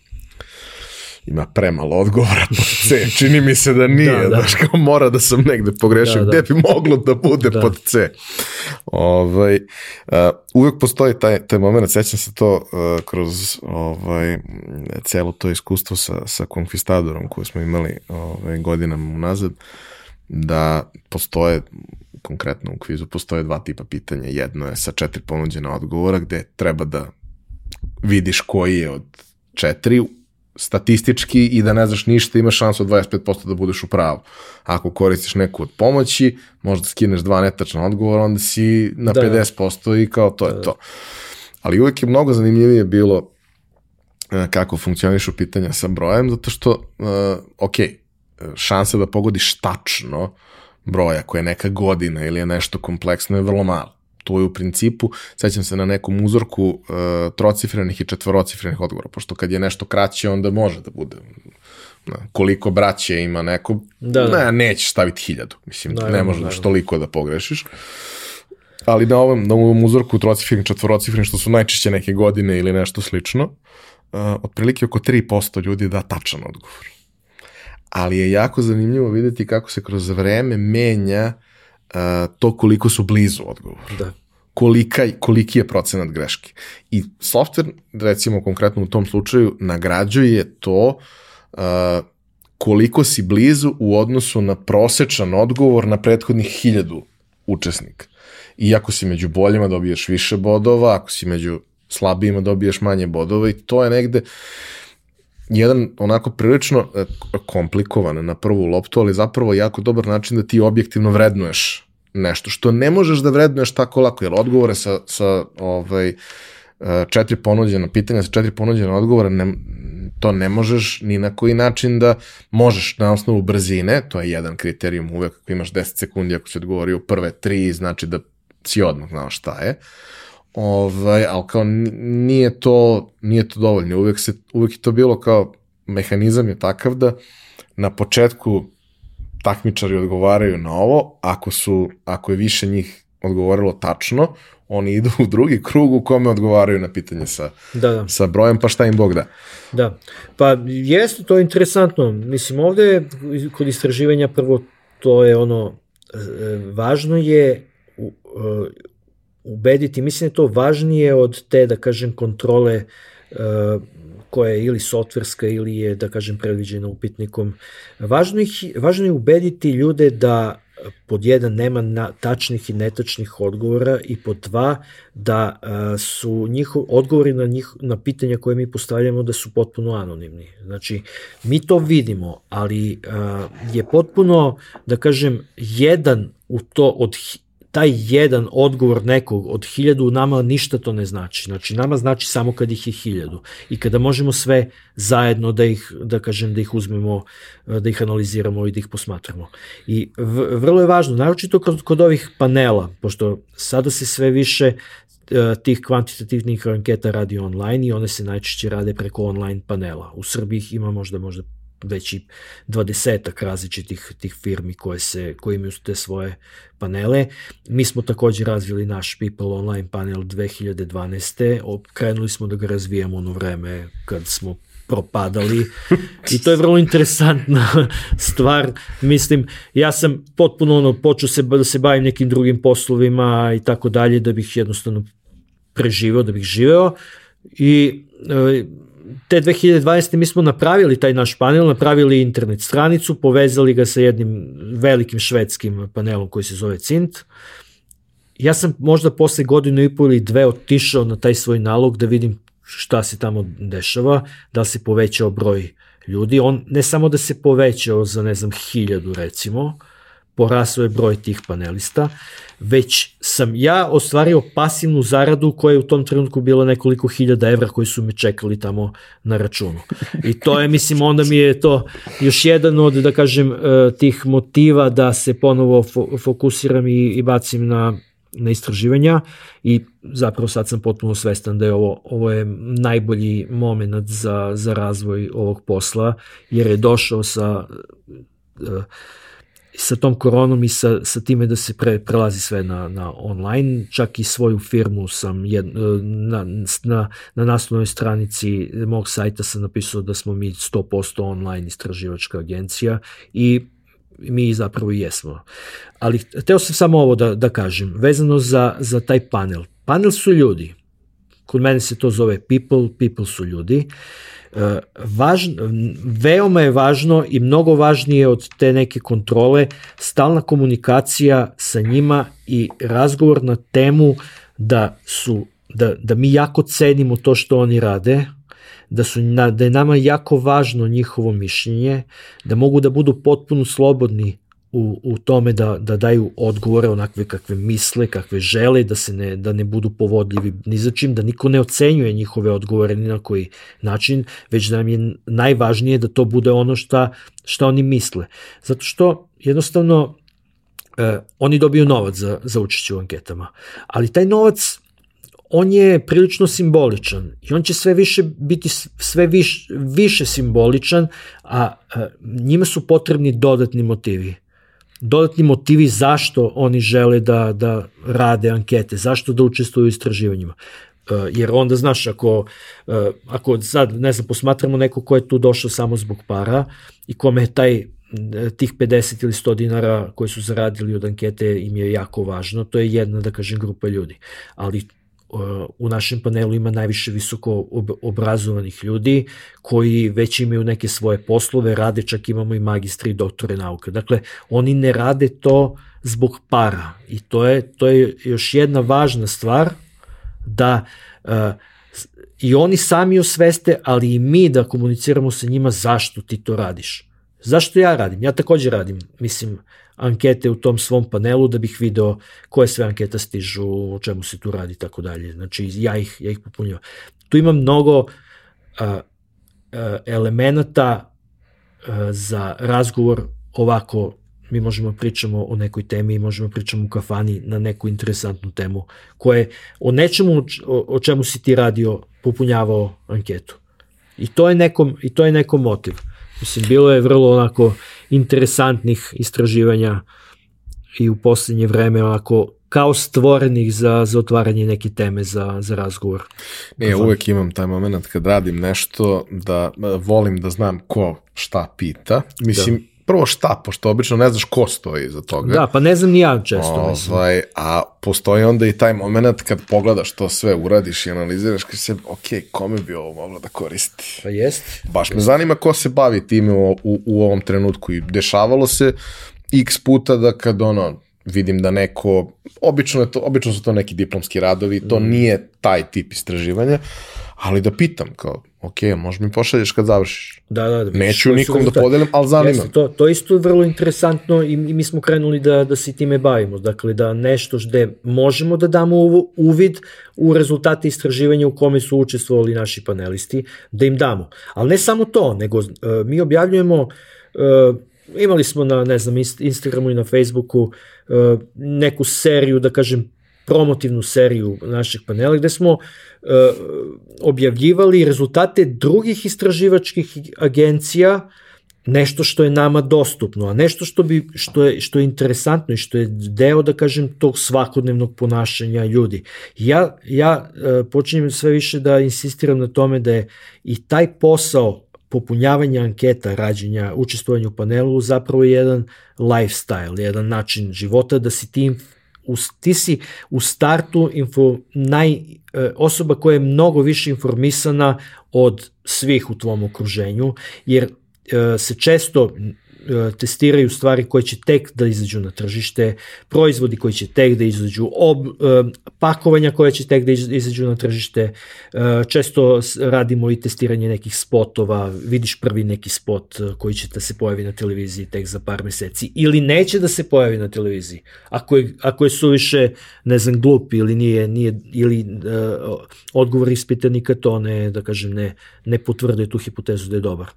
ima premalo odgovora pod C. Čini mi se da nije, da, da. Daš, kao mora da sam negde pogrešio, da, da. gde bi moglo da bude da. pod C. Ovaj, uh, uvek postoji taj, taj moment, sećam se to uh, kroz ovaj, celo to iskustvo sa, sa Conquistadorom koje smo imali ovaj, godinama unazad, da postoje konkretno u kvizu postoje dva tipa pitanja. Jedno je sa četiri ponuđena odgovora gde treba da vidiš koji je od četiri statistički i da ne znaš ništa, imaš šansu od 25% da budeš u pravu. Ako koristiš neku od pomoći, možda skineš dva netačna odgovora, onda si na da, 50% da. i kao to je da, da. to. Ali uvek je mnogo zanimljivije bilo e, kako funkcionišu pitanja sa brojem, zato što, uh, ok, šansa da pogodiš tačno broja koja je neka godina ili je nešto kompleksno je vrlo malo to je u principu, sećam se na nekom uzorku uh, trocifrenih i četvorocifrenih odgovora, pošto kad je nešto kraće, onda može da bude na, koliko braće ima neko, da, da. ne, nećeš staviti hiljadu, mislim, da, ne možeš toliko da pogrešiš. Ali na ovom, na ovom uzorku trocifrenih, četvorocifrenih, što su najčešće neke godine ili nešto slično, uh, otprilike oko 3% ljudi da tačan odgovor. Ali je jako zanimljivo videti kako se kroz vreme menja to koliko su blizu odgovor. Da. Kolika, koliki je procenat greške. I software, recimo konkretno u tom slučaju, nagrađuje to uh, koliko si blizu u odnosu na prosečan odgovor na prethodnih hiljadu učesnika. I ako si među boljima dobiješ više bodova, ako si među slabijima dobiješ manje bodova i to je negde jedan onako prilično e, komplikovan na prvu loptu, ali zapravo jako dobar način da ti objektivno vrednuješ nešto, što ne možeš da vrednuješ tako lako, jer odgovore sa, sa ovaj, e, četiri ponuđena pitanja, sa četiri ponuđena odgovora, ne, to ne možeš ni na koji način da možeš na osnovu brzine, to je jedan kriterijum uvek, ako imaš 10 sekundi, ako si odgovorio prve tri, znači da si odmah znao šta je. Ovaj, ali kao nije to, nije to dovoljno. Uvek, se, uvek je to bilo kao mehanizam je takav da na početku takmičari odgovaraju na ovo, ako su, ako je više njih odgovorilo tačno, oni idu u drugi krug u kome odgovaraju na pitanje sa, da, da. sa brojem, pa šta im Bog da. Da, pa jeste to interesantno. Mislim, ovde kod istraživanja prvo to je ono, e, važno je e, ubediti, mislim da je to važnije od te, da kažem, kontrole uh, koja je ili softverska ili je, da kažem, predviđena upitnikom. Važno, ih, važno je ubediti ljude da pod jedan nema na, tačnih i netačnih odgovora i pod dva da a, su njihov, odgovori na, njih, na pitanja koje mi postavljamo da su potpuno anonimni. Znači, mi to vidimo, ali a, je potpuno, da kažem, jedan u to od taj jedan odgovor nekog od hiljadu nama ništa to ne znači. Znači nama znači samo kad ih je hiljadu i kada možemo sve zajedno da ih, da kažem, da ih uzmemo, da ih analiziramo i da ih posmatramo. I vrlo je važno, naročito kod, kod ovih panela, pošto sada se sve više e, tih kvantitativnih anketa radi online i one se najčešće rade preko online panela. U Srbiji ih ima možda možda već i dvadesetak različitih tih firmi koje, se, koje imaju te svoje panele. Mi smo takođe razvili naš People Online panel 2012. Krenuli smo da ga razvijamo ono vreme kad smo propadali [LAUGHS] i to je vrlo interesantna [LAUGHS] stvar. Mislim, ja sam potpuno ono, počeo se, da se bavim nekim drugim poslovima i tako dalje da bih jednostavno preživeo, da bih živeo i e, te 2020. mi smo napravili taj naš panel, napravili internet stranicu, povezali ga sa jednim velikim švedskim panelom koji se zove Cint. Ja sam možda posle godinu i pol ili dve otišao na taj svoj nalog da vidim šta se tamo dešava, da se povećao broj ljudi. On ne samo da se povećao za, ne znam, hiljadu recimo, porasao je broj tih panelista, već sam ja ostvario pasivnu zaradu koja je u tom trenutku bila nekoliko hiljada evra koji su me čekali tamo na računu. I to je, mislim, onda mi je to još jedan od, da kažem, e, tih motiva da se ponovo fokusiram i, i bacim na na istraživanja i zapravo sad sam potpuno svestan da je ovo, ovo je najbolji moment za, za razvoj ovog posla jer je došao sa uh, sa tom koronom i sa, sa time da se pre, prelazi sve na, na online, čak i svoju firmu sam jed, na, na, na naslovnoj stranici mog sajta sam napisao da smo mi 100% online istraživačka agencija i mi zapravo i jesmo. Ali hteo sam samo ovo da, da kažem, vezano za, za taj panel. Panel su ljudi, kod mene se to zove people, people su ljudi, e, važno, veoma je važno i mnogo važnije od te neke kontrole stalna komunikacija sa njima i razgovor na temu da su da, da mi jako cenimo to što oni rade, da, su, da je nama jako važno njihovo mišljenje, da mogu da budu potpuno slobodni u, u tome da, da daju odgovore onakve kakve misle, kakve žele, da se ne, da ne budu povodljivi ni za čim, da niko ne ocenjuje njihove odgovore ni na koji način, već da nam je najvažnije da to bude ono šta, šta oni misle. Zato što jednostavno eh, oni dobiju novac za, za učešće u anketama, ali taj novac on je prilično simboličan i on će sve više biti sve više, više simboličan, a, a njima su potrebni dodatni motivi dodatni motivi zašto oni žele da, da rade ankete, zašto da učestvuju u istraživanjima. E, jer onda, znaš, ako, e, ako sad, ne znam, posmatramo neko ko je tu došao samo zbog para i kome je taj e, tih 50 ili 100 dinara koje su zaradili od ankete im je jako važno, to je jedna, da kažem, grupa ljudi. Ali u našem panelu ima najviše visoko obrazovanih ljudi koji već imaju neke svoje poslove, rade, čak imamo i magistri i doktore nauke. Dakle, oni ne rade to zbog para i to je, to je još jedna važna stvar da uh, i oni sami osveste, ali i mi da komuniciramo sa njima zašto ti to radiš. Zašto ja radim? Ja takođe radim, mislim, ankete u tom svom panelu da bih video koje sve anketa stižu, o čemu se tu radi i tako dalje. Znači, ja ih, ja ih popunjam. Tu ima mnogo uh, uh, elemenata uh, za razgovor ovako mi možemo pričamo o nekoj temi, možemo pričamo u kafani na neku interesantnu temu, koje o nečemu o čemu si ti radio, popunjavao anketu. I to je nekom, i to je nekom motiv. Mislim, bilo je vrlo onako interesantnih istraživanja i u poslednje vreme onako kao stvorenih za, za otvaranje neke teme za, za razgovor. Ne, ja uvek imam taj moment kad radim nešto da volim da znam ko šta pita. Mislim, da prvo šta, pošto obično ne znaš ko stoji iza toga. Da, pa ne znam ni ja često. Ovaj, a postoji onda i taj moment kad pogledaš to sve, uradiš i analiziraš, kad se, ok, kome bi ovo moglo da koristi? Pa jest. Baš me zanima ko se bavi time u, u, u ovom trenutku i dešavalo se x puta da kad ono, vidim da neko, obično, je to, obično su to neki diplomski radovi, to mm. nije taj tip istraživanja, ali da pitam, kao, ok, možeš mi pošalješ kad završiš. Da, da, da. Neću nikom da podelim, ali zanima. Jeste, to, to isto vrlo interesantno i, i mi smo krenuli da, da se time bavimo. Dakle, da nešto gde možemo da damo uvid u rezultate istraživanja u kome su učestvovali naši panelisti, da im damo. Ali ne samo to, nego uh, mi objavljujemo uh, imali smo na, ne znam, Instagramu i na Facebooku uh, neku seriju, da kažem, promotivnu seriju našeg panela gde smo uh, objavljivali rezultate drugih istraživačkih agencija nešto što je nama dostupno, a nešto što, bi, što, je, što je interesantno i što je deo, da kažem, tog svakodnevnog ponašanja ljudi. Ja, ja uh, počinjem sve više da insistiram na tome da je i taj posao popunjavanja anketa, rađenja, učestvovanja u panelu zapravo jedan lifestyle, jedan način života da si ti u, ti si u startu info, naj, e, osoba koja je mnogo više informisana od svih u tvom okruženju, jer e, se često testiraju stvari koje će tek da izađu na tržište, proizvodi koji će tek da izađu, ob, e, pakovanja koje će tek da izađu na tržište, e, često radimo i testiranje nekih spotova, vidiš prvi neki spot koji će da se pojavi na televiziji tek za par meseci ili neće da se pojavi na televiziji. Ako je, ako je suviše, ne znam, glup ili nije, nije ili uh, odgovor ispitanika to ne, da kažem, ne, ne potvrde tu hipotezu da je dobar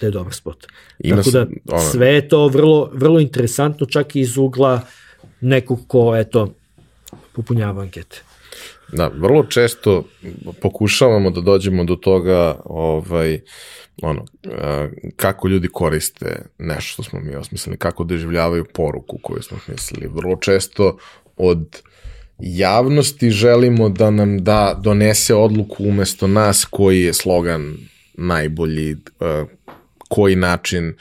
da je dobar spot. Ima Tako da ono... sve je to vrlo, vrlo interesantno čak i iz ugla nekog ko eto, popunjava ankete. Da, vrlo često pokušavamo da dođemo do toga ovaj, ono, kako ljudi koriste nešto što smo mi osmislili, kako doživljavaju poruku koju smo smislili. Vrlo često od javnosti želimo da nam da donese odluku umesto nas koji je slogan najbolji, koji način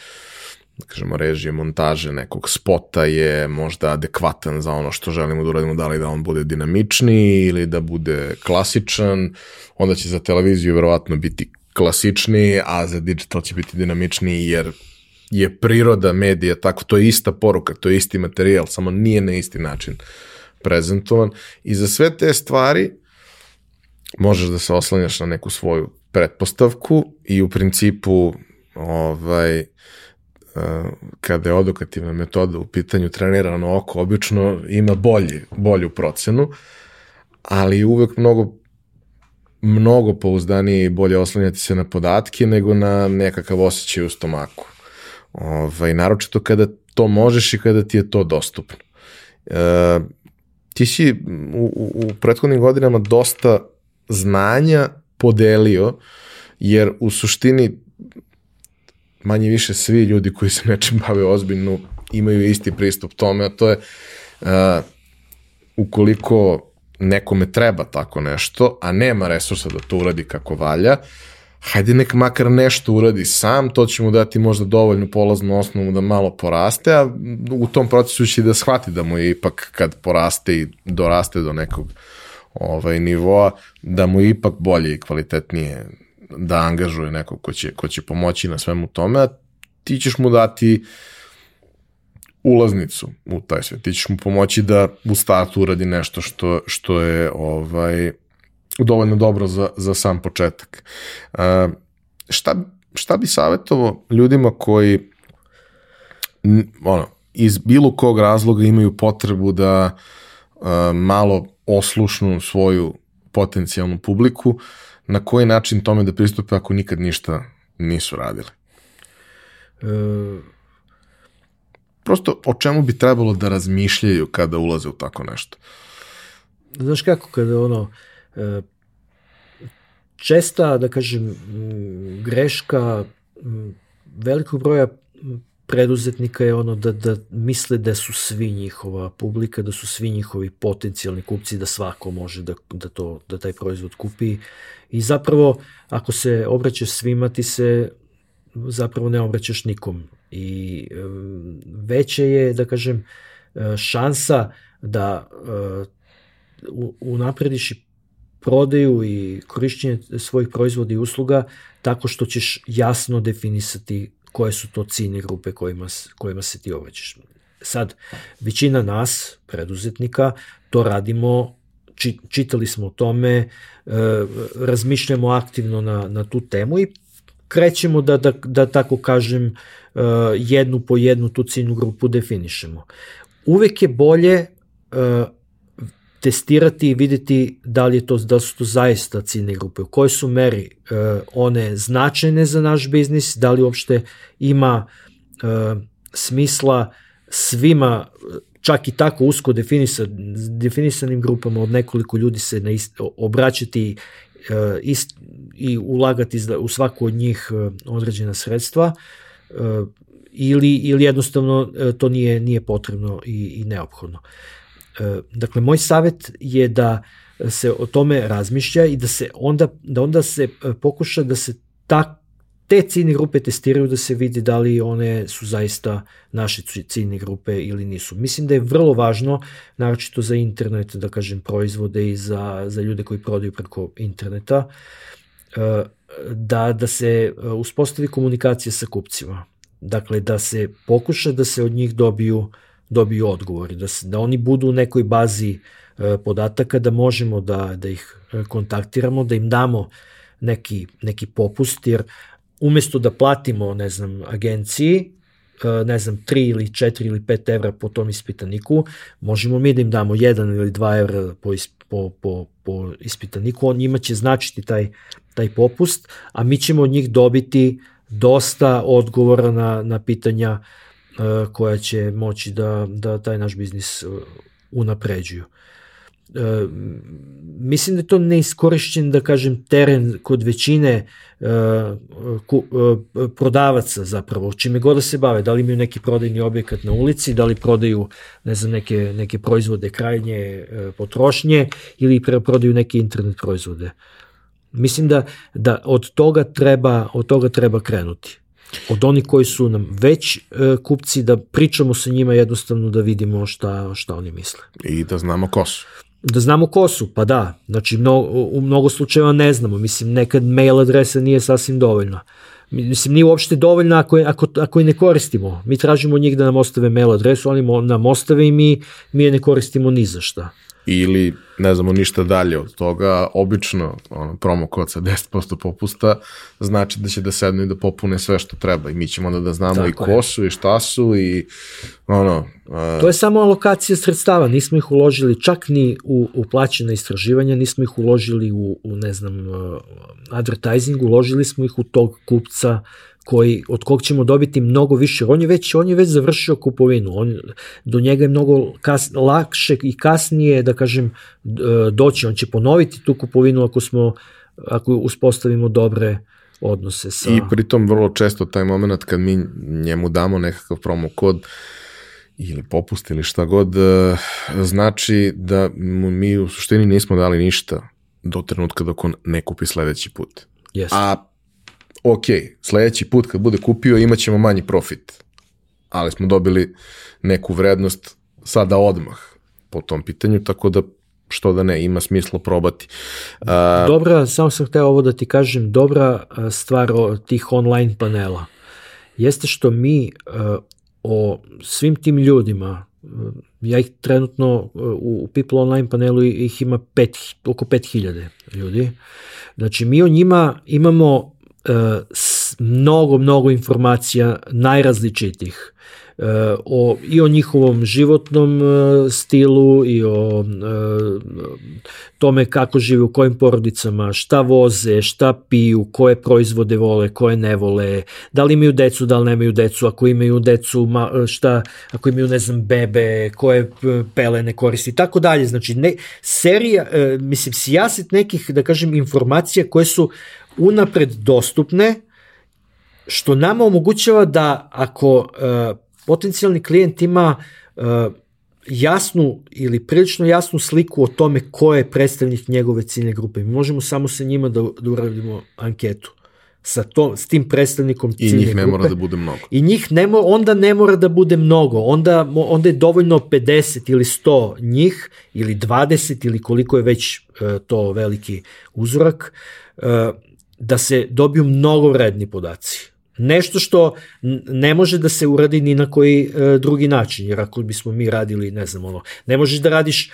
da kažemo, režije, montaže nekog spota je možda adekvatan za ono što želimo da uradimo, da li da on bude dinamičniji ili da bude klasičan, onda će za televiziju verovatno biti klasičniji, a za digital će biti dinamičniji jer je priroda medija tako, to je ista poruka, to je isti materijal, samo nije na isti način prezentovan. I za sve te stvari možeš da se oslanjaš na neku svoju pretpostavku i u principu ovaj, kada je odokativna metoda u pitanju trenirano oko, obično ima bolji, bolju procenu, ali uvek mnogo mnogo pouzdanije i bolje oslanjati se na podatke nego na nekakav osjećaj u stomaku. Ovaj, naročito kada to možeš i kada ti je to dostupno. E, ti si u, u, u prethodnim godinama dosta znanja podelio, jer u suštini manje više svi ljudi koji se nečim bave ozbiljno imaju isti pristup tome, a to je uh, ukoliko nekome treba tako nešto, a nema resursa da to uradi kako valja, hajde nek makar nešto uradi sam, to će mu dati možda dovoljnu polaznu osnovu da malo poraste, a u tom procesu će da shvati da mu je ipak kad poraste i doraste do nekog ovaj, nivoa, da mu je ipak bolje i kvalitetnije da angažuje nekog ko će, ko će pomoći na svemu tome, a ti ćeš mu dati ulaznicu u taj svet. Ti ćeš mu pomoći da u startu uradi nešto što, što je ovaj, dovoljno dobro za, za sam početak. Uh, šta, šta bi savjetovo ljudima koji ono, iz bilo kog razloga imaju potrebu da uh, malo oslušnu svoju potencijalnu publiku, na koji način tome da pristupe ako nikad ništa nisu radili? E... Prosto o čemu bi trebalo da razmišljaju kada ulaze u tako nešto? Znaš kako, kada ono, e, česta, da kažem, greška velikog broja preduzetnika je ono da, da misle da su svi njihova publika, da su svi njihovi potencijalni kupci, da svako može da, da, to, da taj proizvod kupi. I zapravo, ako se obraćaš svima, ti se zapravo ne obraćaš nikom. I veće je, da kažem, e, šansa da e, unaprediš i prodaju i korišćenje svojih proizvoda i usluga tako što ćeš jasno definisati koje su to ciljne grupe kojima, kojima se ti obraćaš. Sad, većina nas, preduzetnika, to radimo, či, čitali smo o tome, e, razmišljamo aktivno na, na tu temu i krećemo da, da, da tako kažem, e, jednu po jednu tu ciljnu grupu definišemo. Uvek je bolje e, testirati i videti da li, je to, da su to zaista ciljne grupe, u kojoj su meri one značajne za naš biznis, da li uopšte ima smisla svima, čak i tako usko definisan, definisanim grupama od nekoliko ljudi se na ist, obraćati e, ist, i ulagati u svaku od njih e, određena sredstva e, ili, ili jednostavno e, to nije, nije potrebno i, i neophodno. E, dakle, moj savet je da se o tome razmišlja i da se onda, da onda se pokuša da se ta, te ciljne grupe testiraju da se vidi da li one su zaista naše ciljne grupe ili nisu. Mislim da je vrlo važno, naročito za internet, da kažem, proizvode i za, za ljude koji prodaju preko interneta, e, da, da se uspostavi komunikacija sa kupcima. Dakle, da se pokuša da se od njih dobiju dobiju odgovori, da, se, da oni budu u nekoj bazi e, podataka, da možemo da, da ih e, kontaktiramo, da im damo neki, neki popust, jer umesto da platimo, ne znam, agenciji, e, ne znam, 3 ili 4 ili 5 evra po tom ispitaniku, možemo mi da im damo 1 ili 2 evra po, po, po, po ispitaniku, on njima će značiti taj, taj popust, a mi ćemo od njih dobiti dosta odgovora na, na pitanja uh, koja će moći da, da taj naš biznis unapređuju. Mislim da je to neiskorišćen, da kažem, teren kod većine e, ku, prodavaca zapravo, čime god da se bave, da li imaju neki prodajni objekat na ulici, da li prodaju, ne znam, neke, neke proizvode krajnje potrošnje ili prodaju neke internet proizvode. Mislim da, da od toga treba, od toga treba krenuti od onih koji su nam već e, kupci, da pričamo sa njima jednostavno da vidimo šta, šta oni misle. I da znamo ko su. Da znamo ko su, pa da. Znači, mno, u mnogo slučajeva ne znamo. Mislim, nekad mail adresa nije sasvim dovoljna. Mislim, nije uopšte dovoljno ako, je, ako, ako je ne koristimo. Mi tražimo od njih da nam ostave mail adresu, oni nam ostave i mi, mi je ne koristimo ni za šta ili ne znamo ništa dalje od toga, obično ono, promo kod sa 10% popusta znači da će da sednu i da popune sve što treba i mi ćemo onda da znamo Tako i ko je. su i šta su i ono... Uh... To je samo alokacija sredstava, nismo ih uložili čak ni u, u plaćene istraživanja, nismo ih uložili u, u ne znam, uh, advertising, uložili smo ih u tog kupca koji, od kog ćemo dobiti mnogo više. On je već, on je već završio kupovinu. On, do njega je mnogo kas, lakše i kasnije, da kažem, doći. On će ponoviti tu kupovinu ako smo, ako uspostavimo dobre odnose sa... I pritom vrlo često taj moment kad mi njemu damo nekakav promo kod, ili popust ili šta god, e, znači da mu mi u suštini nismo dali ništa do trenutka dok on ne kupi sledeći put. Yes. A ok, sledeći put kad bude kupio imat ćemo manji profit, ali smo dobili neku vrednost sada odmah po tom pitanju, tako da što da ne, ima smisla probati. Uh, dobra, samo sam hteo ovo da ti kažem, dobra stvar o tih online panela jeste što mi uh, o svim tim ljudima, ja ih trenutno u People Online panelu ih ima pet, oko 5000 ljudi. Znači mi o njima imamo mnogo, mnogo informacija najrazličitih e, o, i o njihovom životnom e, stilu i o tome kako žive u kojim porodicama, šta voze, šta piju, koje proizvode vole, koje ne vole, da li imaju decu, da li nemaju decu, ako imaju decu, šta, ako imaju, ne znam, bebe, koje pelene koristi, tako dalje. Znači, ne, serija, mislim, sijaset nekih, da kažem, informacija koje su unapred dostupne, što nama omogućava da ako uh, potencijalni klijent ima uh, jasnu ili prilično jasnu sliku o tome ko je predstavnik njegove ciljne grupe. Mi možemo samo sa njima da, da uradimo anketu sa, to, s tim predstavnikom ciljne grupe. I njih ne grupe. mora da bude mnogo. I njih ne mora, onda ne mora da bude mnogo. Onda, onda je dovoljno 50 ili 100 njih ili 20 ili koliko je već uh, to veliki uzorak. Uh, da se dobiju mnogo vredni podaci. Nešto što ne može da se uradi ni na koji e, drugi način, jer ako bismo mi radili, ne znam, ono, ne možeš da radiš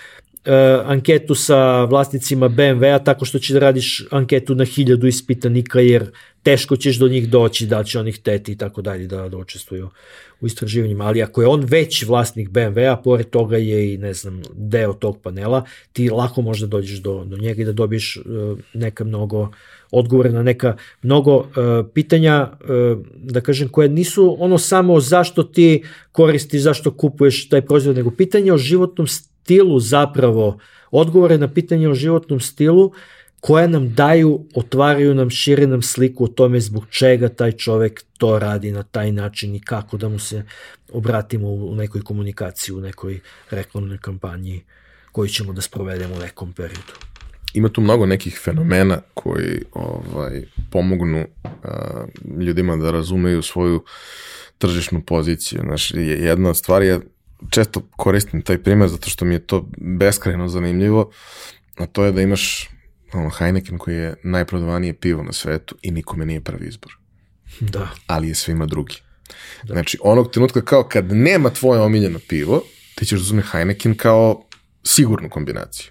anketu sa vlasnicima BMW-a tako što ćeš da radiš anketu na hiljadu ispitanika, jer teško ćeš do njih doći, da će onih teti i tako dalje da, da učestvuju u istraživanjima, ali ako je on već vlasnik BMW-a, pored toga je i, ne znam, deo tog panela, ti lako možda dođeš do, do njega i da dobiješ uh, neka mnogo odgovore na neka mnogo uh, pitanja, uh, da kažem, koje nisu ono samo zašto ti koristiš, zašto kupuješ taj proizvod, nego pitanje o životnom stilu zapravo, odgovore na pitanje o životnom stilu, koje nam daju, otvaraju nam, šire nam sliku o tome zbog čega taj čovek to radi na taj način i kako da mu se obratimo u nekoj komunikaciji, u nekoj reklamnoj kampanji koju ćemo da sprovedemo u nekom periodu. Ima tu mnogo nekih fenomena koji ovaj, pomognu a, ljudima da razumeju svoju tržišnu poziciju. Znaš, jedna od stvari je, često koristim taj primer zato što mi je to beskrajno zanimljivo, a to je da imaš ono, Heineken koji je najprodavanije pivo na svetu i nikome nije prvi izbor. Da. Ali je svima drugi. Da. Znači, onog trenutka kao kad nema tvoje omiljeno pivo, ti ćeš da uzme Heineken kao sigurnu kombinaciju.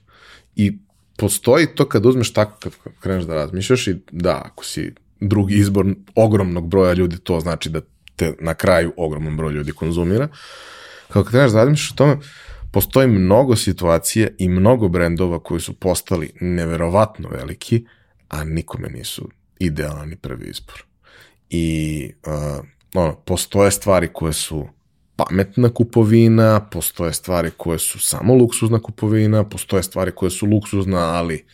I postoji to kad uzmeš tako, kad kreneš da razmišljaš i da, ako si drugi izbor ogromnog broja ljudi, to znači da te na kraju ogromnom broj ljudi konzumira. Kako kreneš da razmišljaš o tome, postoji mnogo situacija i mnogo brendova koji su postali neverovatno veliki, a nikome nisu idealan i prvi izbor. I uh, ono, postoje stvari koje su pametna kupovina, postoje stvari koje su samo luksuzna kupovina, postoje stvari koje su luksuzna, ali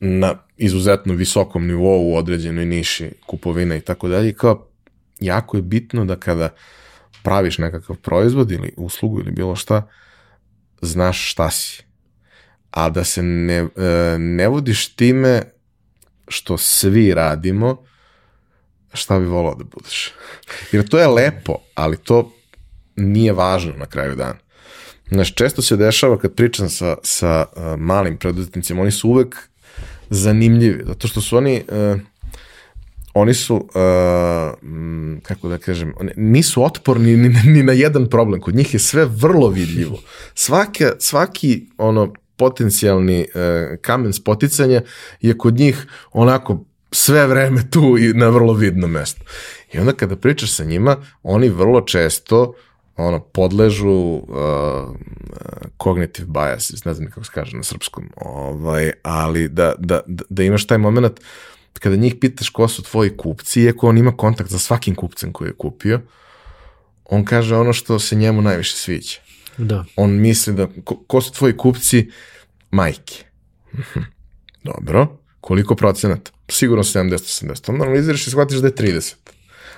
na izuzetno visokom nivou u određenoj niši kupovina i tako dalje. Kao, jako je bitno da kada praviš nekakav proizvod ili uslugu ili bilo šta, znaš šta si. A da se ne, e, ne vodiš time što svi radimo, šta bi volao da budeš. [LAUGHS] Jer to je lepo, ali to nije važno na kraju dana. Znaš, često se dešava kad pričam sa, sa uh, malim preduzetnicima, oni su uvek zanimljivi, zato što su oni, uh, oni su, uh, kako da kažem, oni nisu otporni ni, ni na jedan problem, kod njih je sve vrlo vidljivo. Svaki, svaki ono, potencijalni uh, kamen spoticanja je kod njih onako sve vreme tu i na vrlo vidnom mestu. I onda kada pričaš sa njima, oni vrlo često ono, podležu uh, cognitive bias, ne znam kako se kaže na srpskom, ovaj, ali da, da, da imaš taj moment kada njih pitaš ko su tvoji kupci, iako on ima kontakt sa svakim kupcem koji je kupio, on kaže ono što se njemu najviše sviđa. Da. On misli da, ko, ko su tvoji kupci? Majke. Dobro. Koliko procenata? Sigurno 70-80. Onda analiziraš i shvatiš da je 30.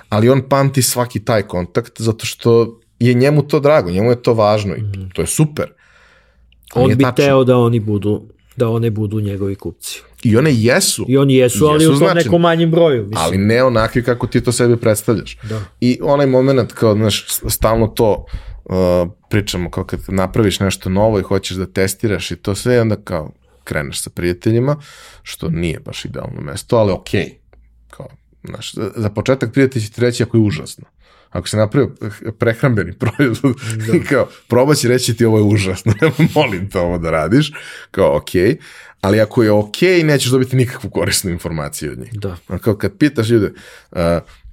Ali on pamti svaki taj kontakt zato što je njemu to drago, njemu je to važno i mm. to je super. On bi tačno. teo da oni budu da one budu njegovi kupci. I one jesu. I oni jesu, ali jesu u tom nekom manjem broju. Mislim. Ali ne onakvi kako ti to sebi predstavljaš. Da. I onaj moment kao, znaš, stalno to uh, pričamo, kao kad napraviš nešto novo i hoćeš da testiraš i to sve, onda kao kreneš sa prijateljima, što nije baš idealno mesto, ali okej. Okay. Kao, znaš, za početak prijatelj će ti reći ako je užasno ako se napravio prehrambeni [LAUGHS] proizvod da. i kao, probaći reći ti ovo je užasno, [LAUGHS] molim te ovo da radiš, kao okej, okay ali ako je ok, nećeš dobiti nikakvu korisnu informaciju od njih. Da. Kao kad pitaš ljude, uh,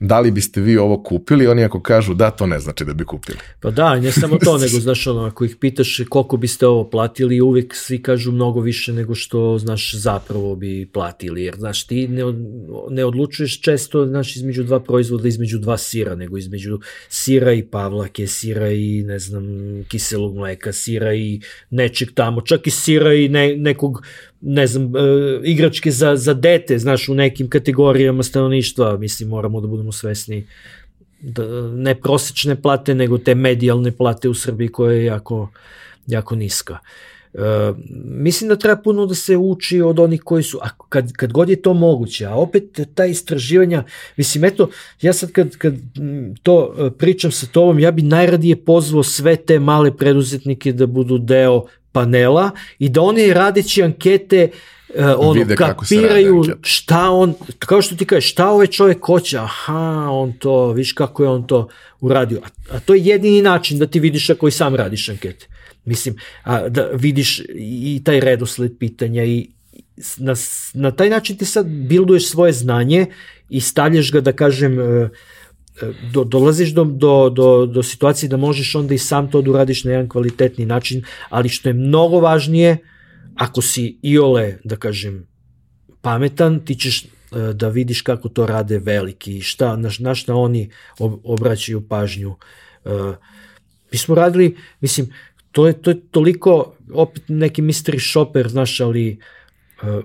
da li biste vi ovo kupili, oni ako kažu da, to ne znači da bi kupili. Pa da, ne samo to, nego znaš ono, ako ih pitaš koliko biste ovo platili, uvijek svi kažu mnogo više nego što, znaš, zapravo bi platili, jer, znaš, ti ne, ne odlučuješ često, znaš, između dva proizvoda, između dva sira, nego između sira i pavlake, sira i, ne znam, kiselog mleka, sira i nečeg tamo, čak i sira i ne, nekog ne znam, e, igračke za, za dete, znaš, u nekim kategorijama stanovništva, mislim, moramo da budemo svesni da, ne prosečne plate, nego te medijalne plate u Srbiji koja je jako, jako niska. E, mislim da treba puno da se uči od onih koji su, a kad, kad god je to moguće, a opet ta istraživanja, mislim, eto, ja sad kad, kad to e, pričam sa tobom, ja bi najradije pozvao sve te male preduzetnike da budu deo panela i da oni radeći ankete uh, ono, Vide kapiraju šta on, kao što ti kažeš, šta ovaj čovjek hoće, aha, on to, viš kako je on to uradio. A, a to je jedini način da ti vidiš ako i sam radiš ankete. Mislim, a, da vidiš i taj redosled pitanja i na, na taj način ti sad bilduješ svoje znanje i stavljaš ga, da kažem, uh, do, dolaziš do, do, do, do situacije da možeš onda i sam to da uradiš na jedan kvalitetni način, ali što je mnogo važnije, ako si iole, da kažem, pametan, ti ćeš e, da vidiš kako to rade veliki, šta, na, na šta oni obraćaju pažnju. E, mi smo radili, mislim, to je, to je toliko, opet neki mystery shopper, znaš, ali e,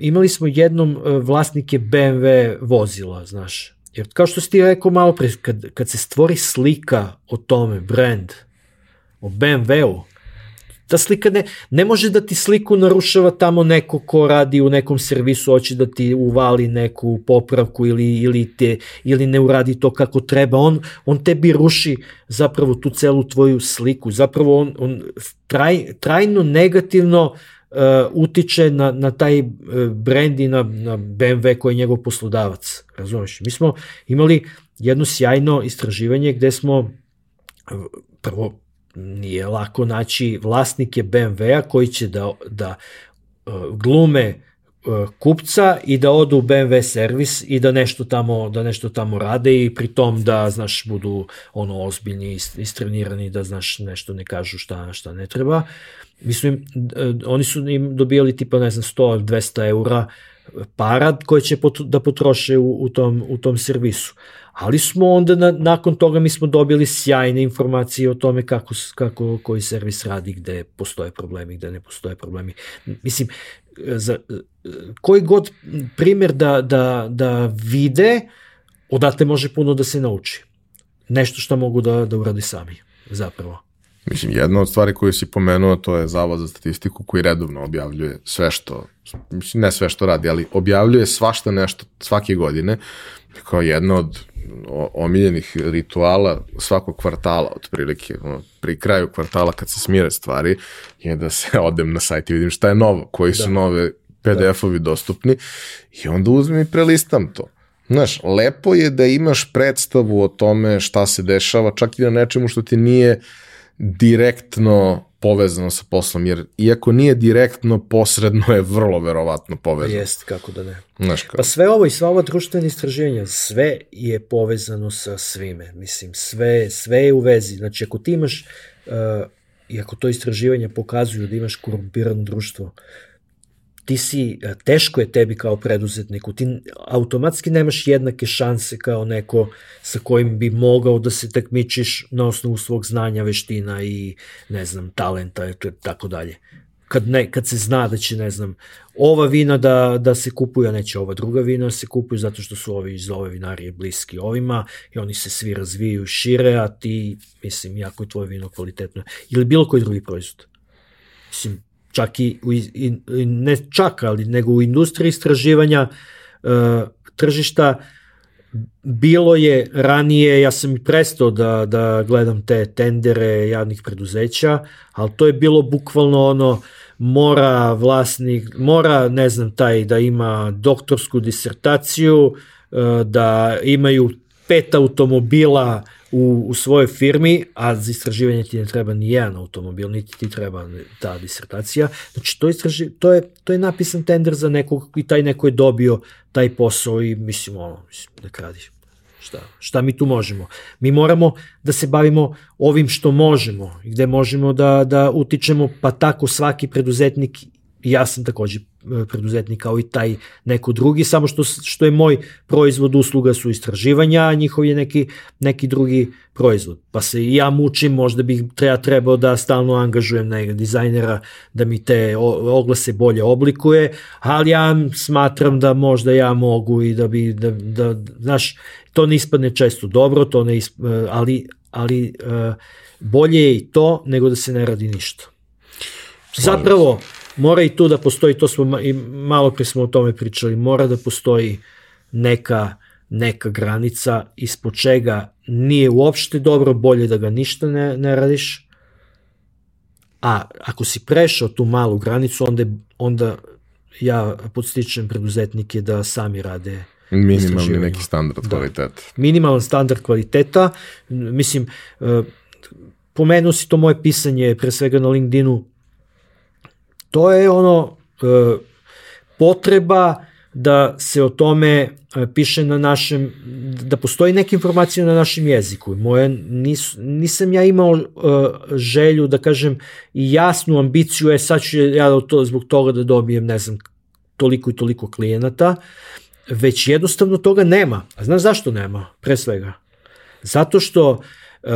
imali smo jednom vlasnike BMW vozila, znaš, Jer kao što si ti rekao malo pre, kad, kad se stvori slika o tome, brand, o BMW-u, ta slika ne, ne može da ti sliku narušava tamo neko ko radi u nekom servisu, hoće da ti uvali neku popravku ili, ili, te, ili ne uradi to kako treba. On, on tebi ruši zapravo tu celu tvoju sliku. Zapravo on, on traj, trajno negativno uh, utiče na, na taj uh, brand i na, na BMW koji je njegov poslodavac. Razumeš? Mi smo imali jedno sjajno istraživanje gde smo prvo nije lako naći vlasnike BMW-a koji će da, da uh, glume kupca i da odu u BMW servis i da nešto tamo da nešto tamo rade i pritom da znaš budu ono ozbiljni istrenirani da znaš nešto ne kažu šta šta ne treba Mislim, e, oni su im dobijali tipa, ne znam, 100-200 eura para koje će pot, da potroše u, u, tom, u tom servisu. Ali smo onda na, nakon toga mi smo dobili sjajne informacije o tome kako, kako koji servis radi, gde postoje problemi, gde ne postoje problemi. Mislim, za, koji god primer da, da, da vide, odatle može puno da se nauči. Nešto što mogu da, da uradi sami, zapravo. Mislim, jedna od stvari koju si pomenuo, to je Zavod za statistiku koji redovno objavljuje sve što, mislim, ne sve što radi, ali objavljuje svašta nešto svake godine, kao jedna od omiljenih rituala svakog kvartala, otprilike, pri kraju kvartala kad se smire stvari, je da se [LAUGHS] odem na sajt i vidim šta je novo, koji su da. nove PDF-ovi da. dostupni i onda uzmem i prelistam to. Znaš, lepo je da imaš predstavu o tome šta se dešava, čak i na nečemu što ti nije direktno povezano sa poslom, jer iako nije direktno, posredno je vrlo verovatno povezano. Jeste, kako da ne. Znaš kako? Pa sve ovo i sva ova društvena istraženja, sve je povezano sa svime. Mislim, sve, sve je u vezi. Znači, ako ti imaš, uh, i ako to istraživanja pokazuju da imaš korumpirano društvo, ti si, e, teško je tebi kao preduzetniku, ti automatski nemaš jednake šanse kao neko sa kojim bi mogao da se takmičiš na osnovu svog znanja, veština i, ne znam, talenta, tako dalje. Kad, ne, kad se zna da će, ne znam, ova vina da, da se kupuje, a neće ova druga vina da se kupuju zato što su ovi iz ove vinarije bliski ovima i oni se svi razvijaju šire, a ti, mislim, jako je tvoje vino kvalitetno. Ili bilo koji drugi proizvod. Mislim, čak i, u, i, ne čak, ali nego u industriji istraživanja e, tržišta bilo je ranije, ja sam i prestao da, da gledam te tendere javnih preduzeća, ali to je bilo bukvalno ono, mora vlasnik, mora, ne znam, taj da ima doktorsku disertaciju, e, da imaju pet automobila u, u svojoj firmi, a za istraživanje ti ne treba ni jedan automobil, niti ti treba ta disertacija. Znači, to, istraži, to, je, to je napisan tender za nekog i taj neko je dobio taj posao i mislim, ono, mislim, da kradiš. Šta, šta mi tu možemo? Mi moramo da se bavimo ovim što možemo, gde možemo da, da utičemo, pa tako svaki preduzetnik ja sam takođe e, preduzetnik kao i taj neko drugi, samo što, što je moj proizvod usluga su istraživanja, a njihov je neki, neki drugi proizvod. Pa se i ja mučim, možda bih treba, trebao da stalno angažujem nekog dizajnera da mi te oglase bolje oblikuje, ali ja smatram da možda ja mogu i da bi, da, da znaš, to ne ispadne često dobro, to ne ispadne, ali, ali e, bolje je i to nego da se ne radi ništa. Zapravo, mora i tu da postoji, to smo i malo pre smo o tome pričali, mora da postoji neka, neka granica ispod čega nije uopšte dobro, bolje da ga ništa ne, ne radiš, a ako si prešao tu malu granicu, onda, onda ja podstičem preduzetnike da sami rade Minimalni neki standard da. kvaliteta. Minimalan standard kvaliteta, mislim, e, pomenuo si to moje pisanje pre svega na LinkedInu, To je ono e, potreba da se o tome e, piše na našem, da postoji neka informacija na našem jeziku. Moje, nis, nisam ja imao uh, želju da kažem i jasnu ambiciju, je sad ću ja to, zbog toga da dobijem, ne znam, toliko i toliko klijenata, već jednostavno toga nema. A znaš zašto nema? Pre svega. Zato što uh,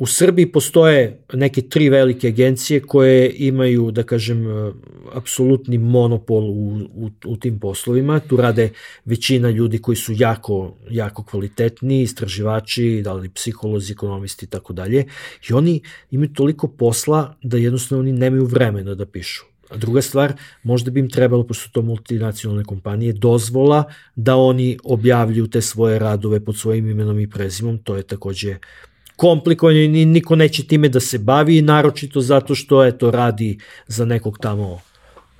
U Srbiji postoje neke tri velike agencije koje imaju, da kažem, e, apsolutni monopol u, u, u tim poslovima. Tu rade većina ljudi koji su jako, jako kvalitetni, istraživači, da li psiholozi, ekonomisti i tako dalje. I oni imaju toliko posla da jednostavno oni nemaju vremena da pišu. A druga stvar, možda bi im trebalo, pošto to multinacionalne kompanije, dozvola da oni objavljuju te svoje radove pod svojim imenom i prezimom, to je takođe komplikovanje i niko neće time da se bavi, naročito zato što je to radi za nekog tamo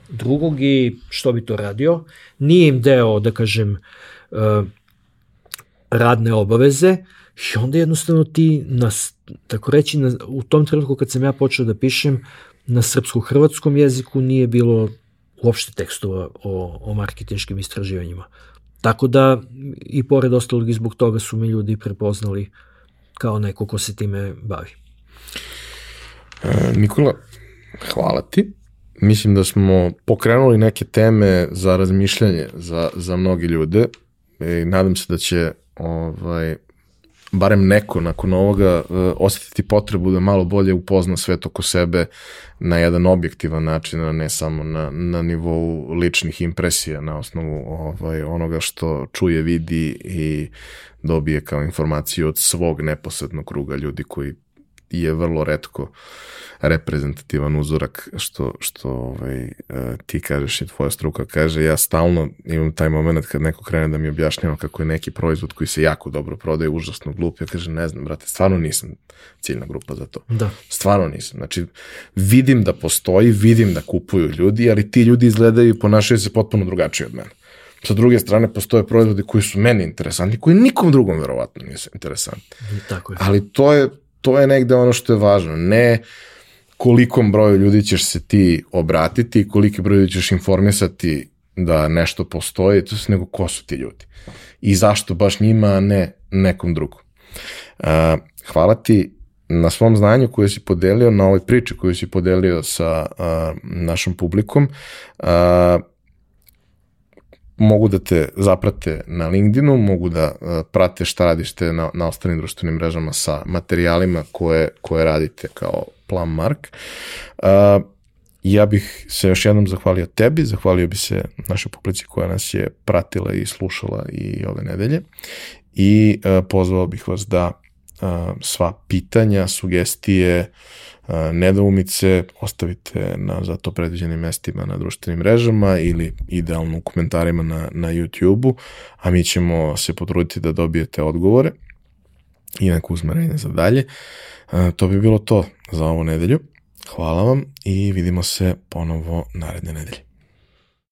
drugog i što bi to radio. Nije im deo, da kažem, uh, radne obaveze i onda jednostavno ti, na, tako reći, na, u tom trenutku kad sam ja počeo da pišem, na srpsko-hrvatskom jeziku nije bilo uopšte tekstova o, o marketinškim istraživanjima. Tako da, i pored ostalog i zbog toga su mi ljudi prepoznali uh, kao neko ko se time bavi. E, Nikola, hvala ti. Mislim da smo pokrenuli neke teme za razmišljanje za, za mnogi ljude i nadam se da će ovaj, barem neko nakon ovoga uh, osetiti potrebu da malo bolje upozna svet oko sebe na jedan objektivan način, a ne samo na, na nivou ličnih impresija, na osnovu ovaj, onoga što čuje, vidi i dobije kao informaciju od svog neposrednog kruga ljudi koji je vrlo redko reprezentativan uzorak što, što ovaj, e, ti kažeš i tvoja struka kaže, ja stalno imam taj moment kad neko krene da mi objašnjava kako je neki proizvod koji se jako dobro prodaje, užasno glup, ja kažem, ne znam, brate, stvarno nisam ciljna grupa za to. Da. Stvarno nisam. Znači, vidim da postoji, vidim da kupuju ljudi, ali ti ljudi izgledaju i ponašaju se potpuno drugačije od mene. Sa druge strane, postoje proizvodi koji su meni interesantni, koji nikom drugom verovatno nisu interesantni. Tako je. Ali to je, to je negde ono što je važno. Ne kolikom broju ljudi ćeš se ti obratiti, koliki broj ljudi ćeš informisati da nešto postoji, to se nego ko su ti ljudi. I zašto baš njima, a ne nekom drugom. Uh, hvala ti na svom znanju koje si podelio, na ovoj priči koju si podelio sa uh, našom publikom. Uh, mogu da te zaprate na LinkedInu, mogu da uh, prate šta radište na, na ostalim društvenim mrežama sa materijalima koje, koje radite kao Plum Mark. Uh, ja bih se još jednom zahvalio tebi, zahvalio bi se našoj publici koja nas je pratila i slušala i ove nedelje i uh, pozvao bih vas da sva pitanja, sugestije, uh, nedoumice ostavite na za to predviđenim mestima na društvenim mrežama ili idealno u komentarima na, na YouTube-u, a mi ćemo se potruditi da dobijete odgovore i neko uzmerenje za dalje. To bi bilo to za ovu nedelju. Hvala vam i vidimo se ponovo naredne nedelje.